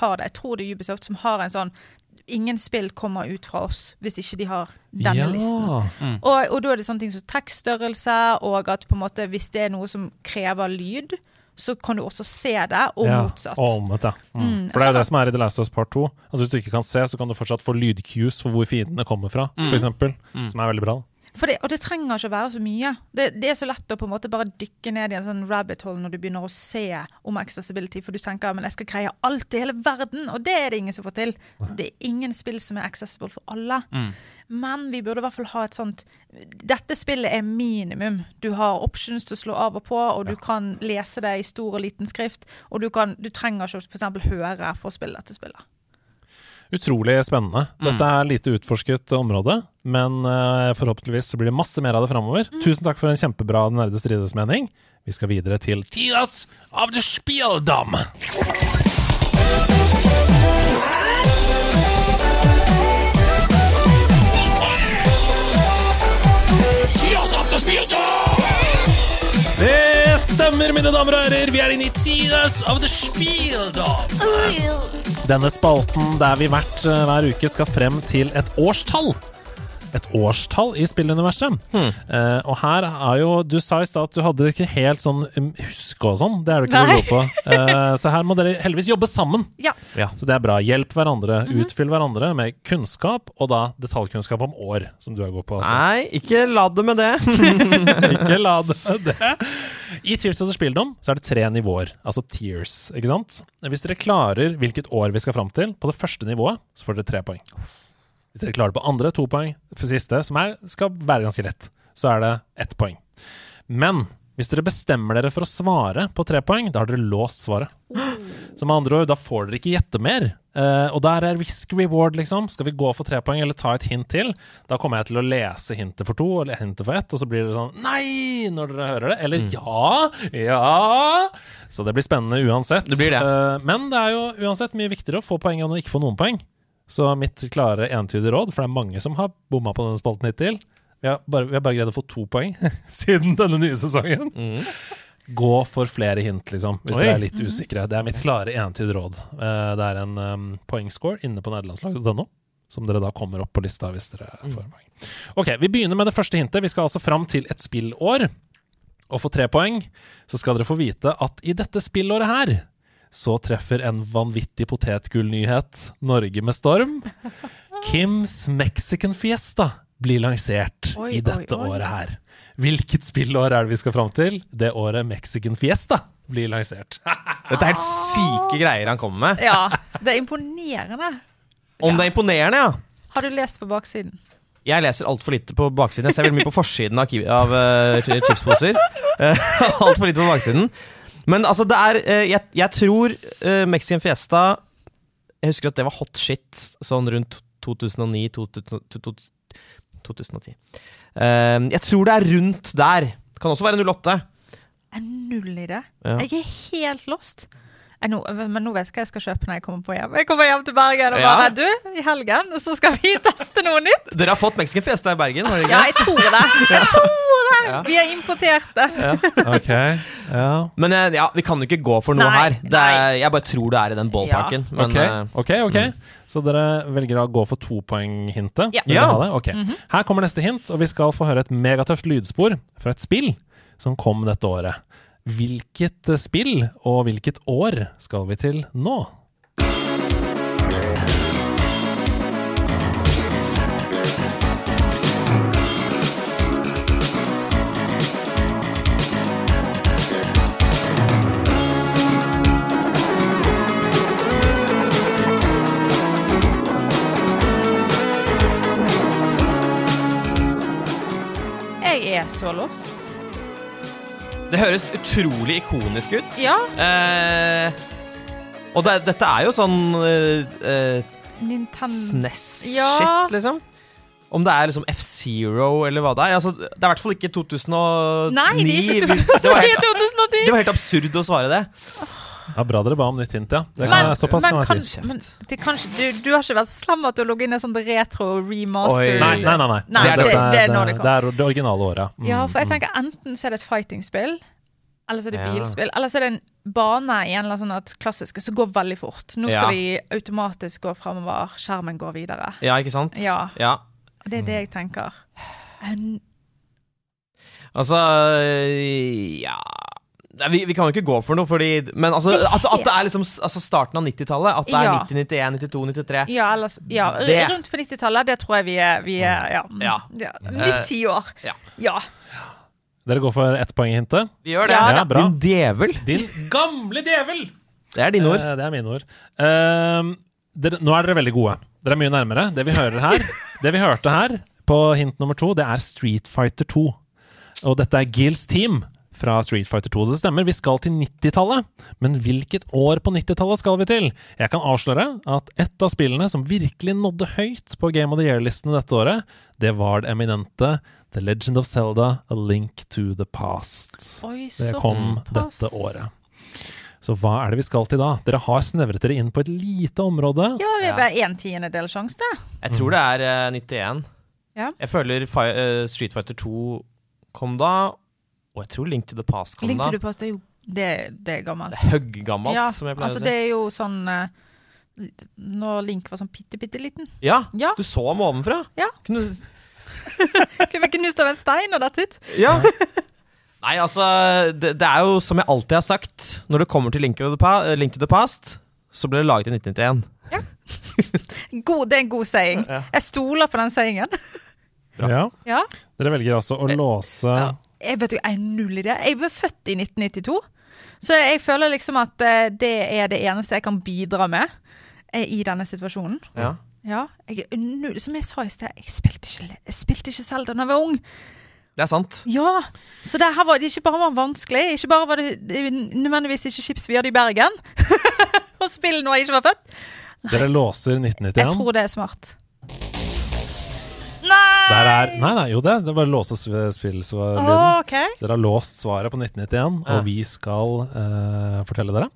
har det, jeg tror det er Ubisoft, som har en sånn Ingen spill kommer ut fra oss hvis ikke de har denne ja. listen. Og, og da er det sånne ting som tekststørrelse, og at på en måte hvis det er noe som krever lyd, så kan du også se det, og ja, motsatt. Og omvendt, ja. Mm. Mm, For det er jo sånn det som er i The Last of Us Part 2. Altså Hvis du ikke kan se, så kan du fortsatt få lydcues for hvor fiendene kommer fra, for eksempel. Som er veldig bra. Det, og det trenger ikke å være så mye. Det, det er så lett å på en måte bare dykke ned i en sånn rabbit hole når du begynner å se om accessibility, for du tenker men jeg skal greie alt i hele verden, og det er det ingen som får til. Det er ingen spill som er accessible for alle. Men vi burde i hvert fall ha et sånt Dette spillet er minimum. Du har options til å slå av og på, og du kan lese det i stor og liten skrift, og du, kan, du trenger ikke f.eks. høre for å spille dette spillet. Utrolig spennende. Dette er lite utforsket område, men uh, forhåpentligvis blir det masse mer av det framover. Mm. Tusen takk for en kjempebra Den Nerde strides-mening. Vi skal videre til Tidas av the Spieldam. Det stemmer, mine damer og herrer. Vi er inne i Tidas of the Spieldam. Oh, Denne spalten der vi hvert eh, hver uke skal frem til et årstall et årstall i spilluniverset. Eh, og her er jo Du sa i stad at du hadde ikke helt sånn um, huske og sånn. Det er du ikke Nei. så god på. Uh, så her må dere heldigvis jobbe sammen. Ja. Så det er bra. Hjelp hverandre. Utfyll hverandre med kunnskap, og da detaljkunnskap om år, som du er god på. Altså. Nei, ikke la det med det. Ikke la det med det. I Tears of the Spilldom så er det tre nivåer, altså tears, ikke sant? Hvis dere klarer hvilket år vi skal fram til, på det første nivået, så får dere tre poeng. Hvis dere klarer det på andre, to poeng. For siste, som er, skal være ganske lett, så er det ett poeng. Men hvis dere bestemmer dere for å svare på tre poeng, da har dere låst svaret. Så med andre ord, da får dere ikke gjette mer. Eh, og der er risk reward, liksom. Skal vi gå for tre poeng eller ta et hint til? Da kommer jeg til å lese hintet for to eller hintet for ett, og så blir det sånn Nei! når dere hører det. Eller ja! Ja! Så det blir spennende uansett. Det blir det. Eh, men det er jo uansett mye viktigere å få poeng enn å ikke få noen poeng. Så mitt klare entydige råd, for det er mange som har bomma på denne spalten hittil Vi har bare, vi har bare greid å få to poeng siden denne nye sesongen. Gå for flere hint, liksom, hvis Oi. dere er litt usikre. Det er mitt klare entydige råd. Eh, det er en um, poengscore inne på nederlandslaget.no, som dere da kommer opp på lista hvis dere får poeng. Ok, Vi begynner med det første hintet. Vi skal altså fram til et spillår. Og for tre poeng så skal dere få vite at i dette spillåret her så treffer en vanvittig potetgullnyhet Norge med storm. Kims Mexican Fiesta blir lansert Oi, i dette oi, oi. året her. Hvilket spillår er det vi skal fram til? Det året Mexican Fiesta blir lansert. Dette er helt syke greier han kommer med. ja. Det er imponerende. Om det er imponerende, ja. Har du lest på baksiden? Jeg leser altfor lite på baksiden. Jeg ser veldig mye på forsiden av, av uh, chipsposer. Uh, altfor lite på baksiden. Men altså, det er eh, jeg, jeg tror uh, Mexican Fiesta Jeg husker at det var hot shit sånn rundt 2009-2010. Uh, jeg tror det er rundt der. Det kan også være 08. Jeg er null i det. Ja. Jeg er helt lost. Jeg nå, men nå vet jeg hva jeg skal kjøpe når jeg kommer på hjem. Jeg kommer hjem til Bergen og Ja. bare Du, i helgen, så skal vi teste noe nytt. Dere har fått Mexican Fiesta i Bergen? har dere Ja, jeg tror det. Jeg tror det. Ja. Vi har importert det. Ok, ja. Men eh, ja, vi kan jo ikke gå for noe Nei, her. Det er, jeg bare tror det er i den ballparken. Men, ok, eh, ok, ok. Så dere velger å gå for topoenghintet? Ja. Ja. Okay. Mm -hmm. Her kommer neste hint, og vi skal få høre et megatøft lydspor fra et spill som kom dette året. Hvilket spill og hvilket år skal vi til nå? Jeg er så lost. Det høres utrolig ikonisk ut. Ja. Eh, og det, dette er jo sånn eh, eh, Nintendo SNES-shit, Ja. liksom. Om det er liksom F-Zero eller hva det er. Altså, det er i hvert fall ikke 2009. Nei, det er ikke 2009. det, var helt, det var helt absurd å svare det. Ja, Bra dere ba om nytt hint, ja. Det kan, Men, såpass men, kan jeg si. men det kan du, du har ikke vært så slem at du logger inn i sånn retro remaster? Nei, nei, nei. nei. Nei, det- det er nå det det, er det originale året. Mm, Ja, for jeg mm. tenker enten så er det et fighting-spill, eller så er det Ja. bilspill, eller så er det en bane i en eller annen sånn klassisk som går veldig fort. Nå Ja. skal vi automatisk gå fremover, skjermen går videre. Ja, ikke sant? Ja. ja. Det er det jeg tenker. En- Altså Ja Nei, vi, vi kan jo ikke gå for noe, fordi Men altså, at, at det er liksom altså starten av 90-tallet. At det er Ja. 90, 91, 92, 93. Ja, eller, ja, Det- rundt på 90-tallet, det tror jeg vi er, vi er ja. Ja. ja. Eh, Nytt tiår. ja. Ja. Dere går for ettpoenghintet? Vi gjør det. Ja, Ja, bra. Din djevel. Din gamle djevel! Det er dine ord. Eh, Det er mine ord. Uh, dere, nå er dere veldig gode. Dere er mye nærmere. Det vi hører her, det vi hørte her på hint nummer to, det er Street Fighter 2. Og dette er Gills team fra Street Fighter 2. Det stemmer, vi skal til 90-tallet. Men hvilket år på 90-tallet skal vi til? Jeg kan avsløre at et av spillene som virkelig nådde høyt på Game of the Year-listene dette året, det var det eminente The Legend of Zelda A Link to the Past. Oi, Det kom kom dette året. Så hva er det vi skal til da? Dere har snevret dere inn på et lite område. Ja, vi er bare en tiendedel sjanse, det. Jeg tror det er eh, 91. Ja. Jeg føler Fi eh, Street Fighter 2 kom da, og jeg tror Link to the Past kom Link da. to the Past er jo Det, det er gammelt. Høggammelt, ja, som jeg pleier altså å si. det er jo sånn uh, Når Link var sånn bitte, bitte liten. Ja, Ja. du så ham ovenfra. Ja. Kunne... Kunne vi knust av en stein og datt ut? Ja. Nei, altså, det, det er jo som jeg alltid har sagt, når det kommer til Link to the, pa Link to the Past, så ble det laget i 1991. God, det er en god saying. Jeg stoler på den sayingen. Ja. Ja. Dere velger altså å låse Ja. Jeg vet jo, jeg er null i det. Jeg ble født i 1992, så jeg føler liksom at eh, det er det eneste jeg kan bidra med eh, i denne situasjonen. Ja. Ja, jeg er Som jeg sa i sted, jeg spilte ikke, jeg spilte ikke Zelda da jeg var ung. Det er sant. Ja, Så det her var det ikke bare var vanskelig, ikke bare var det, det nødvendigvis ikke chips vi hadde i Bergen å spille når jeg ikke var født. Dere låser Jeg tror det er smart. Der er Nei, nei, jo det. Det er bare å låse sv- spillsvarlyden. OK. Så dere har låst svaret på 1991, Ja. og vi skal uh, fortelle dere.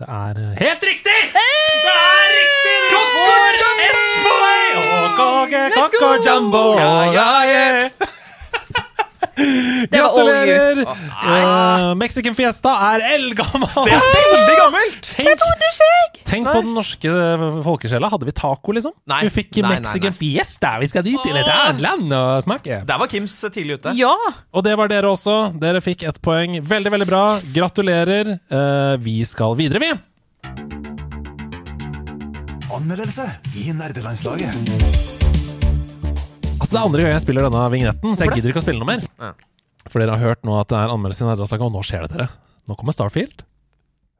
Det er eh, helt riktig! Det er riktig! Dere får ett poeng! Og Kake, Jumbo, Ja, ja, yeah. Det var all you. Gratulerer! Eh, Mexican Fiesta er eldgammel! Det er veldig gammelt! Tenk, tenk på den norske folkesjela. Hadde vi taco, liksom? Nei. Vi fikk Nei, nei, Mexican nei. Fiesta! Vi skal dit til et annet land og smake. Der var Kims tidlig ute. Ja. Og det var dere også. Dere fikk ett poeng. Veldig, veldig bra. Gratulerer. Uh, vi skal videre, vi. Anmeldelse i nerdelandslaget. Altså Det er andre gang jeg spiller denne vignetten, så jeg gidder ikke å spille noe mer. Ja. For dere har hørt nå at det er anmeldelse i Nerdelandslaget, og nå skjer det, dere. Nå kommer Starfield.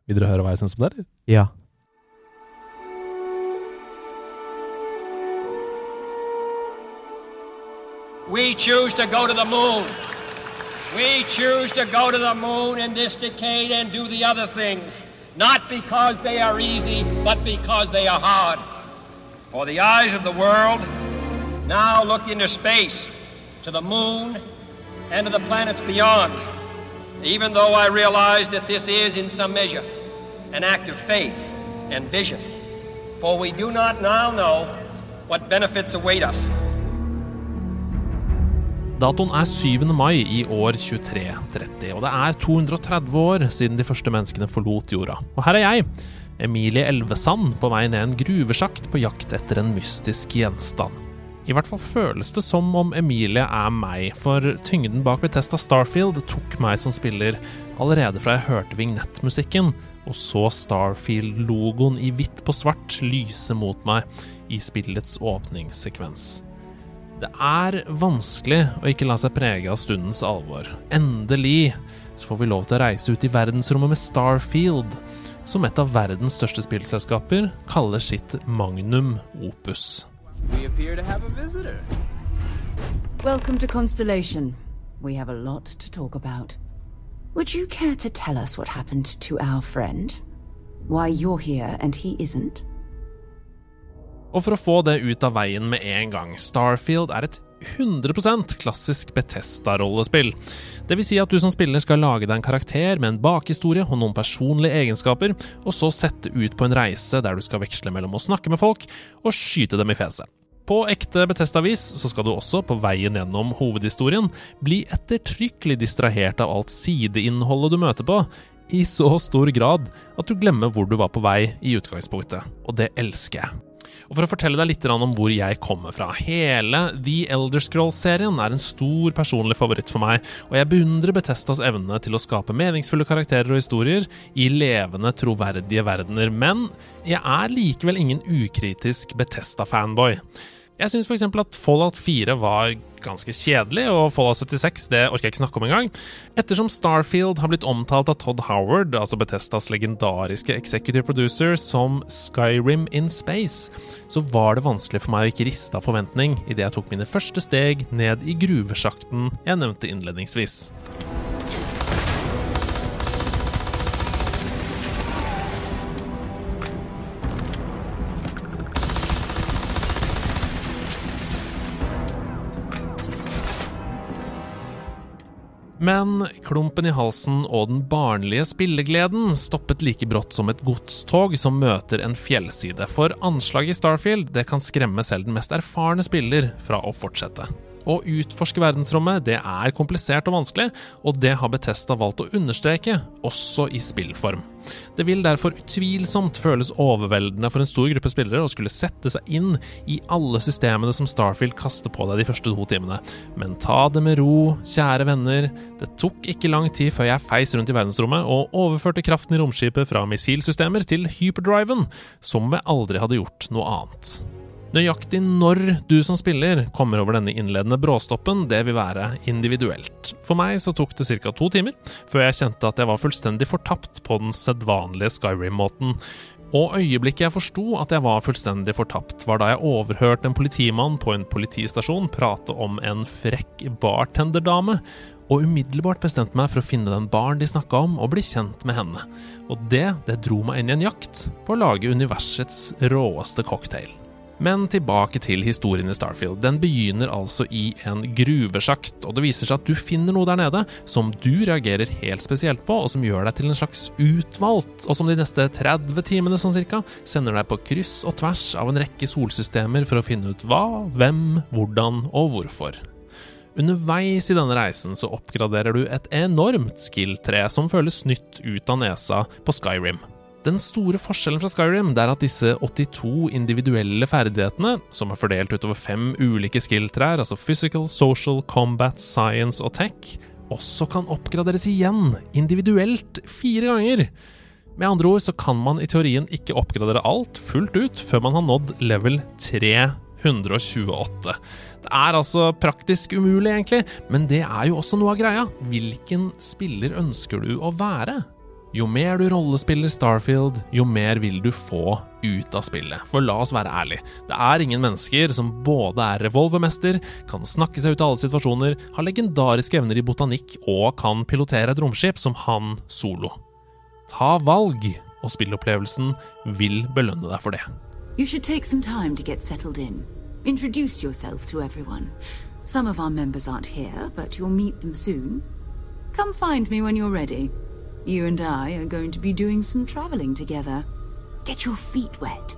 Vil dere høre hva jeg syns om det, eller? Ja. We choose to go to the moon. We choose to go to the moon in this decade and do the other things, not because they are easy, but because they are hard. For the eyes of the world now look into space, to the moon, and to the planets beyond. Even though I realize that this is, in some measure, an act of faith and vision. For we do not now know what benefits await us. Datoen er 7. mai i år 2330, og det er 230 år siden de første menneskene forlot jorda. Og her er jeg, Emilie Elvesand, på vei ned en gruvesjakt på jakt etter en mystisk gjenstand. I hvert fall føles det som om Emilie er meg, for tyngden bak Bethesda Starfield tok meg som spiller allerede fra jeg hørte vignettmusikken, og så Starfield-logoen i hvitt på svart lyse mot meg i spillets åpningssekvens. Det er vanskelig å ikke la seg prege av stundens alvor. Endelig så får vi lov til å reise ut i verdensrommet med Starfield, som et av verdens største spillselskaper kaller sitt magnum opus. Welcome to Constellation. We have a lot to talk about. Would you care to tell us what happened to our friend? Why you're here and he isn't? Og for å få det ut av veien med en gang, Starfield er et 100% klassisk Betesta-rollespill. Vil si at du som spiller skal lage deg en karakter med en bakhistorie og noen personlige egenskaper, og så sette ut på en reise der du skal veksle mellom å snakke med folk og skyte dem i fjeset. På ekte Betesta-vis så skal du også, på veien gjennom hovedhistorien, bli ettertrykkelig distrahert av alt sideinnholdet du møter på, i så stor grad at du glemmer hvor du var på vei i utgangspunktet. Og det elsker jeg. Og For å fortelle deg litt om hvor jeg kommer fra. Hele The Elder Scrolls-serien er en stor personlig favoritt for meg, og jeg beundrer Betestas evne til å skape meningsfulle karakterer og historier i levende, troverdige verdener, men jeg er likevel ingen ukritisk Betesta-fanboy. Jeg syns f.eks. at Fallout 4 var ganske kjedelig, og Fallout 76 det orker jeg ikke snakke om engang. Ettersom Starfield har blitt omtalt av Todd Howard, altså Betestas legendariske executive producer, som Skyrim in space, så var det vanskelig for meg å ikke riste av forventning idet jeg tok mine første steg ned i gruvesjakten jeg nevnte innledningsvis. Men klumpen i halsen og den barnlige spillegleden stoppet like brått som et godstog som møter en fjellside, for anslaget i Starfield det kan skremme selv den mest erfarne spiller fra å fortsette. Å utforske verdensrommet det er komplisert og vanskelig, og det har Betesta valgt å understreke, også i spillform. Det vil derfor utvilsomt føles overveldende for en stor gruppe spillere å skulle sette seg inn i alle systemene som Starfield kaster på deg de første to timene. Men ta det med ro, kjære venner. Det tok ikke lang tid før jeg feis rundt i verdensrommet og overførte kraften i romskipet fra missilsystemer til hyperdriven, som om jeg aldri hadde gjort noe annet. Nøyaktig når du som spiller kommer over denne innledende bråstoppen, det vil være individuelt. For meg så tok det ca. to timer før jeg kjente at jeg var fullstendig fortapt på den sedvanlige Skyrim-måten. Og øyeblikket jeg forsto at jeg var fullstendig fortapt, var da jeg overhørte en politimann på en politistasjon prate om en frekk bartenderdame, og umiddelbart bestemte meg for å finne den baren de snakka om, og bli kjent med henne. Og det, det dro meg inn i en jakt på å lage universets råeste cocktail. Men tilbake til historien i Starfield. Den begynner altså i en gruvesjakt, og det viser seg at du finner noe der nede som du reagerer helt spesielt på, og som gjør deg til en slags utvalgt, og som de neste 30 timene sånn cirka sender deg på kryss og tvers av en rekke solsystemer for å finne ut hva, hvem, hvordan og hvorfor. Underveis i denne reisen så oppgraderer du et enormt skill-tre som føles nytt ut av nesa på Skyrim. Den store forskjellen fra Skyrim er at disse 82 individuelle ferdighetene, som er fordelt utover fem ulike skill-trær, altså physical, social, combat, science og tech, også kan oppgraderes igjen, individuelt, fire ganger. Med andre ord så kan man i teorien ikke oppgradere alt fullt ut før man har nådd level 328. Det er altså praktisk umulig, egentlig, men det er jo også noe av greia. Hvilken spiller ønsker du å være? Jo mer du rollespiller Starfield, jo mer vil du få ut av spillet. For la oss være ærlig, det er ingen mennesker som både er revolvermester, kan snakke seg ut av alle situasjoner, har legendariske evner i botanikk og kan pilotere et romskip som han solo. Ta valg, og spillopplevelsen vil belønne deg for det. You should take some time to get settled in. Introduce yourself to everyone. Some of our members aren't here, but you'll meet them soon. Come find me when you're ready. You and I are going to be doing some traveling together. Get your feet wet.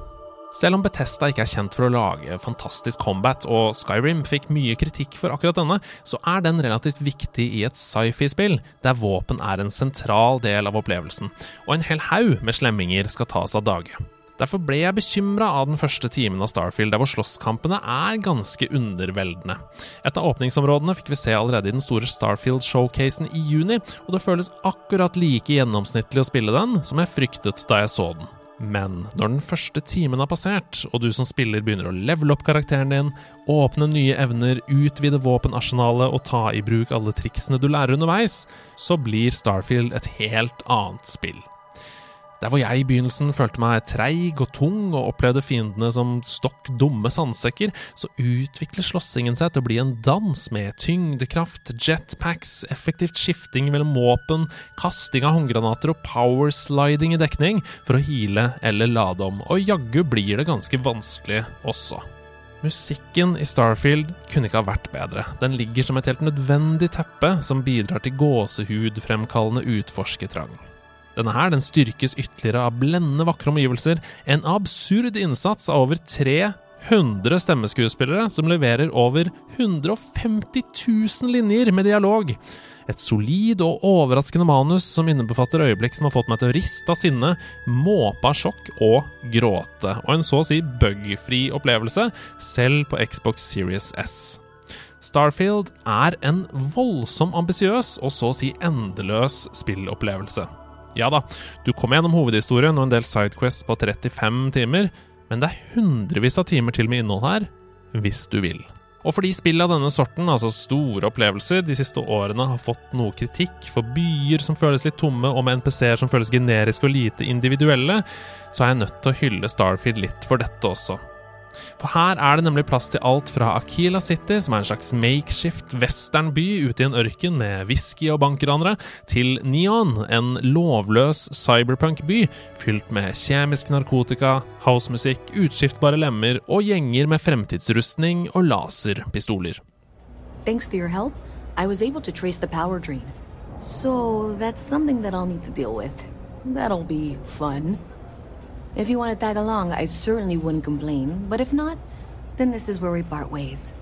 Selv om Bethesda ikke er kjent for å lage fantastisk combat, og Skyrim fikk mye kritikk for akkurat denne, så er den relativt viktig i et sci-fi-spill, der våpen er en sentral del av opplevelsen, og en hel haug med slemminger skal tas av dage. Derfor ble jeg bekymra av den første timen av Starfield, der hvor slåsskampene er ganske underveldende. Et av åpningsområdene fikk vi se allerede i den store Starfield-showcasen i juni, og det føles akkurat like gjennomsnittlig å spille den som jeg fryktet da jeg så den. Men når den første timen har passert, og du som spiller begynner å levele opp karakteren din, åpne nye evner, utvide våpenarsenalet og ta i bruk alle triksene du lærer underveis, så blir Starfield et helt annet spill. Der hvor jeg i begynnelsen følte meg treig og tung og opplevde fiendene som stokk dumme sandsekker, så utvikler slåssingen seg til å bli en dans med tyngdekraft, jetpacks, effektivt skifting mellom våpen, kasting av håndgranater og powersliding i dekning for å heale eller lade om, og jaggu blir det ganske vanskelig også. Musikken i Starfield kunne ikke ha vært bedre. Den ligger som et helt nødvendig teppe som bidrar til gåsehudfremkallende utforskertrang. Denne her den styrkes ytterligere av blendende vakre omgivelser, en absurd innsats av over 300 stemmeskuespillere som leverer over 150 000 linjer med dialog. Et solid og overraskende manus som innebefatter øyeblikk som har fått meg til å riste av sinne, måpe av sjokk og gråte, og en så å si bugfri opplevelse, selv på Xbox Series S. Starfield er en voldsom ambisiøs og så å si endeløs spillopplevelse. Ja da, du kommer gjennom hovedhistorien og en del sidequests på 35 timer, men det er hundrevis av timer til med innhold her, hvis du vil. Og fordi spill av denne sorten, altså store opplevelser, de siste årene har fått noe kritikk for byer som føles litt tomme, og med NPC-er som føles generiske og lite individuelle, så er jeg nødt til å hylle Starfield litt for dette også. For her er det nemlig plass til alt fra Akila City, som er en slags makeshift westernby ute i en ørken med whisky og bankranere, til Neon, en lovløs cyberpunk-by fylt med kjemisk narkotika, housemusikk, utskiftbare lemmer og gjenger med fremtidsrustning og laserpistoler. Thanks to your help, I was able to trace the power drain. So that's something that I'll need to deal with. That'll be fun. If you want to tag along, I certainly wouldn't complain. But if not, then this is where we part ways.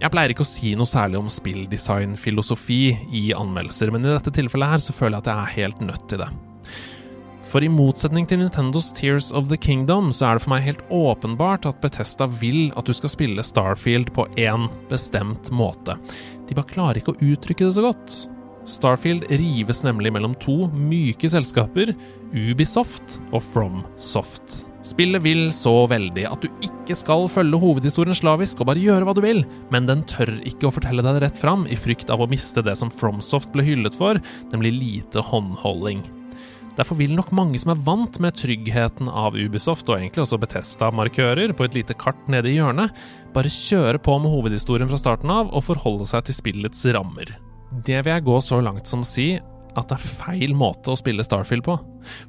Jeg pleier ikke å si noe særlig om spilldesignfilosofi i anmeldelser, men i dette tilfellet her så føler jeg at jeg er helt nødt til det. For i motsetning til Nintendos Tears of the Kingdom, så er det for meg helt åpenbart at Bethesda vil at du skal spille Starfield på én bestemt måte. De bare klarer ikke å uttrykke det så godt. Starfield rives nemlig mellom to myke selskaper, Ubisoft og FromSoft. Spillet vil så veldig at du ikke skal følge hovedhistorien slavisk og bare gjøre hva du vil, men den tør ikke å fortelle deg det rett fram, i frykt av å miste det som FromSoft ble hyllet for, nemlig lite håndholding. Derfor vil nok mange som er vant med tryggheten av Ubisoft, og egentlig også Betesta-markører på et lite kart nede i hjørnet, bare kjøre på med hovedhistorien fra starten av og forholde seg til spillets rammer. Det vil jeg gå så langt som å si at det er feil måte å spille Starfield på.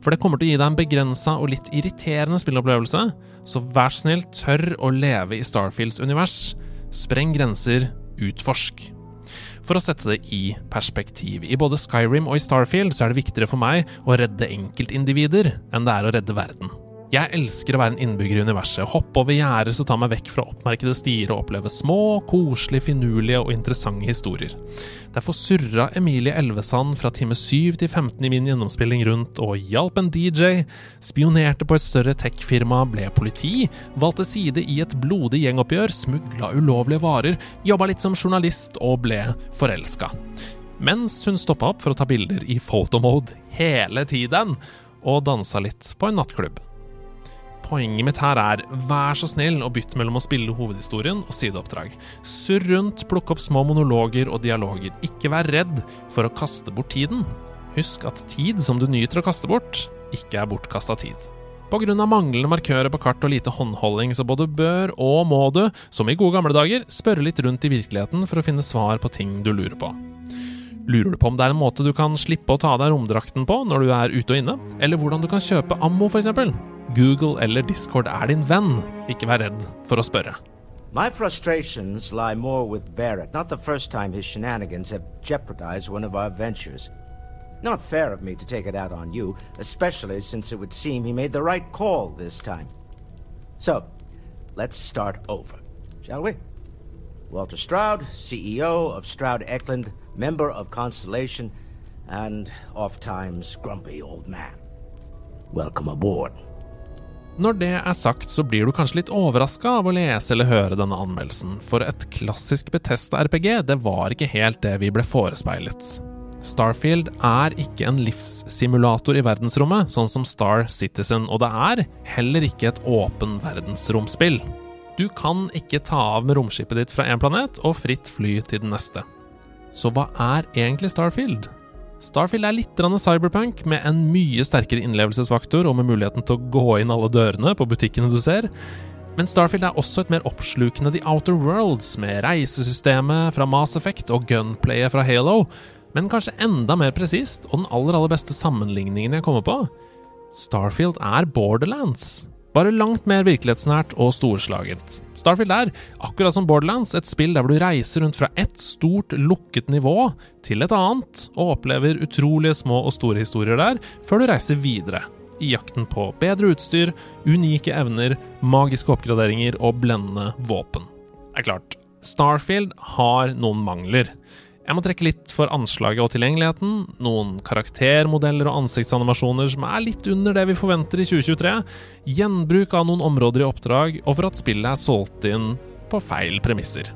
For det kommer til å gi deg en begrensa og litt irriterende spillopplevelse, så vær snill, tørr å leve i Starfields univers. Spreng grenser, utforsk. For å sette det i perspektiv, i både Skyrim og i Starfield så er det viktigere for meg å redde enkeltindivider enn det er å redde verden. Jeg elsker å være en innbygger i universet, hoppe over gjerder som tar meg vekk fra oppmerkede stier og oppleve små, koselige, finurlige og interessante historier. Derfor surra Emilie Elvesand fra time 7 til 15 i min gjennomspilling rundt og hjalp en DJ, spionerte på et større tech-firma, ble politi, valgte side i et blodig gjengoppgjør, smugla ulovlige varer, jobba litt som journalist og ble forelska. Mens hun stoppa opp for å ta bilder i photomode hele tiden, og dansa litt på en nattklubb. Poenget mitt her er, vær så snill å bytte mellom å spille hovedhistorien og sideoppdrag. Surr rundt, plukk opp små monologer og dialoger. Ikke vær redd for å kaste bort tiden. Husk at tid som du nyter å kaste bort, ikke er bortkasta tid. Av manglende markører på kart og lite håndholding, så både bør og må du, som i gode gamle dager, spørre litt rundt i virkeligheten for å finne svar på ting du lurer på. Lurer du på om det er en måte du kan slippe å ta av deg romdrakten på når du er ute og inne? Eller hvordan du kan kjøpe ammo, f.eks.? Google eller Discord er din venn. Ikke vær redd for å spørre. My frustrations lie more with Barrett, not the first time his shenanigans have jeopardized one of our ventures. Not fair of me to take it out on you, especially since it would seem he made the right call this time. So, let's start over, shall we? Walter Stroud, CEO of Stroud Eklund, member of Constellation, and oft times grumpy old man. Welcome aboard. Når det er sagt, så blir du kanskje litt overraska av å lese eller høre denne anmeldelsen, for et klassisk Betesta-RPG, det var ikke helt det vi ble forespeilet. Starfield er ikke en livssimulator i verdensrommet, sånn som Star Citizen, og det er heller ikke et åpen verdensromspill. Du kan ikke ta av med romskipet ditt fra én planet og fritt fly til den neste. Så hva er egentlig Starfield? Starfield er litt cyberpunk, med en mye sterkere innlevelsesfaktor og med muligheten til å gå inn alle dørene på butikkene du ser. Men Starfield er også et mer oppslukende The Outer Worlds, med reisesystemet fra Mass Effect og gunplayet fra Halo. Men kanskje enda mer presist, og den aller, aller beste sammenligningen jeg kommer på Starfield er Borderlands. Bare langt mer virkelighetsnært og storslagent. Starfield er, akkurat som Borderlands, et spill der du reiser rundt fra ett stort, lukket nivå til et annet, og opplever utrolige små og store historier der, før du reiser videre. I jakten på bedre utstyr, unike evner, magiske oppgraderinger og blendende våpen. Det er klart, Starfield har noen mangler. Jeg må trekke litt for anslaget og tilgjengeligheten, noen karaktermodeller og ansiktsanimasjoner som er litt under det vi forventer i 2023, gjenbruk av noen områder i oppdrag, og for at spillet er solgt inn på feil premisser.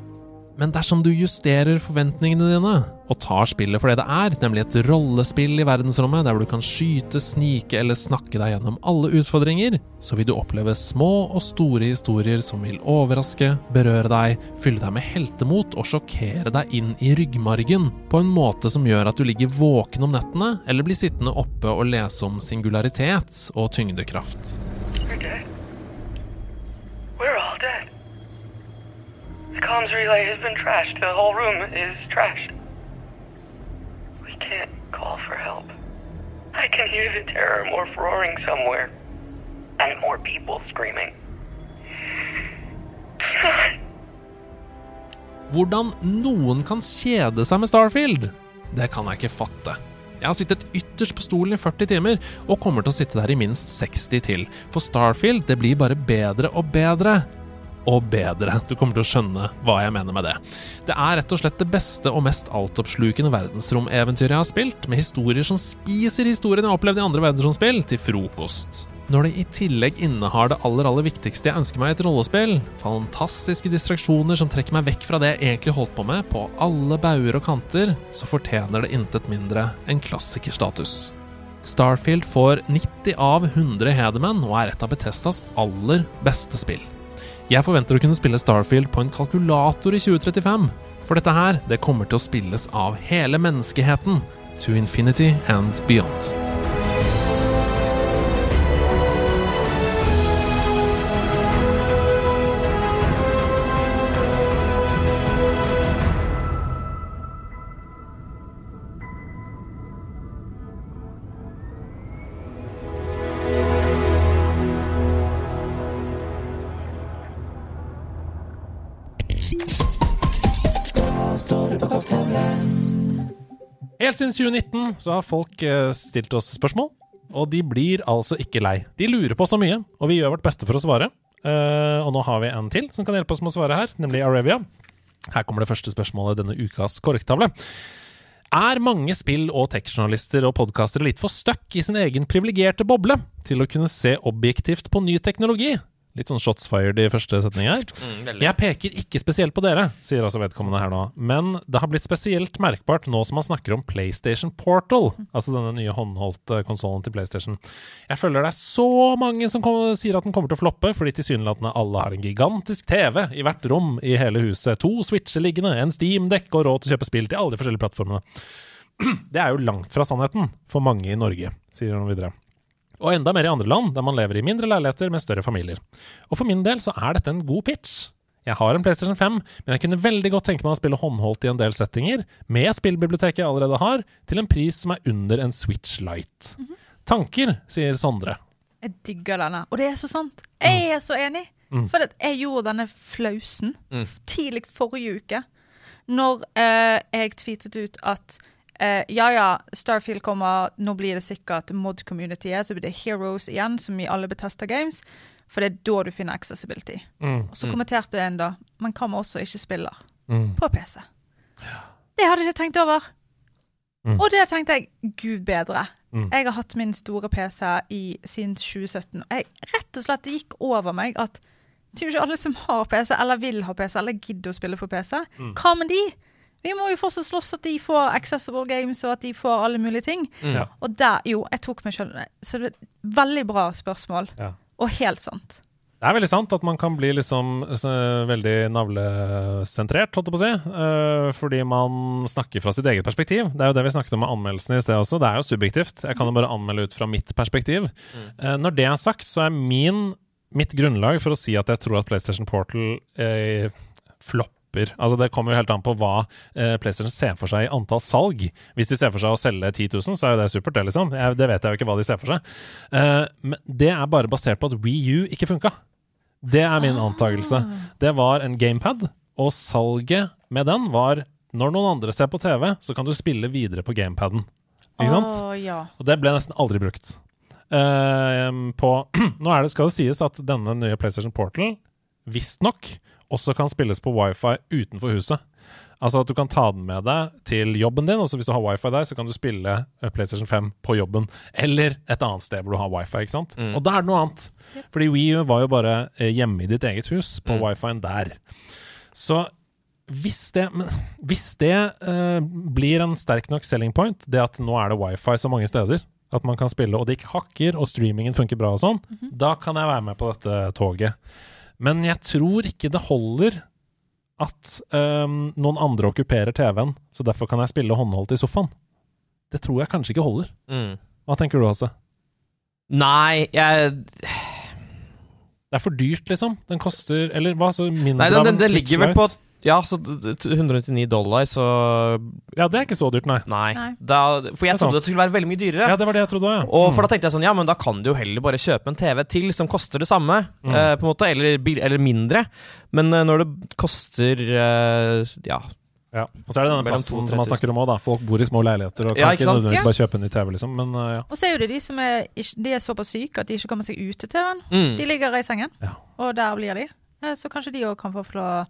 Men dersom du justerer forventningene dine, og tar spillet for det det er, nemlig et rollespill i verdensrommet der du kan skyte, snike eller snakke deg gjennom alle utfordringer, så vil du oppleve små og store historier som vil overraske, berøre deg, fylle deg med heltemot og sjokkere deg inn i ryggmargen, på en måte som gjør at du ligger våken om nettene, eller blir sittende oppe og lese om singularitet og tyngdekraft. We're all dead. The comms relay has been trashed. The whole room is trashed. We can't call for help. I can hear the terror morph roaring somewhere. And more people screaming. Hvordan noen kan kjede seg med Starfield, det kan jeg ikke fatte. Jeg har sittet ytterst på stolen i 40 timer, og kommer til å sitte der i minst 60 til. For Starfield, det blir bare bedre og bedre. Og bedre. Du kommer til å skjønne hva jeg mener med det. Det er rett og slett det beste og mest altoppslukende verdensromeventyret jeg har spilt, med historier som spiser historien jeg har opplevd i andre verdensromspill, til frokost. Når det i tillegg innehar det aller aller viktigste jeg ønsker meg i et rollespill, fantastiske distraksjoner som trekker meg vekk fra det jeg egentlig holdt på med, på alle bauger og kanter, så fortjener det intet mindre enn klassikerstatus. Starfield får 90 av 100 hedermenn og er et av Betestas aller beste spill. Jeg forventer å kunne spille Starfield på en kalkulator i 2035, for dette her, det kommer til å spilles av hele menneskeheten, to infinity and beyond. Helt siden 2019 så har folk eh, stilt oss spørsmål, og de blir altså ikke lei. De lurer på så mye, og vi gjør vårt beste for å svare. Eh, og nå har vi en til som kan hjelpe oss med å svare her, nemlig Arevia. Her kommer det første spørsmålet i denne ukas korktavle. Er mange spill- og tekstjournalister og podkastere litt for stuck i sin egen privilegerte boble til å kunne se objektivt på ny teknologi? Litt sånn shots fired i første setning her. Mm. Jeg peker ikke spesielt på dere, sier altså vedkommende her nå, men det har blitt spesielt merkbart nå som man snakker om PlayStation Portal, altså denne nye håndholdte konsollen til PlayStation. Jeg føler det er så mange som kom, sier at den kommer til å floppe, fordi tilsynelatende alle har en gigantisk TV i hvert rom i hele huset, to switcher liggende, en Steam-dekk og råd til å kjøpe spill til alle de forskjellige plattformene. Det er jo langt fra sannheten for mange i Norge, sier han videre. Og enda mer i andre land, der man lever i mindre leiligheter med større familier. Og for min del så er dette en god pitch. Jeg har en PlayStation 5, men jeg kunne veldig godt tenke meg å spille håndholdt i en del settinger, med spillbiblioteket jeg allerede har, til en pris som er under en Switch Light. Tanker, sier Sondre. Jeg digger denne. Og det er så sant. Jeg er så enig. Mm. For jeg gjorde denne flausen Mm. tidlig forrige uke. Når eh, jeg tweetet ut at eh, ja ja, Starfield kommer, nå blir det sikkert mod-communityet, så blir det Heroes igjen, som i alle Betesta Games. For det er da du finner accessibility. Mm, så kommenterte kommenterte en da, men hva med også ikke spiller Mm. på PC? Det hadde jeg ikke tenkt over. Mm. Og det tenkte jeg, gud bedre. Mm. Jeg har hatt min store PC i, siden 2017. Og jeg rett og slett det gikk over meg at det er jo ikke alle som har PC, eller vil ha PC, eller gidder å spille for PC. Mm. Hva med de? Vi må jo fortsatt slåss at de får accessible games, og at de får alle mulige ting. Mm. Ja. Og der, jo, jeg tok meg sjøl Så det er et veldig bra spørsmål. Ja. Og helt sant. Det er veldig sant at man kan bli liksom veldig navlesentrert, holdt jeg på å si. eh, fordi man snakker fra sitt eget perspektiv. Det er jo det vi snakket om med anmeldelsen i sted også. Det er jo subjektivt. Jeg kan jo bare anmelde ut fra mitt perspektiv. Eh, når det er sagt, så er min, mitt grunnlag for å si at jeg tror at PlayStation Portal eh, flopper Altså Det kommer jo helt an på hva eh, PlayStation ser for seg i antall salg. Hvis de ser for seg å selge 10 000, så er jo det supert, det, liksom. Jeg, det vet jeg jo ikke hva de ser for seg. Eh, men det er bare basert på at Wii U ikke funka. Det er min antakelse. Det var en gamepad, og salget med den var når noen andre ser på TV, så kan du spille videre på gamepaden. Ikke sant? Oh, ja. Og det ble nesten aldri brukt. Uh, på Nå er det, skal det sies at denne nye PlayStation Portal visstnok også kan spilles på wifi utenfor huset. Altså at du kan ta den med deg til jobben din, og så hvis du har wifi der, så kan du spille eh, PlayStation 5 på jobben. Eller et annet sted hvor du har wifi, ikke sant. Og da er det noe annet. Fordi Wii var jo bare eh, hjemme i ditt eget hus, på wifien der. Så hvis det, hvis det uh, blir en sterk nok selling point, det at nå er det wifi så mange steder, at man kan spille, og det ikke hakker, og streamingen funker bra og sånn, da kan jeg være med på dette toget. Men jeg tror ikke det holder at um, noen andre okkuperer TV-en, så derfor kan jeg spille håndholdt i sofaen. Det tror jeg kanskje ikke holder. Mm. Hva tenker du, Hasse? Nei, jeg Det er for dyrt, liksom. Den koster Eller hva, så mindre Nei, den, den, en den ligger vel på? Ja, så d- d- 199 dollar, så Ja, det er ikke så dyrt, nei. Nei. Nei. Da, for jeg Det sant. trodde det skulle være veldig mye dyrere. Ja, det var det jeg trodde også, ja. Og for Mm. da tenkte jeg sånn, ja, men da kan du jo heller bare kjøpe en TV til som koster det samme, Mm. eh, på en måte, eller, eller mindre. Men eh, når det koster eh, ja, Ja. Og så er det denne plassen som man snakker om òg, da. Folk bor i små leiligheter og kan Ja, ikke, nødvendigvis Ja. bare kjøpe en ny TV, liksom. Men uh, ja. Og så er jo det de som er, de er såpass syke at de ikke kommer seg ut til TV-en. Mm. De ligger i sengen, Ja. og der blir de. eh, så kanskje de òg kan få til å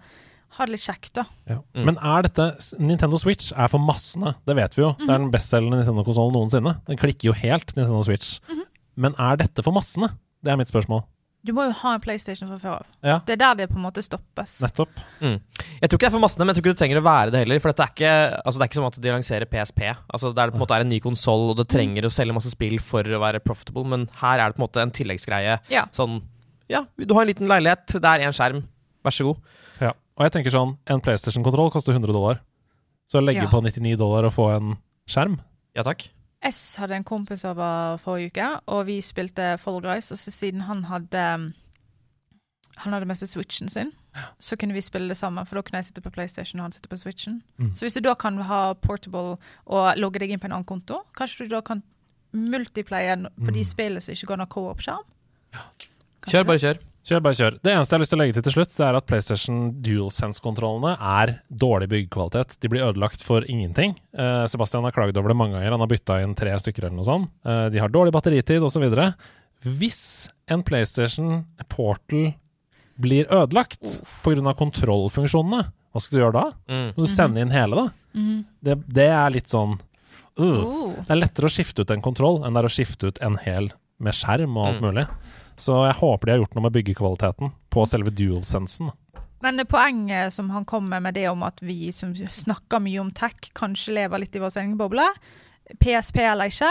ha det litt kjekt, da. Ja. Men er dette Nintendo Switch er for massene, det vet vi jo. Det er den bestselgende Nintendo-konsollen noensinne. Den klikker jo helt, Nintendo Switch. Men er dette for massene? Det er mitt spørsmål. Du må jo ha en PlayStation fra før av. Ja. Det er der det på en måte stoppes. Nettopp. Mm. Jeg tror ikke det er for massene, men jeg tror ikke det trenger å være det heller. For dette er ikke, altså det er ikke som at de lanserer PSP. Altså Der det på en måte er en ny konsoll, og det trenger å selge masse spill for å være profitable, men her er det på en måte en tilleggsgreie. Ja. Sånn Ja, du har en liten leilighet, det er én skjerm, vær så god. Og jeg tenker sånn, en PlayStation-kontroll koster 100 dollar. Så å legge Ja. på 99 dollar og få en skjerm Ja takk. S hadde en kompis over forrige uke, og vi spilte Fall Guys. Og så siden han hadde Han hadde mest Switchen sin, så kunne vi spille det sammen. For da kunne jeg sitte på PlayStation, og han sitte på Switchen. Mm. Så hvis du da kan ha portable og logge deg inn på en annen konto, kanskje du da kan multiplaye på de Mm. spillene som ikke går noe co-op-skjerm? Kjør, bare kjør. Kjør, bare kjør. Det eneste jeg har lyst til å legge til til slutt, det er at PlayStation DualSense-kontrollene er dårlig byggekvalitet. De blir ødelagt for ingenting. Uh, Sebastian har klaget over det mange ganger. Han har bytta inn tre stykker eller noe sånt. Uh, de har dårlig batteritid osv. Hvis en PlayStation Portal blir ødelagt pga. kontrollfunksjonene, hva skal du gjøre da? Mm. Må du sende inn hele, da? Mm. Det, det er litt sånn uh. Oh. Det er lettere å skifte ut en kontroll enn det er å skifte ut en hel med skjerm og alt Mm. Så jeg håper de har gjort noe med byggekvaliteten på selve dual-sensen. Men det poenget som han kommer med, det om at vi som snakker mye om tech, kanskje lever litt i vår egen boble, PSP eller ikke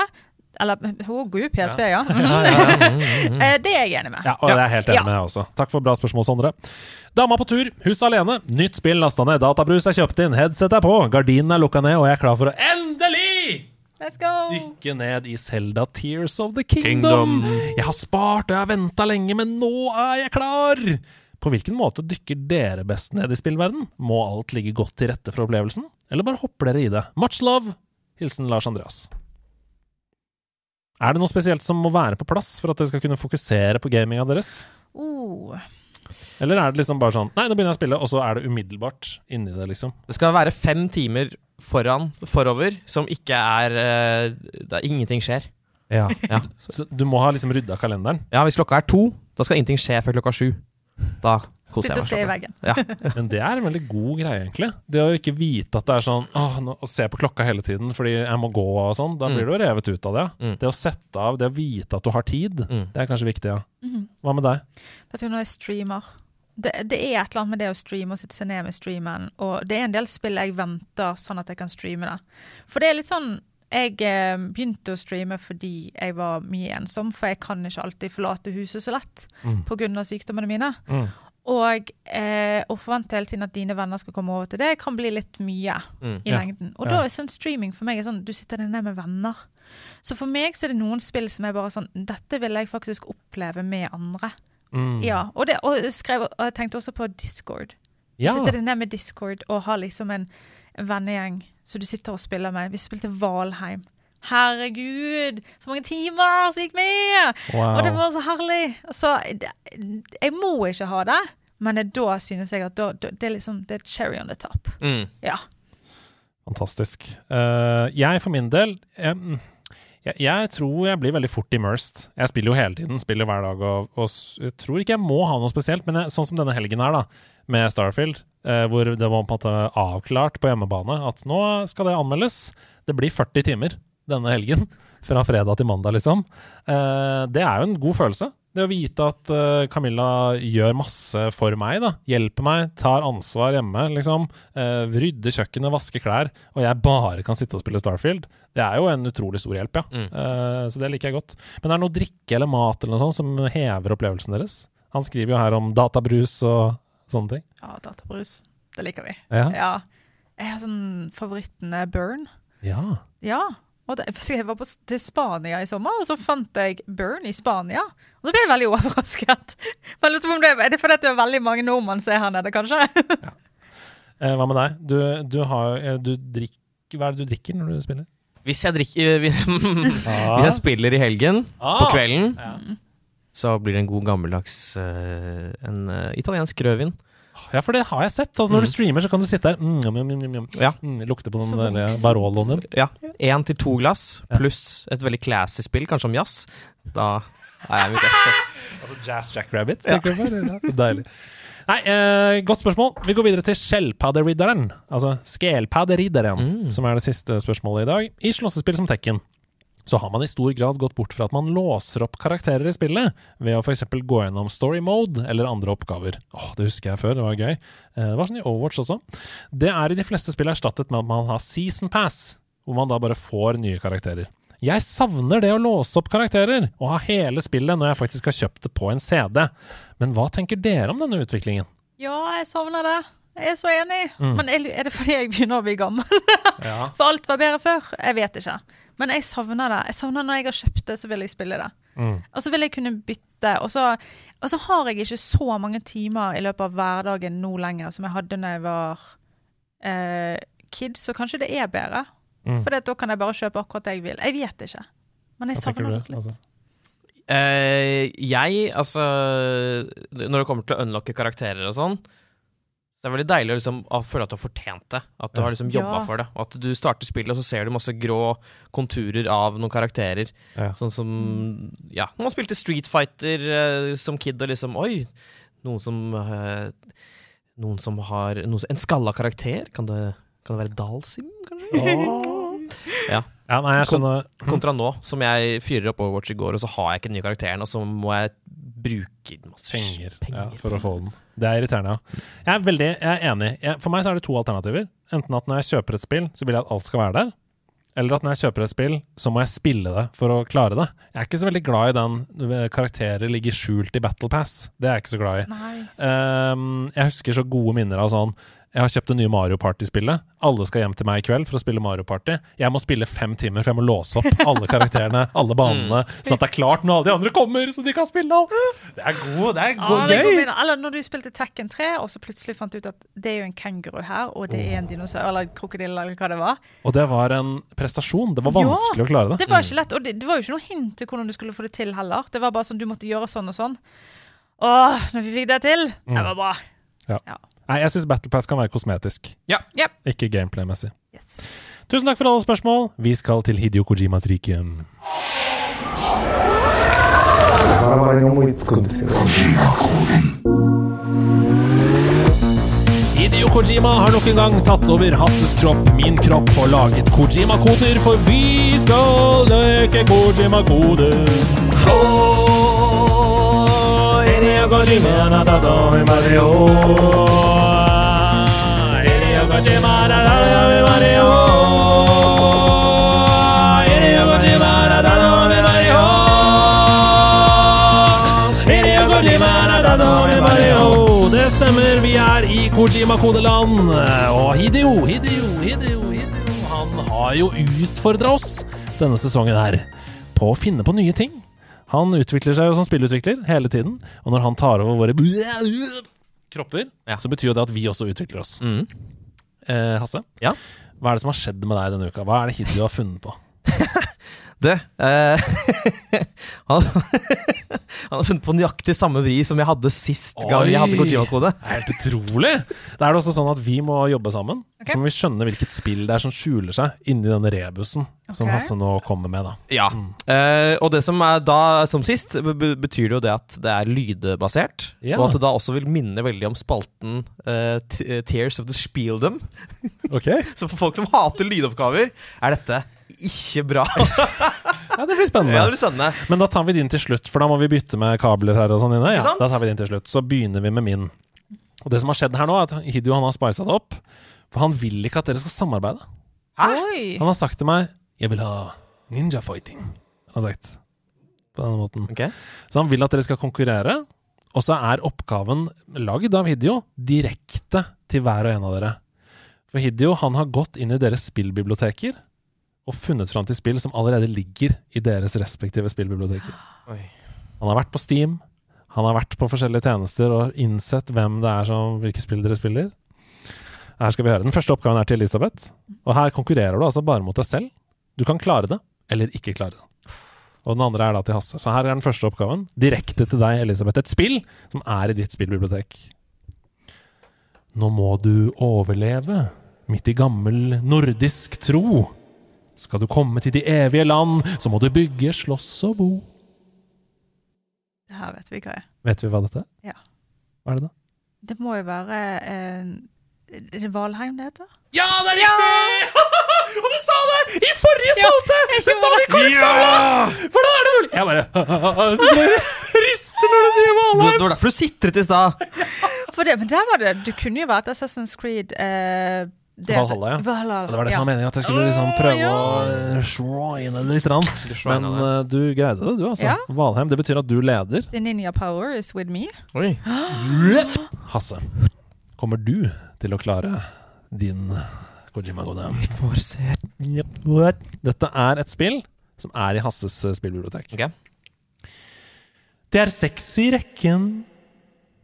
Eller å gud, PSP, ja. ja. det er jeg enig med. Ja, og det er jeg helt enig Ja. med, jeg også. Takk for bra spørsmål, Sondre. Dama på tur, hus alene. Nytt spill lasta ned, databrus er kjøpt inn, headset er på, gardinen er lukka ned, og jeg er klar for å endelig Let's go! dykke ned i Selda Tears of the Kingdom. Jeg har spart og jeg har venta lenge, men nå er jeg klar! På hvilken måte dykker dere best ned i spillverden? Må alt ligge godt til rette for opplevelsen, eller bare hopper dere i det? Much love! Hilsen Lars Andreas. Er det noe spesielt som må være på plass for at dere skal kunne fokusere på gaminga deres? Oh. Eller er det liksom bare sånn Nei, nå begynner jeg å spille, og så er det umiddelbart inni det, liksom? Det skal være fem timer foran, forover, som ikke er eh, Der ingenting skjer. Ja. Ja. Så du må ha liksom rydda kalenderen? ja, hvis klokka er to, da skal ingenting skje før klokka sju. Da koser Sitte og se i jeg meg. veggen. Ja. Men det er en veldig god greie, egentlig. Det å ikke vite at det er sånn åh, nå, Å se på klokka hele tiden fordi jeg må gå og sånn, da Mm. blir du jo revet ut av det. Mm. Det å sette av, det å vite at du har tid, Mm. det er kanskje viktig, ja. Mhm. Hva med deg? Jeg tror nå jeg streamer det, det er et eller annet med det å streame og sitte seg ned med streamen. Og det er en del spill jeg venter sånn at jeg kan streame det. For det er litt sånn Jeg eh, begynte å streame fordi jeg var mye ensom, for jeg kan ikke alltid forlate huset så lett Mm. pga. sykdommene mine. Mm. Og eh, å forvente hele tiden at dine venner skal komme over til det, kan bli litt mye Mm. i Ja. lengden. Og Ja. da er sånn streaming for meg sånn du sitter der nede med venner. Så for meg så er det noen spill som er bare sånn Dette vil jeg faktisk oppleve med andre. Mm. Ja, og, det, og, skrev, og jeg tenkte også på Discord. Ja. Sitter deg ned med Discord og har liksom en, en vennegjeng som du sitter og spiller med. Vi spilte Valheim. Herregud, så mange timer som gikk med! Wow. Og det var så herlig. Så jeg må ikke ha det, men da synes jeg at da, da, det er liksom det er cherry on the top. Mm. Ja. Fantastisk. Uh, jeg for min del jeg, jeg, tror jeg blir veldig fort immersed. Jeg spiller jo hele tiden, spiller hver dag, og, og jeg tror ikke jeg må ha noe spesielt. Men jeg, sånn som denne helgen her, da, med Starfield, eh, hvor det var på en måte avklart på hjemmebane at nå skal det anmeldes. Det blir 40 timer denne helgen, fra fredag til mandag, liksom. Eh, det er jo en god følelse. Det å vite at uh, Camilla gjør masse for meg, da. Hjelper meg, tar ansvar hjemme, liksom. Uh, rydder kjøkkenet, vasker klær. Og jeg bare kan sitte og spille Starfield. Det er jo en utrolig stor hjelp, ja. Mm. Uh, så det liker jeg godt. Men er det noe drikke eller mat eller noe sånt som hever opplevelsen deres? Han skriver jo her om databrus og sånne ting. Ja, databrus. Det liker vi. Ja. Jeg har sånn favoritten er Burn. Ja. Ja. Og det, jeg var på, til Spania i sommer, og så fant jeg Burn i Spania. Og så ble jeg veldig overrasket. Men lurer på om det, er det fordi det er veldig mange nordmenn som er her nede, kanskje? Eh, hva med deg? Du, du har eh, du drikker, Hva er det du drikker når du spiller? Hvis jeg drikker Hvis jeg spiller i helgen, Ah. på kvelden, Ja. så blir det en god gammeldags uh, En uh, italiensk rødvin. Ja, for det har jeg sett. Altså, når Mm. du streamer, så kan du sitte der mm, mm, mm, mm, mm. Ja. Mm, Lukte på den. Baroloen din. Ja. Én til to glass pluss et veldig classy spill, kanskje om jazz. Da er jeg er mitt ess. Altså Jazz Jackrabbit, tenker du på? Ja, Deilig. Nei, eh, godt spørsmål. Vi går videre til skjellpadderidderen. Altså skelpadderidderen, som er det siste spørsmålet i dag. I slåssespill som Tekken så har man i stor grad gått bort fra at man låser opp karakterer i spillet, ved å f.eks. gå gjennom story mode eller andre oppgaver. Åh, Det husker jeg før, det var gøy. Eh, Det var sånn i Overwatch også. Det er i de fleste spill erstattet med at man har season pass, hvor man da bare får nye karakterer. Jeg savner det å låse opp karakterer, og ha hele spillet når jeg faktisk har kjøpt det på en CD. Men hva tenker dere om denne utviklingen? Ja, jeg savner det. Jeg er så enig. Mm. Men er det fordi jeg begynner å bli gammel? Ja. For alt var bedre før? Jeg vet ikke. Men jeg savner det. Jeg savner Når jeg har kjøpt det, så vil jeg spille det. Mm. Og så vil jeg kunne bytte. Og så, og så har jeg ikke så mange timer i løpet av hverdagen nå lenger som jeg hadde da jeg var eh, kid, så kanskje det er bedre. Mm. For da kan jeg bare kjøpe akkurat det jeg vil. Jeg vet ikke. Men jeg savner det litt. altså? Eh, jeg, altså Når det kommer til å unlocke karakterer og sånn, så er det veldig deilig å liksom, å føle at du har fortjent det. At du Ja. har liksom jobba Ja. for det. Og at du starter spillet, og så ser du masse grå konturer av noen karakterer. Ja. Sånn som Ja, når man spilte Street Fighter uh, som kid, og liksom Oi, noen som uh, Noen som har noen, som- En skalla karakter? Kan det, kan det være Dalsim, kanskje? ja. Ja, nei, jeg skjønner. Kon- Kontra nå, som jeg fyrer opp Overwatch i går, og så har jeg ikke den nye karakteren, og så må jeg bruke masse Penger, penger. ja, for å få den. Det er irriterende, ja. Jeg er veldig jeg er enig. Jeg, for meg så er det to alternativer. Enten at når jeg kjøper et spill, så vil jeg at alt skal være der. Eller at når jeg kjøper et spill, så må jeg spille det for å klare det. Jeg er ikke så veldig glad i den eh, karakterer ligger skjult i Battle Pass. Det er jeg ikke så glad i. Ehm, jeg husker så gode minner av sånn Jeg har kjøpt det nye Mario Party-spillet. Alle skal hjem til meg i kveld for å spille Mario Party. Jeg må spille fem timer, for jeg må låse opp alle karakterene, alle banene, sånn at det er klart når alle de andre kommer, så de kan spille alt. Det er god, det er god, ah, gøy. min- Eller når du spilte Tekken 3, og så plutselig fant du ut at det er jo en kenguru her, og det er en dinosaur, eller krokodille, eller hva det var. Og det var en prestasjon. Det var vanskelig å klare det. Det var ikke lett, og det, det var jo ikke noe hint til hvordan du skulle få det til heller. Det var bare sånn, du måtte gjøre sånn og sånn. Åh, når vi fikk det til, det Mm. var bra. Ja. Ja. Nei, jeg syns Battle Pass kan være kosmetisk, ja. Yep. ikke gameplay-messig. Yes. Tusen takk for alle spørsmål. Vi skal til Hidio Kojimas rike. Hideo Kojima har nok en gang tatt over Hasses kropp, min kropp, og laget Kojima-koder, for vi skal leke Kojima-koder. Oh, det stemmer, vi er i Kojima-kodeland. Og Hideo, Hideo, Hideo, Hideo Han har jo utfordra oss denne sesongen her på å finne på nye ting. Han utvikler seg jo som spillutvikler hele tiden, og når han tar over våre kropper, så betyr jo det at vi også utvikler oss. Eh, Hasse, Ja? hva er det som har skjedd med deg denne uka? Hva er det Hideo har funnet på? Du, eh, han, han har funnet på nøyaktig samme vri som jeg hadde sist gang jeg hadde Kojima-kode. Helt utrolig! Da er det også sånn at vi må jobbe sammen. Så må vi skjønne hvilket spill det er som skjuler seg inni denne rebusen som Hasse nå kommer med. da Ja. Eh, og det som er da, som sist, be- be- betyr det jo det at det er lydbasert. yeah. Og at det da også vil minne veldig om spalten uh, Tears of the Spieldom. okay. Så for folk som hater lydoppgaver, er dette ikke bra. Ja, Det blir spennende. ja, det blir spennende. Men da tar vi din til slutt, for da må vi bytte med kabler her og sånn inne. Ja, da tar vi din til slutt. Så begynner vi med min. Og det som har skjedd her nå, er at Hideo han har spisa det opp. For han vil ikke at dere skal samarbeide. Oi! Han har sagt til meg 'Jeg vil ha ninja fighting'. Han har sagt på denne måten. Okay. Så han vil at dere skal konkurrere. Og så er oppgaven lagd av Hideo direkte til hver og en av dere. For Hideo han har gått inn i deres spillbiblioteker og funnet fram til spill som allerede ligger i deres respektive spillbiblioteker. Oi. Han har vært på Steam, han har vært på forskjellige tjenester og innsett hvem det er som, hvilke spill dere spiller. Her skal vi høre. Den første oppgaven er til Elisabeth. Og her konkurrerer du altså bare mot deg selv. Du kan klare det, eller ikke klare det. Og den andre er da til Hasse. Så her er den første oppgaven. Direkte til deg, Elisabeth. Et spill som er i ditt spillbibliotek. Nå må du overleve, midt i gammel nordisk tro. Skal du komme til de evige land, så må du bygge slåss og bo. Det her vet vi hva er. Vet vi hva dette er? Ja. Hva er det da? Det må jo være eh, Er det Valheim det heter? Ja, det er riktig! Og du sa det i forrige spalte! Du sa det i korrektet! For da er det mulig? Jeg bare Så du rister når du sier Valheim. det var derfor du sitret i stad. For det, men der var det Du kunne jo vært Assassin's Creed eh, det- Valhalla, ja. Valhalla, Det var det som var meningen, at jeg skulle liksom prøve ja. å eh, shrine det litt. Rann. Men uh, du greide det, du, altså. Ja. Valheim. Det betyr at du leder. The ninja power is with me. Oi. Hasse, kommer du til å klare din Kojima Godem? Vi får se. Dette er et spill som er i Hasses eh, spillbibliotek. Okay. Det er seks i rekken,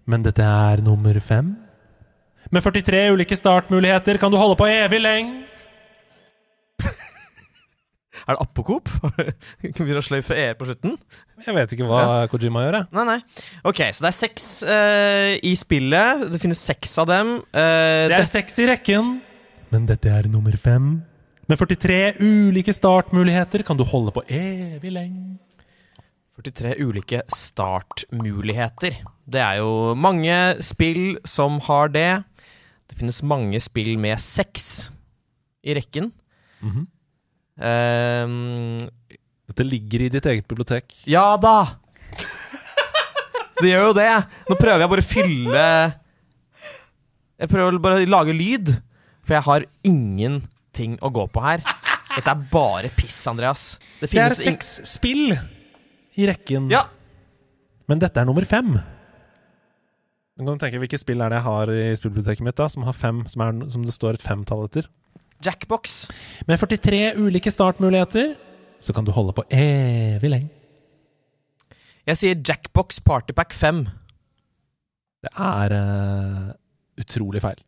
men dette er nummer fem. Med 43 ulike startmuligheter kan du holde på evig lenge. Er det Apokop? Begynner å sløyfe e på slutten? Jeg vet ikke hva Kojima gjør, jeg. Nei, nei. Ok, så det er seks uh, i spillet. Det finnes seks av dem. Uh, Det er seks i rekken, men dette er nummer fem. Med 43 ulike startmuligheter kan du holde på evig lenge. 43 ulike startmuligheter. Det er jo mange spill som har det. Det finnes mange spill med sex i rekken. Mm -hmm. um, Dette ligger i ditt eget bibliotek. ja da! Det gjør jo det. Nå prøver jeg bare å fylle Jeg prøver bare å lage lyd, for jeg har ingenting å gå på her. Dette er bare piss, Andreas. Det, Det er seks spill i rekken, Ja. men dette er nummer fem. Du kan tenke Hvilke spill er det jeg har i spillbiblioteket mitt da, som, har fem, som, er, som det står et femtall etter? Jackbox. Med 43 ulike startmuligheter så kan du holde på evig lenge. Jeg sier Jackbox Partypack 5. Det er uh, utrolig feil.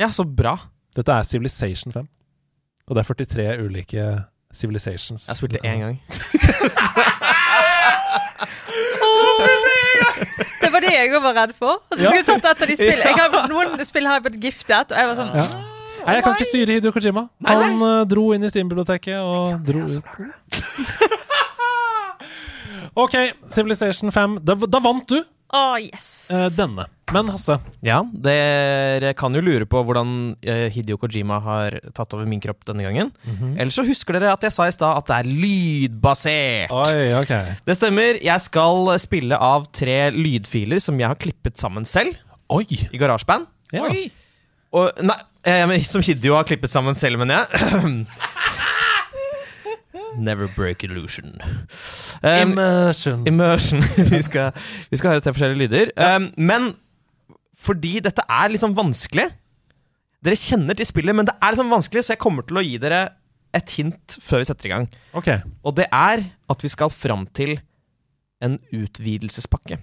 Ja, så bra. Dette er Civilization 5. Og det er 43 ulike Civilizations. Jeg spilte én gang. Det var det jeg var redd for. At du Ja. skulle tatt et av de spillene. Jeg har, noen spill har jeg blitt giftet, og jeg var sånn Ja. Nei, jeg kan ikke styre Hideo Kojima. Han eh, dro inn i Steam-biblioteket og dro ut. OK, Civilization 5. Da, da vant du oh, yes. eh, denne. Men Hasse, Ja, dere kan jo lure på hvordan Hidio Hideo Kojima har tatt over min kropp denne gangen. Mhm. Eller så husker dere at jeg sa i stad at det er lydbasert. Oi, ok. Det stemmer. Jeg skal spille av tre lydfiler som jeg har klippet sammen selv Oi! i GarageBand. Ja. Oi. Og, nei, eh, men som Hideo har klippet sammen selv, mener jeg. Never break illusion. Um, Immersion. Immersion. vi, skal, vi skal høre tre forskjellige lyder. Um, men fordi dette er sånn vanskelig Dere kjenner til spillet, men det er sånn vanskelig, så jeg kommer til å gi dere et hint før vi setter i gang. Ok. Og det er at vi skal fram til en utvidelsespakke.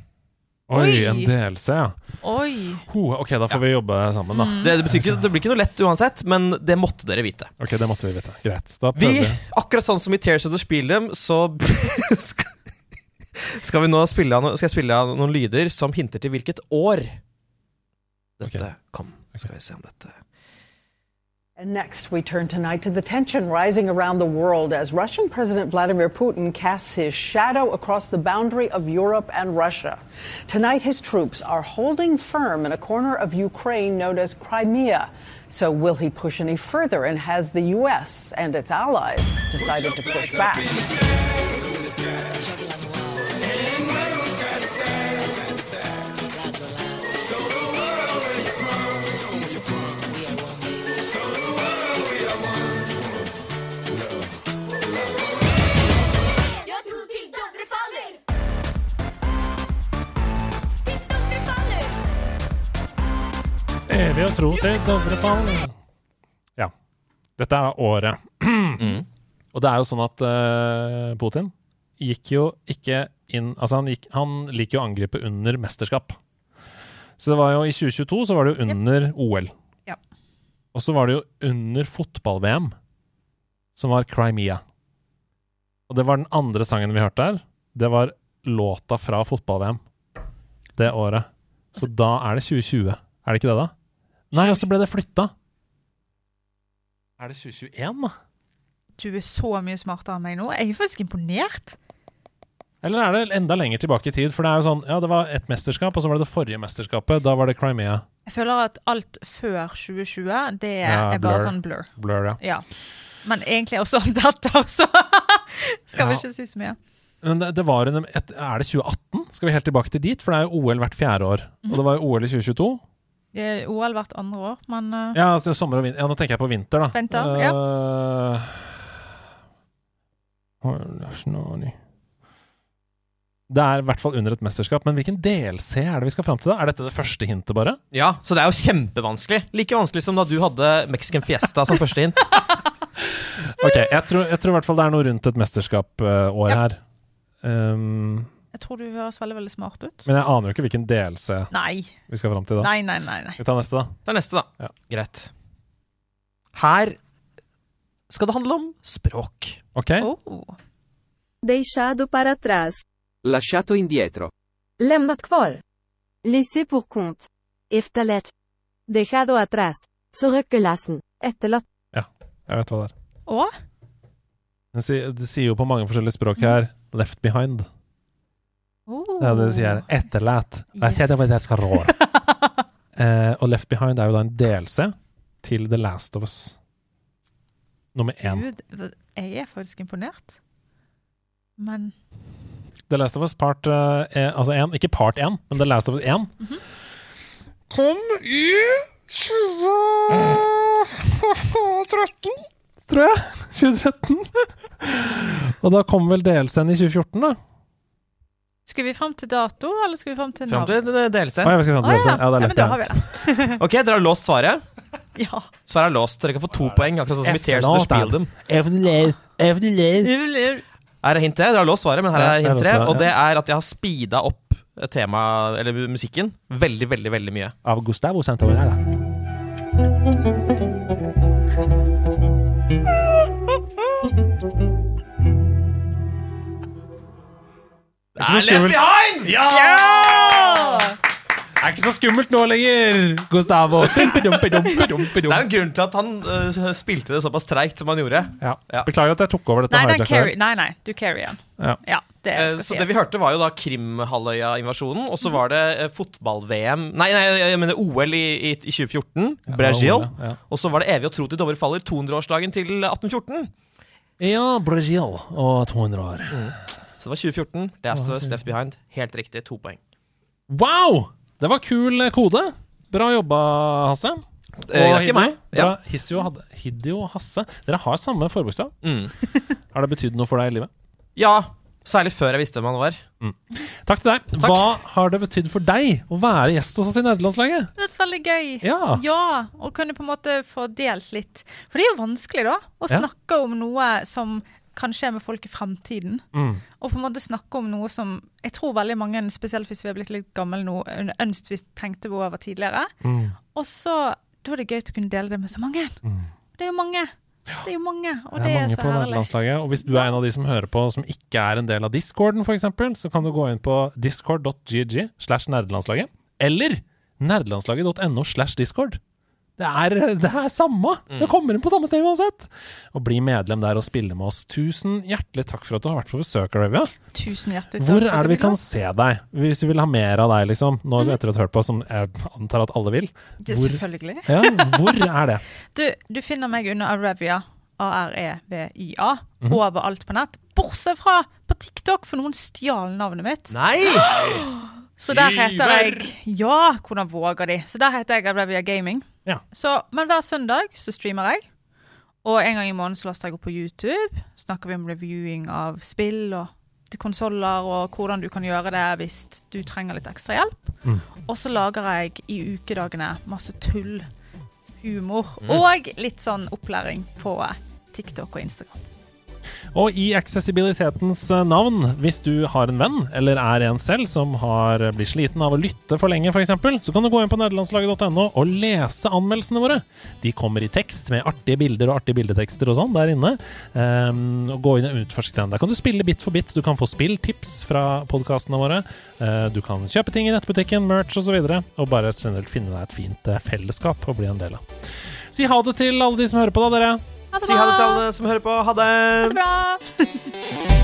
Oi, Oi. en DLC, ja. Oi. Ho, ok, da får vi jobbe sammen, da. Det, det, betyr ikke, det blir ikke noe lett uansett, men det måtte dere vite. Ok, det måtte vi vite. Greit. Da Vi, prøver vi. akkurat sånn som i Tears of the Spielem, så skal, skal vi nå spille skal jeg spille av noen lyder som hinter til hvilket år dette kom. Skal vi se om dette And next, we turn tonight to the tension rising around the world as Russian President Vladimir Putin casts his shadow across the boundary of Europe and Russia. Tonight, his troops are holding firm in a corner of Ukraine known as Crimea. So, will he push any further? And has the U.S. and its allies decided to push back? Evig å tro til Dovrefall. Ja. Dette er året. Og det er jo sånn at uh, Putin gikk jo ikke inn Altså, han, gikk, han liker jo å angripe under mesterskap. Så det var jo i 2022 så var det jo under OL. Ja. Og så var det jo under fotball-VM, som var Crimea. Og det var den andre sangen vi hørte her. Det var låta fra fotball-VM det året. Så da er det 2020. Er det ikke det, da? Nei, og så ble det flytta. Er det 2021, da? Du er så mye smartere enn meg nå. Jeg er faktisk imponert. Eller er det enda lenger tilbake i tid? For det er jo sånn, ja, det var ett mesterskap, og så var det det forrige mesterskapet. Da var det Crimea. Jeg føler at alt før 2020, det Ja, er bare sånn blur. Blur, ja. Ja. Men egentlig også alt etter, så skal vi ikke si så mye. Men det, det var en, et, Er det 2018? Skal vi helt tilbake til dit? For det er jo OL hvert fjerde år. Og det var jo OL i 2022. Det er OL hvert andre år, men uh, Ja, altså sommer og vinter. Ja, nå tenker jeg på vinter, da. Vinter, ja. Eh, ja. Det er i hvert fall under et mesterskap, men hvilken DLC er det vi skal fram til da? Er dette det første hintet, bare? Ja, så det er jo kjempevanskelig. Like vanskelig som da du hadde Mexican Fiesta som første hint. Ok, jeg tror, jeg tror i hvert fall det er noe rundt et mesterskap-år her. Um, jeg tror du høres veldig veldig smart ut. men jeg aner jo ikke hvilken delelse Nei. vi skal fram til da. Nei, nei, nei. nei. Vi tar neste, da. Det er neste, da. Ja. Greit. Her skal det handle om språk. Ok. Oh. Deixado para trás. Lasciato indietro. Lämnat kvar. Laissé pour compte. Efterlatt. Dejado atrás. Zurückgelassen. Etterlatt. Ja, jeg vet hva det er. Å? Det sier, det sier jo på mange forskjellige språk her 'left behind'. Oh. Det er det du sier. Etterlatt. Rå. eh, og 'Left Behind' er jo da en delelse til The Last of Us. Nummer én. Gud, jeg er faktisk imponert. Men The Last of Us part uh, er, Altså én, ikke part én, men The Last of Us 1. Kom i 2013, tror jeg. 2013. og da kom vel DLC-en i 2014, da? Skal vi fram til dato, eller skal vi fram til Fram til delelse. DLC. Ja, vi skal fram til Å, DLC. Ja, det er ja, men da har vi det. Ok, dere har låst svaret? Ja. Svaret er låst. Dere kan få to poeng, akkurat sånn som i Tears to Spill Them. Er det hint tre? Dere har låst svaret, men her er hint tre. Og det er at jeg har speeda opp temaet, eller musikken, veldig, veldig veldig mye. Av Gustavo Santaolalla. Er Left Behind! Ja! Det er ikke så skummelt nå lenger, Gustavo. Det er en grunn til at han uh, spilte det såpass treigt som han gjorde. Ja. Beklager at jeg tok over dette Nei, den carry, nei, nei, du carry den. Ja. Ja, det uh, Så sies. det vi hørte, var jo da Krimhalvøya-invasjonen, og så var det uh, fotball-VM Nei, nei, jeg mener OL i, i, i 2014, Brasil. Ja. Og så var det Evig og tro til Dovre faller, 200-årsdagen til 1814. Ja, Brasil og 200 år. Så det var 2014. Det Us. Left Behind. Helt riktig, to poeng. Wow! Det var kul eh, kode. Bra jobba, Hasse. Eh, det er ikke meg. Ja. Hidio og Hasse. Dere har samme forbokstav. Mm. har det betydd noe for deg i livet? Ja, særlig før jeg visste hvem han var. Takk til deg. Hva har det betydd for deg å være gjest hos oss i nederlandslaget? Det er veldig gøy. Ja. Og kunne på en måte få delt litt. For det er jo vanskelig, da, å Ja. snakke om noe som kan skje med folk i fremtiden. Mm. Og på en måte snakke om noe som jeg tror veldig mange, spesielt hvis vi er blitt litt gamle nå, ønsket vi tenkte over tidligere. Mm. Og så da er det gøy å kunne dele det med så mange. Det er jo mange. Det er jo mange, og Det er, det er så på herlig. Og hvis du er en av de som hører på som ikke er en del av discorden, f.eks., så kan du gå inn på discord.gg slash nerdelandslaget. Eller nerdelandslaget.no slash discord. Det er, det er samme! Det kommer inn på samme sted uansett! Og bli medlem der og spille med oss. Tusen hjertelig takk for at du har vært på besøk, Arabia. Tusen hjertelig takk Hvor er det vi kan se deg, hvis vi vil ha mer av deg, liksom? Nå Mhm. etter å ha hørt på, som jeg antar at alle vil. Er selvfølgelig. Ja, hvor er det? Du, du finner meg under Arevia, A-R-E-V-I-A, Mhm. overalt på nett. Bortsett fra på TikTok, for noen stjal navnet mitt. Nei! Så der heter jeg Ja, hvordan våger de? Så der heter jeg Arevia Gaming. Ja. Så, men hver søndag så streamer jeg. Og en gang i måneden så laster jeg opp på YouTube. Snakker vi om reviewing av spill og konsoller, og hvordan du kan gjøre det hvis du trenger litt ekstra hjelp. Mm. Og så lager jeg i ukedagene masse tull, humor Mm. og litt sånn opplæring på TikTok og Instagram. Og i accessibilitetens eh, navn, hvis du har en venn, eller er en selv som har eh, blitt sliten av å lytte for lenge, f.eks., så kan du gå inn på nederlandslaget.no og lese anmeldelsene våre. De kommer i tekst med artige bilder og artige bildetekster og sånn der inne. Um, og gå inn og utforsk den. Der kan du spille bit for bit. Du kan få spilltips fra podkastene våre. Uh, du kan kjøpe ting i nettbutikken, merch osv., og, så videre, og bare generelt finne deg et fint fellesskap og bli en del av. Si ha det til alle de som hører på, da, dere. Ha det bra. Si ha det til alle som hører på. Ha det. Ha det bra.